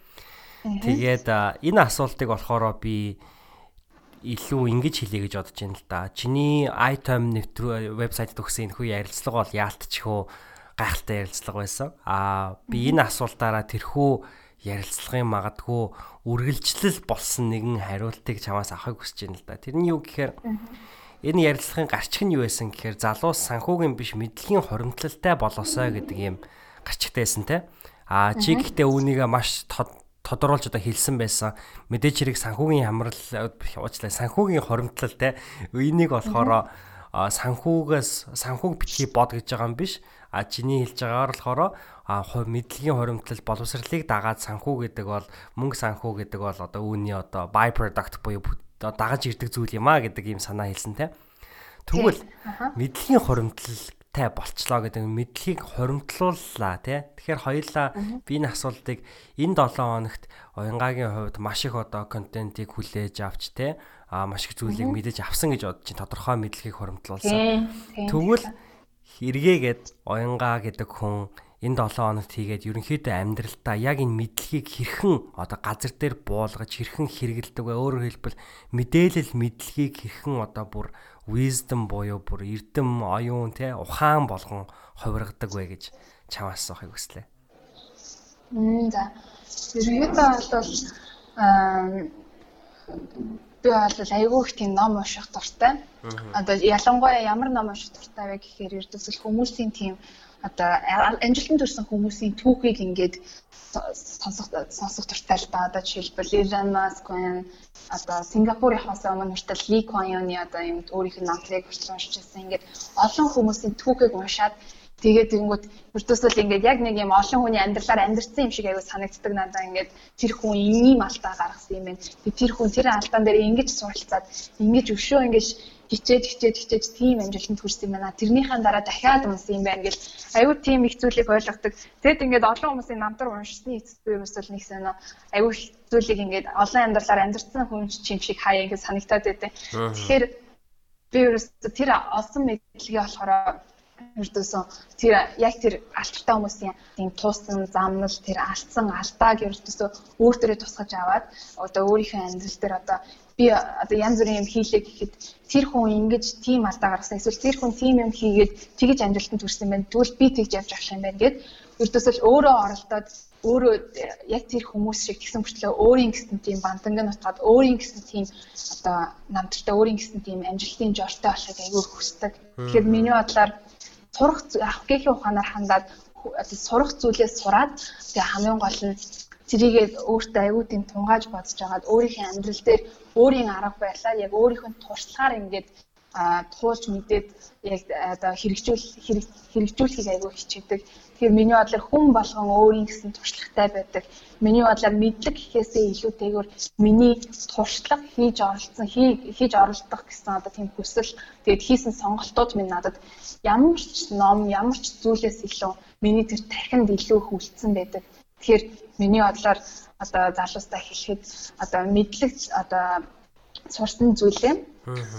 Тэгээд энэ асуултыг болохоор би илүү ингэж хэлье гэж бодож байна л да. Чиний item нэвтрүү вебсайтд өгсөн энэ хүү ярилцлага бол яалтчихөө гайхалтай ярилцлага байсан. Аа би энэ асуултаараа тэрхүү ярилцлагын магадгүй үргэлжлэл болсон нэгэн хариултыг чамаас авахыг хүсэж байна л да. Тэр нь юу гэхээр энэ ярилцлагын гарчиг нь юу байсан гэхээр залуус санхүүгийн биш мэдлэгийн хоримтлалтай болоосой гэдэг юм гарчигтай байсан те. А чи гэхдээ үүнийг маш тодруулж одоо хэлсэн байсан. Мэдээж хэрэг санхүүгийн хамрал уучлаа санхүүгийн хоримтлал те. Энийг болохоор санхүүгээс санхүүг битгий бод гэж байгаа юм биш. А чиний хэлж байгаагаар болохоор мэдлэгийн хоримтлал боловсролыг дагаад санхүү гэдэг бол мөнгө санхүү гэдэг бол одоо үүний одоо by product буюу дагаж ирдэг зүйл юм а гэдэг ийм санаа хэлсэн те. Тэгвэл мэдлэгийн хоримтлалтай болчлоо гэдэг мэдлэгийг хоримтлууллаа те. Тэгэхээр хоёулаа би энэ асуултыг энэ 7 хоногт уянгагийн хувьд маш их одоо контентийг хүлээж авч те а маш их зүйлийг мэдэж авсан гэж бодож чинь тодорхой мэдлэгийг хоримтлуулсан. Тэгвэл эргээгээд уянгаа гэдэг хүн энэ 7 хоногт хийгээд ерөнхийдөө амьдралдаа яг энэ мэдлэгийг хэрхэн одоо газар дээр буулгаж хэрхэн хэрэгэлдэг вэ? Өөрөөр хэлбэл мэдээлэл мэдлэгийг хэрхэн одоо бүр wisdom буюу бүр эрдэм оюун те ухаан болгон хувиргадаг вэ гэж чамаас асуухыг хүслээ. Мм за. Ерөнхийдөө бол аа би бол айгүй их тийм ном унших дуртай. Одоо ялангуяа ямар ном унших дуртай вэ гэхээр ердөөсөл хүмүүсийн тийм одоо амжилтанд хүрсэн хүмүүсийн түүхийг ингээд сонсох сонсох дуртай л да. Одоо жишээлбэл Elon Musk байна. Одоо Сингапурын хосоо өмнө хүртэл Lee Kuan Yew-ны одоо юм өөрийнх нь номлыг хүртэл уншижсэн. Ингээд олон хүмүүсийн түүхийг уншаад Тэгээд тэгэнгүүт өртөөсөл ингээд яг нэг юм олон хүний амьдралаар амьдэрсэн юм шиг аягүй санагддаг надаа ингээд тэр хүн ийм алдаа гаргасан юм байна. Тэр хүн тэр алдаан дээр ингэж суралцаад ингэж өшөө ингэж хичээж хичээж хичээж тийм амжилтанд хүрсэн юм байна. Тэрнийхэн дараа дахиад унсан юм байна гэл аюу тийм их зүйлийг ойлгодог. Тэгэд ингээд олон хүмүүсийн намтар уншсны эцэст би ерөөсөл нэг сонио их зүйлийг ингээд олон амьдралаар амьдрсан хүн чим шиг хаяа ингээд санагтаад байдیں۔ Тэгэхээр би ерөөсөө тэр олсон мэдлэгээ болохоор ердөөсөө тэр яг тэр алтартай хүмүүсийн тийм туусан замнал тэр алдсан алдааг ердөөсөө өөр төрөө тусгаж аваад одоо өөрийнхөө амьдрал дээр одоо би одоо янз бүрийн юм хийлээ гэхэд тэр хүн ингэж тийм алдаа гаргасан эсвэл тэр хүн тийм юм хийгээд тэгэж амжилтанд хүрсэн байна. Тэгвэл би тэгж явж авах юм байна гэд ердөөсөө өөрөө оролдоод өөрөө яг тэр хүмүүс шиг тэгсэн мөртлөө өөрийн гэсэн тийм бантанг нь утгаад өөрийн гэсэн тийм одоо намтартай өөрийн гэсэн тийм амжилтын жортой болохыг аягүй хүсдэг. Тэгэхээр миний бодлоор сурах авах гэхийн ухаанаар хандаад сурах зүйлээс сураад тэгээ хамгийн гол нь тэрийгээ өөртөө аягүй тийм тунгааж бодож агаад өөрийнхөө амьдрал дээр өөрийн арга барилаа яг өөрийнхөө туршлагаар ингээд туулж мэдээд яг одоо хэрэгжүүл хэрэгжүүлэхийг аягүй хичээдэг. Тэгэхээр миний бодлоор хүн болгон өөрийн гэсэн туршлагатай байдаг. Миний бодлоор мэдлэг гэхээсээ илүүтэйгээр миний туршлага хийж оролцсон хийж оролдох гэсэн одоо тийм хүсэл тэгээд хийсэн сонголтууд минь надад ямар ч ном ямар ч зүйлээс илүү миний тэр тархинд илүү их үлдсэн байдаг. Тэгэхээр миний бодлоор одоо залуустаа хэлэхэд одоо мэдлэг одоо сурсан зүйлээ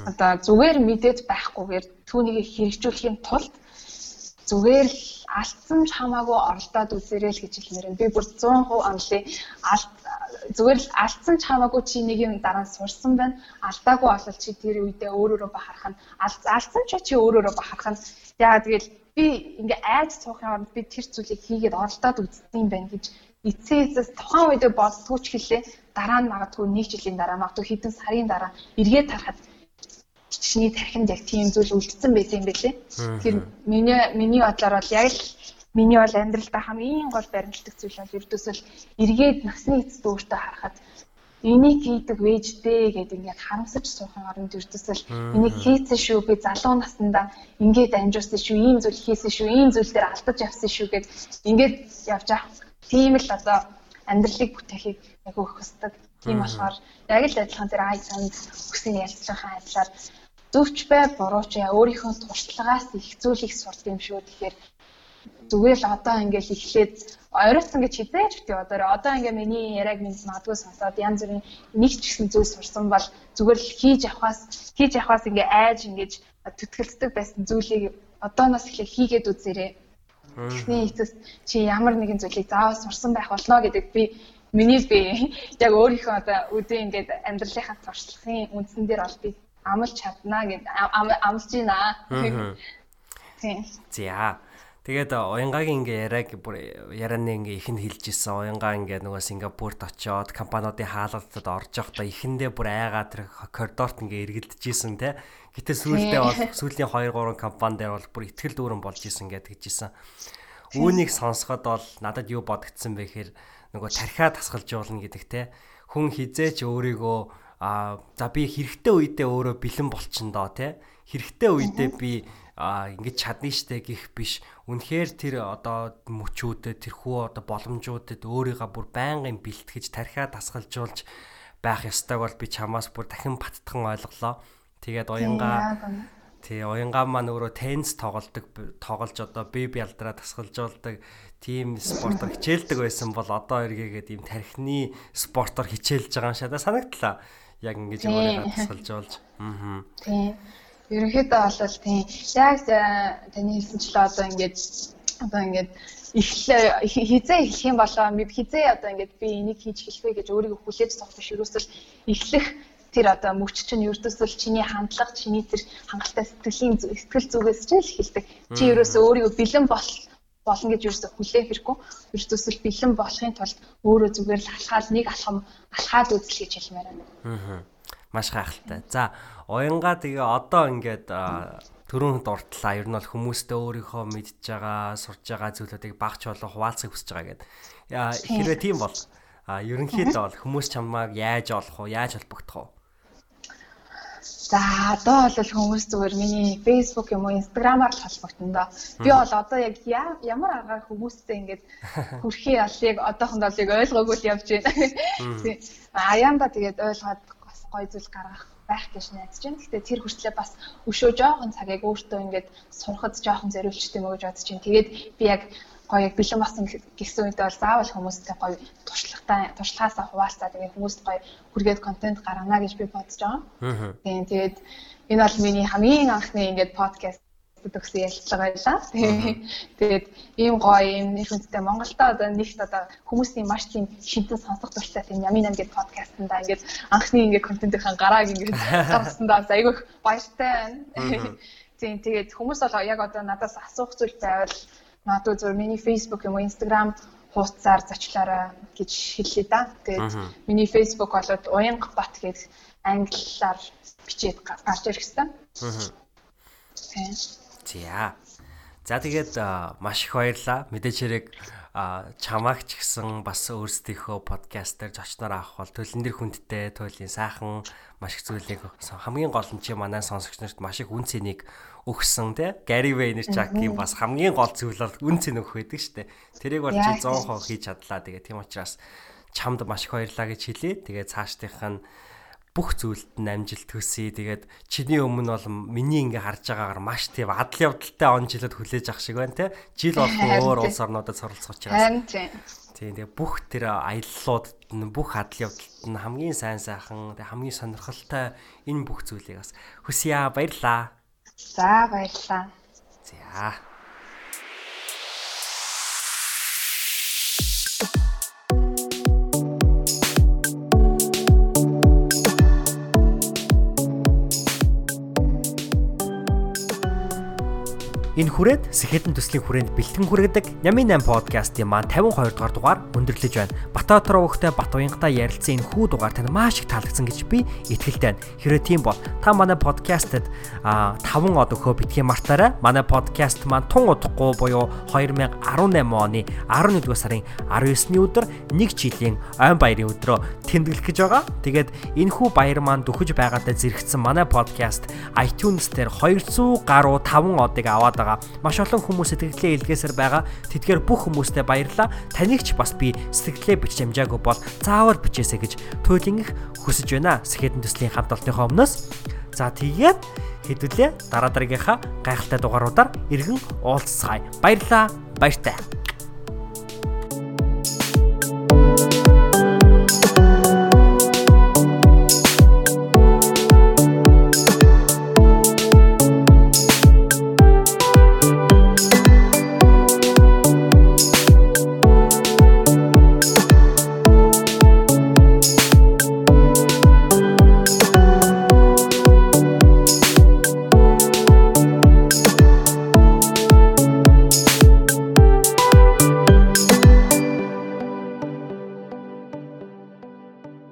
одоо зүгээр мэдээд байхгүйгээр түүнийг хэрэгжүүлэхийн тулд зүгээр л алдсан ч хамаагүй оролдоод үзээрэй л гэж хэлмээр байна. Би бүр 100% онлын алд зүгээр л алдсан ч хамаагүй чи нэг юм дараа нь сурсан байна. Алдаагүй болол чи тэр үедээ өөрөөрөө бахарах нь алдсан ч чи өөрөөрөө бахарах нь яа тэгэл би ингээ айж суухын оронд би тэр зүйлийг хийгээд оролдоод үзсэн юм байна гэж эцээсээс тухайн үедээ боддгоо ч хэлээ дараа нь магадгүй нэг жилийн дараа магадгүй хэдэн сарын дараа эргээд тарахад чиний тархинд яг тийм зүйл үлдсэн байсан юм байлээ. Тэгэхээр миний миний бодлоор бол яг л миний бол амьдралдаа хамгийн гол баримтлагдаг зүйл бол ердөөсөл эргээд насны эцэст өөртөө харахад энийг хийдэг вэждээ гэдэг ингээд харамсаж суухын оронд ердөөсөл энийг хийсэн шүү би залуу наснда ингээд амжуулсан шүү ийм зүйл хийсэн шүү ийм зүйл дээр алдаж явсан шүү гэд ингээд явж авах тийм л одоо амьдралыг бүтээхийг яг өөх хөсдөг. Тийм болохоор яг л адилхан тэр ай санд ялцж байгаа адилаар зөвч бай буруу ч яа өөрийнхөө туршлагаас их зүйлийг сурд юм шүү. Тэгэхээр зүгээр л одоо ингээл эхлээд оройтсан гэж хизээж бити одоо одоо ингээ миний яриаг минь магадгүй сонсоод янз бүрийн нэг ч гэсэн зүйл сурсан бол зүгээр л хийж авахаас хийж авахаас ингээ айж ингэж төтгөлддөг байсан зүйлийг одооноос эхлээд хийгээд үзээрэй. Эхний эцэс чи ямар нэгэн зүйлийг заавал сурсан байх болно гэдэг би миний би яг өөрийнхөө одоо үдээ ингээд амьдралынхаа туршлагын үндсэн дээр бол би амлж чадна гэд амлж байна. За. Тэгээд уянгагийн ингээ яриаг бүр ярианы ингээ ихэнд хэлж исэн. Уянгаа ингээ нөгөө Сингапурт очиод компаниудын хаалгадад орж явахдаа ихэндээ бүр айгаа тэр коридорт ингээ эргэлдэж исэн те. Гэтэ сүүлдээ бол [laughs] сүүлийн 2 3 компани дээр бол бүр ихтгэл дүүрэн болж исэн гэдэг жисэн. Үүнийг сонсоход бол надад юу бодогдсон бэ гэхээр нөгөө тархиа тасгалж болно гэдэг те. Хүн хизээч өөрийгөө а за би хэрэгтэй үедээ өөрөө бэлэн болчихно доо те хэрэгтэй үедээ би а ингэж чадна штэ гих биш. Үнэхээр тэр одоо мөчүүдэд тэрхүү одоо боломжуудад өөрийгөө бүр байнгын бэлтгэж тархиа тасгалжуулж байх ёстойг бол би чамаас бүр дахин баттхан ойлголоо. Тэгээд уянгаа тий уянгаа маань өөрөө теннис тоглолдог тоглож одоо би бялдраа тасгалжуулдаг тим спортоор хичээлдэг байсан бол одоо эргээгээд ийм тархины спортоор хичээлж байгаа юм шатаа санагдлаа яг ингэж өөрийгөө тасгалж болж. Аа. Тийм. Ерөнхийдөө бол тийм. Яг таны хэлсэнчлээ одоо ингэж одоо ингэж эхлээ хизээ эхлэх юм болоо би хизээ одоо ингэж би энийг хийж хэлэх вэ гэж өөрийгөө хүлээж сох биш ерөөсөл эхлэх тэр одоо мөч чинь ердөөсөл чиний хандлага чиний тэр хангалттай сэтгэлийн сэтгэл зүгээс ч л эхэлдэг. Чи ерөөсөө өөрийгөө бэлэн бол болно гэж юусоо хүлээх хэрэггүй. Ердөөсөл бэлэн болохын тулд өөрөө зүгээр л алхаад нэг алхам алхаад үзэл гэж хэлмээр байна. Аа. Маш гайхалтай. За, уянга тэгээ одоо ингээд төрөнд дурдлаа. Ер нь бол хүмүүстэй өөрийнхөө мэдж байгаа, сурж байгаа зүйлүүдийг багч болоо хуваалцахыг хүсэж байгаа гэдэг. Хэрвээ тийм бол а ерөнхийдөө бол хүмүүс чамайг яаж олох вэ? Яаж холбогдох вэ? За одоо бол хүмүүс зүгээр миний Facebook юм уу Instagram-аар л холбогдсон доо. Би бол одоо яг ямар аргаар хүмүүстэй ингэж хүрхий алыг одоохондоо л яг ойлгоогүй л явж байна. Аяанда тэгээд ойлгоод бас гоё зүйл гаргах байх гэж найдаж байна. Гэхдээ тэр хүртлээр бас өшөө жоохон цагийг өөртөө ингэж сурахад жоохон зориулчтай мөн гэж бодож байна. Тэгээд би яг гоё яг бэлэн басан гэсэн үед бол заавал хүмүүстэй гоё туршлагатай туршлагаасаа хуваалцаа тэгээ хүмүүст гоё хүргээд контент гаргана гэж би бодож байгаа. Тийм тэгээд энэ бол миний хамгийн анхны ингээд подкаст төгсөн ярилцлага байлаа. Тэгээд ийм гоё ийм нэр хүндтэй Монголда одоо нэгт одоо хүмүүсийн маш тийм шинтэн сонсох дуртай тийм Ямин 8 гэдэг подкастнда ингээд анхны ингээд контентын гарааг ингээд [laughs] гаргасандаа айгүй баяртай байна. [laughs] Тийм тэгээд хүмүүс бол яг одоо надаас асуух зүйл байвал магадгүй зөв миний Facebook юм уу Instagram хуудасаар зочлоорой гэж хэллээ да. Тэгээд миний Facebook болоод Уянга бат гэж англиар бичээд гарч ирсэн. Аа. За. За тэгээд маш их баярлаа. Мэдээч хэрэг чамааг ч гэсэн бас өөрсдийнхөө подкастер зочноор авах бол төлөн дэр хүндтэй, туйлын сайхан маш их зүйлийг хамгийн гол нь чи манай сонсогч нарт маш их үн цэнийг өгсөн тий Gary Vaynerchuk-ийн бас хамгийн гол зүйл бол үн цэн өгөх байдаг дээ. Тэрийг бол чи 100% хийж чадлаа. Тэгээ тийм учраас чамд маш их баярлаа гэж хэлье. Тэгээ цаашдынх нь бүх зүйлд нь амжилт төсөе. Тэгээд чиний өмнө бол миний ингээ харж байгаагаар маш тийм адал явдалтай он жилд хүлээж авах шиг байна те. Жил болох [laughs] өөр улс орнуудад суралцах учраас. Тийм тэгээ бүх тэр аяллууд нь бүх адал явдалт нь хамгийн сайн сайхан хамгийн сонирхолтой энэ бүх зүйлийг бас хүсье баярлаа. За баярлалаа. За. Энэ хүрээд Сэхэдэн төслийн хүрээнд бэлтгэн хүргэдэг Ями 8 подкастын маань 52 дугаар дугаар өндөрлөж байна. Батаатар уухтай Бат уянгата ярилцсан энэ хүү дугаар танд маш их таалагдсан гэж би итгэлтэй байна. Хэрэв тийм бол та манай подкастэд 5 од өгөө битгий мартаарай. Манай подкаст маань тун удахгүй буюу 2018 оны 11 сарын 19-ний өдөр нэг жилийн ойн баярын өдрөө тэмдэглэх гэж байгаа. Тэгээд энэ хүү баяр маань дөхөж байгаадаа зэрэгцсэн манай подкаст iTunes дээр 200 гаруй 5 одыг аваад байгаа. Маш олон хүмүүс сэтгэлээ илгээсээр байгаа. Тэдгээр бүх хүмүүстээ баярлалаа. Таныг ч бас би сэтгэлээ бичиж амжаагүй бол заавал бичээсэй гэж туйлын их хүсэж байна. Сэхэдэн төслийн хамт олонныхоо өмнөөс. За тэгээд хэдүүлээ дараа дараагийнхаа гайхалтай дугааруудаар иргэн уулзцаая. Баярлалаа. Баяртай.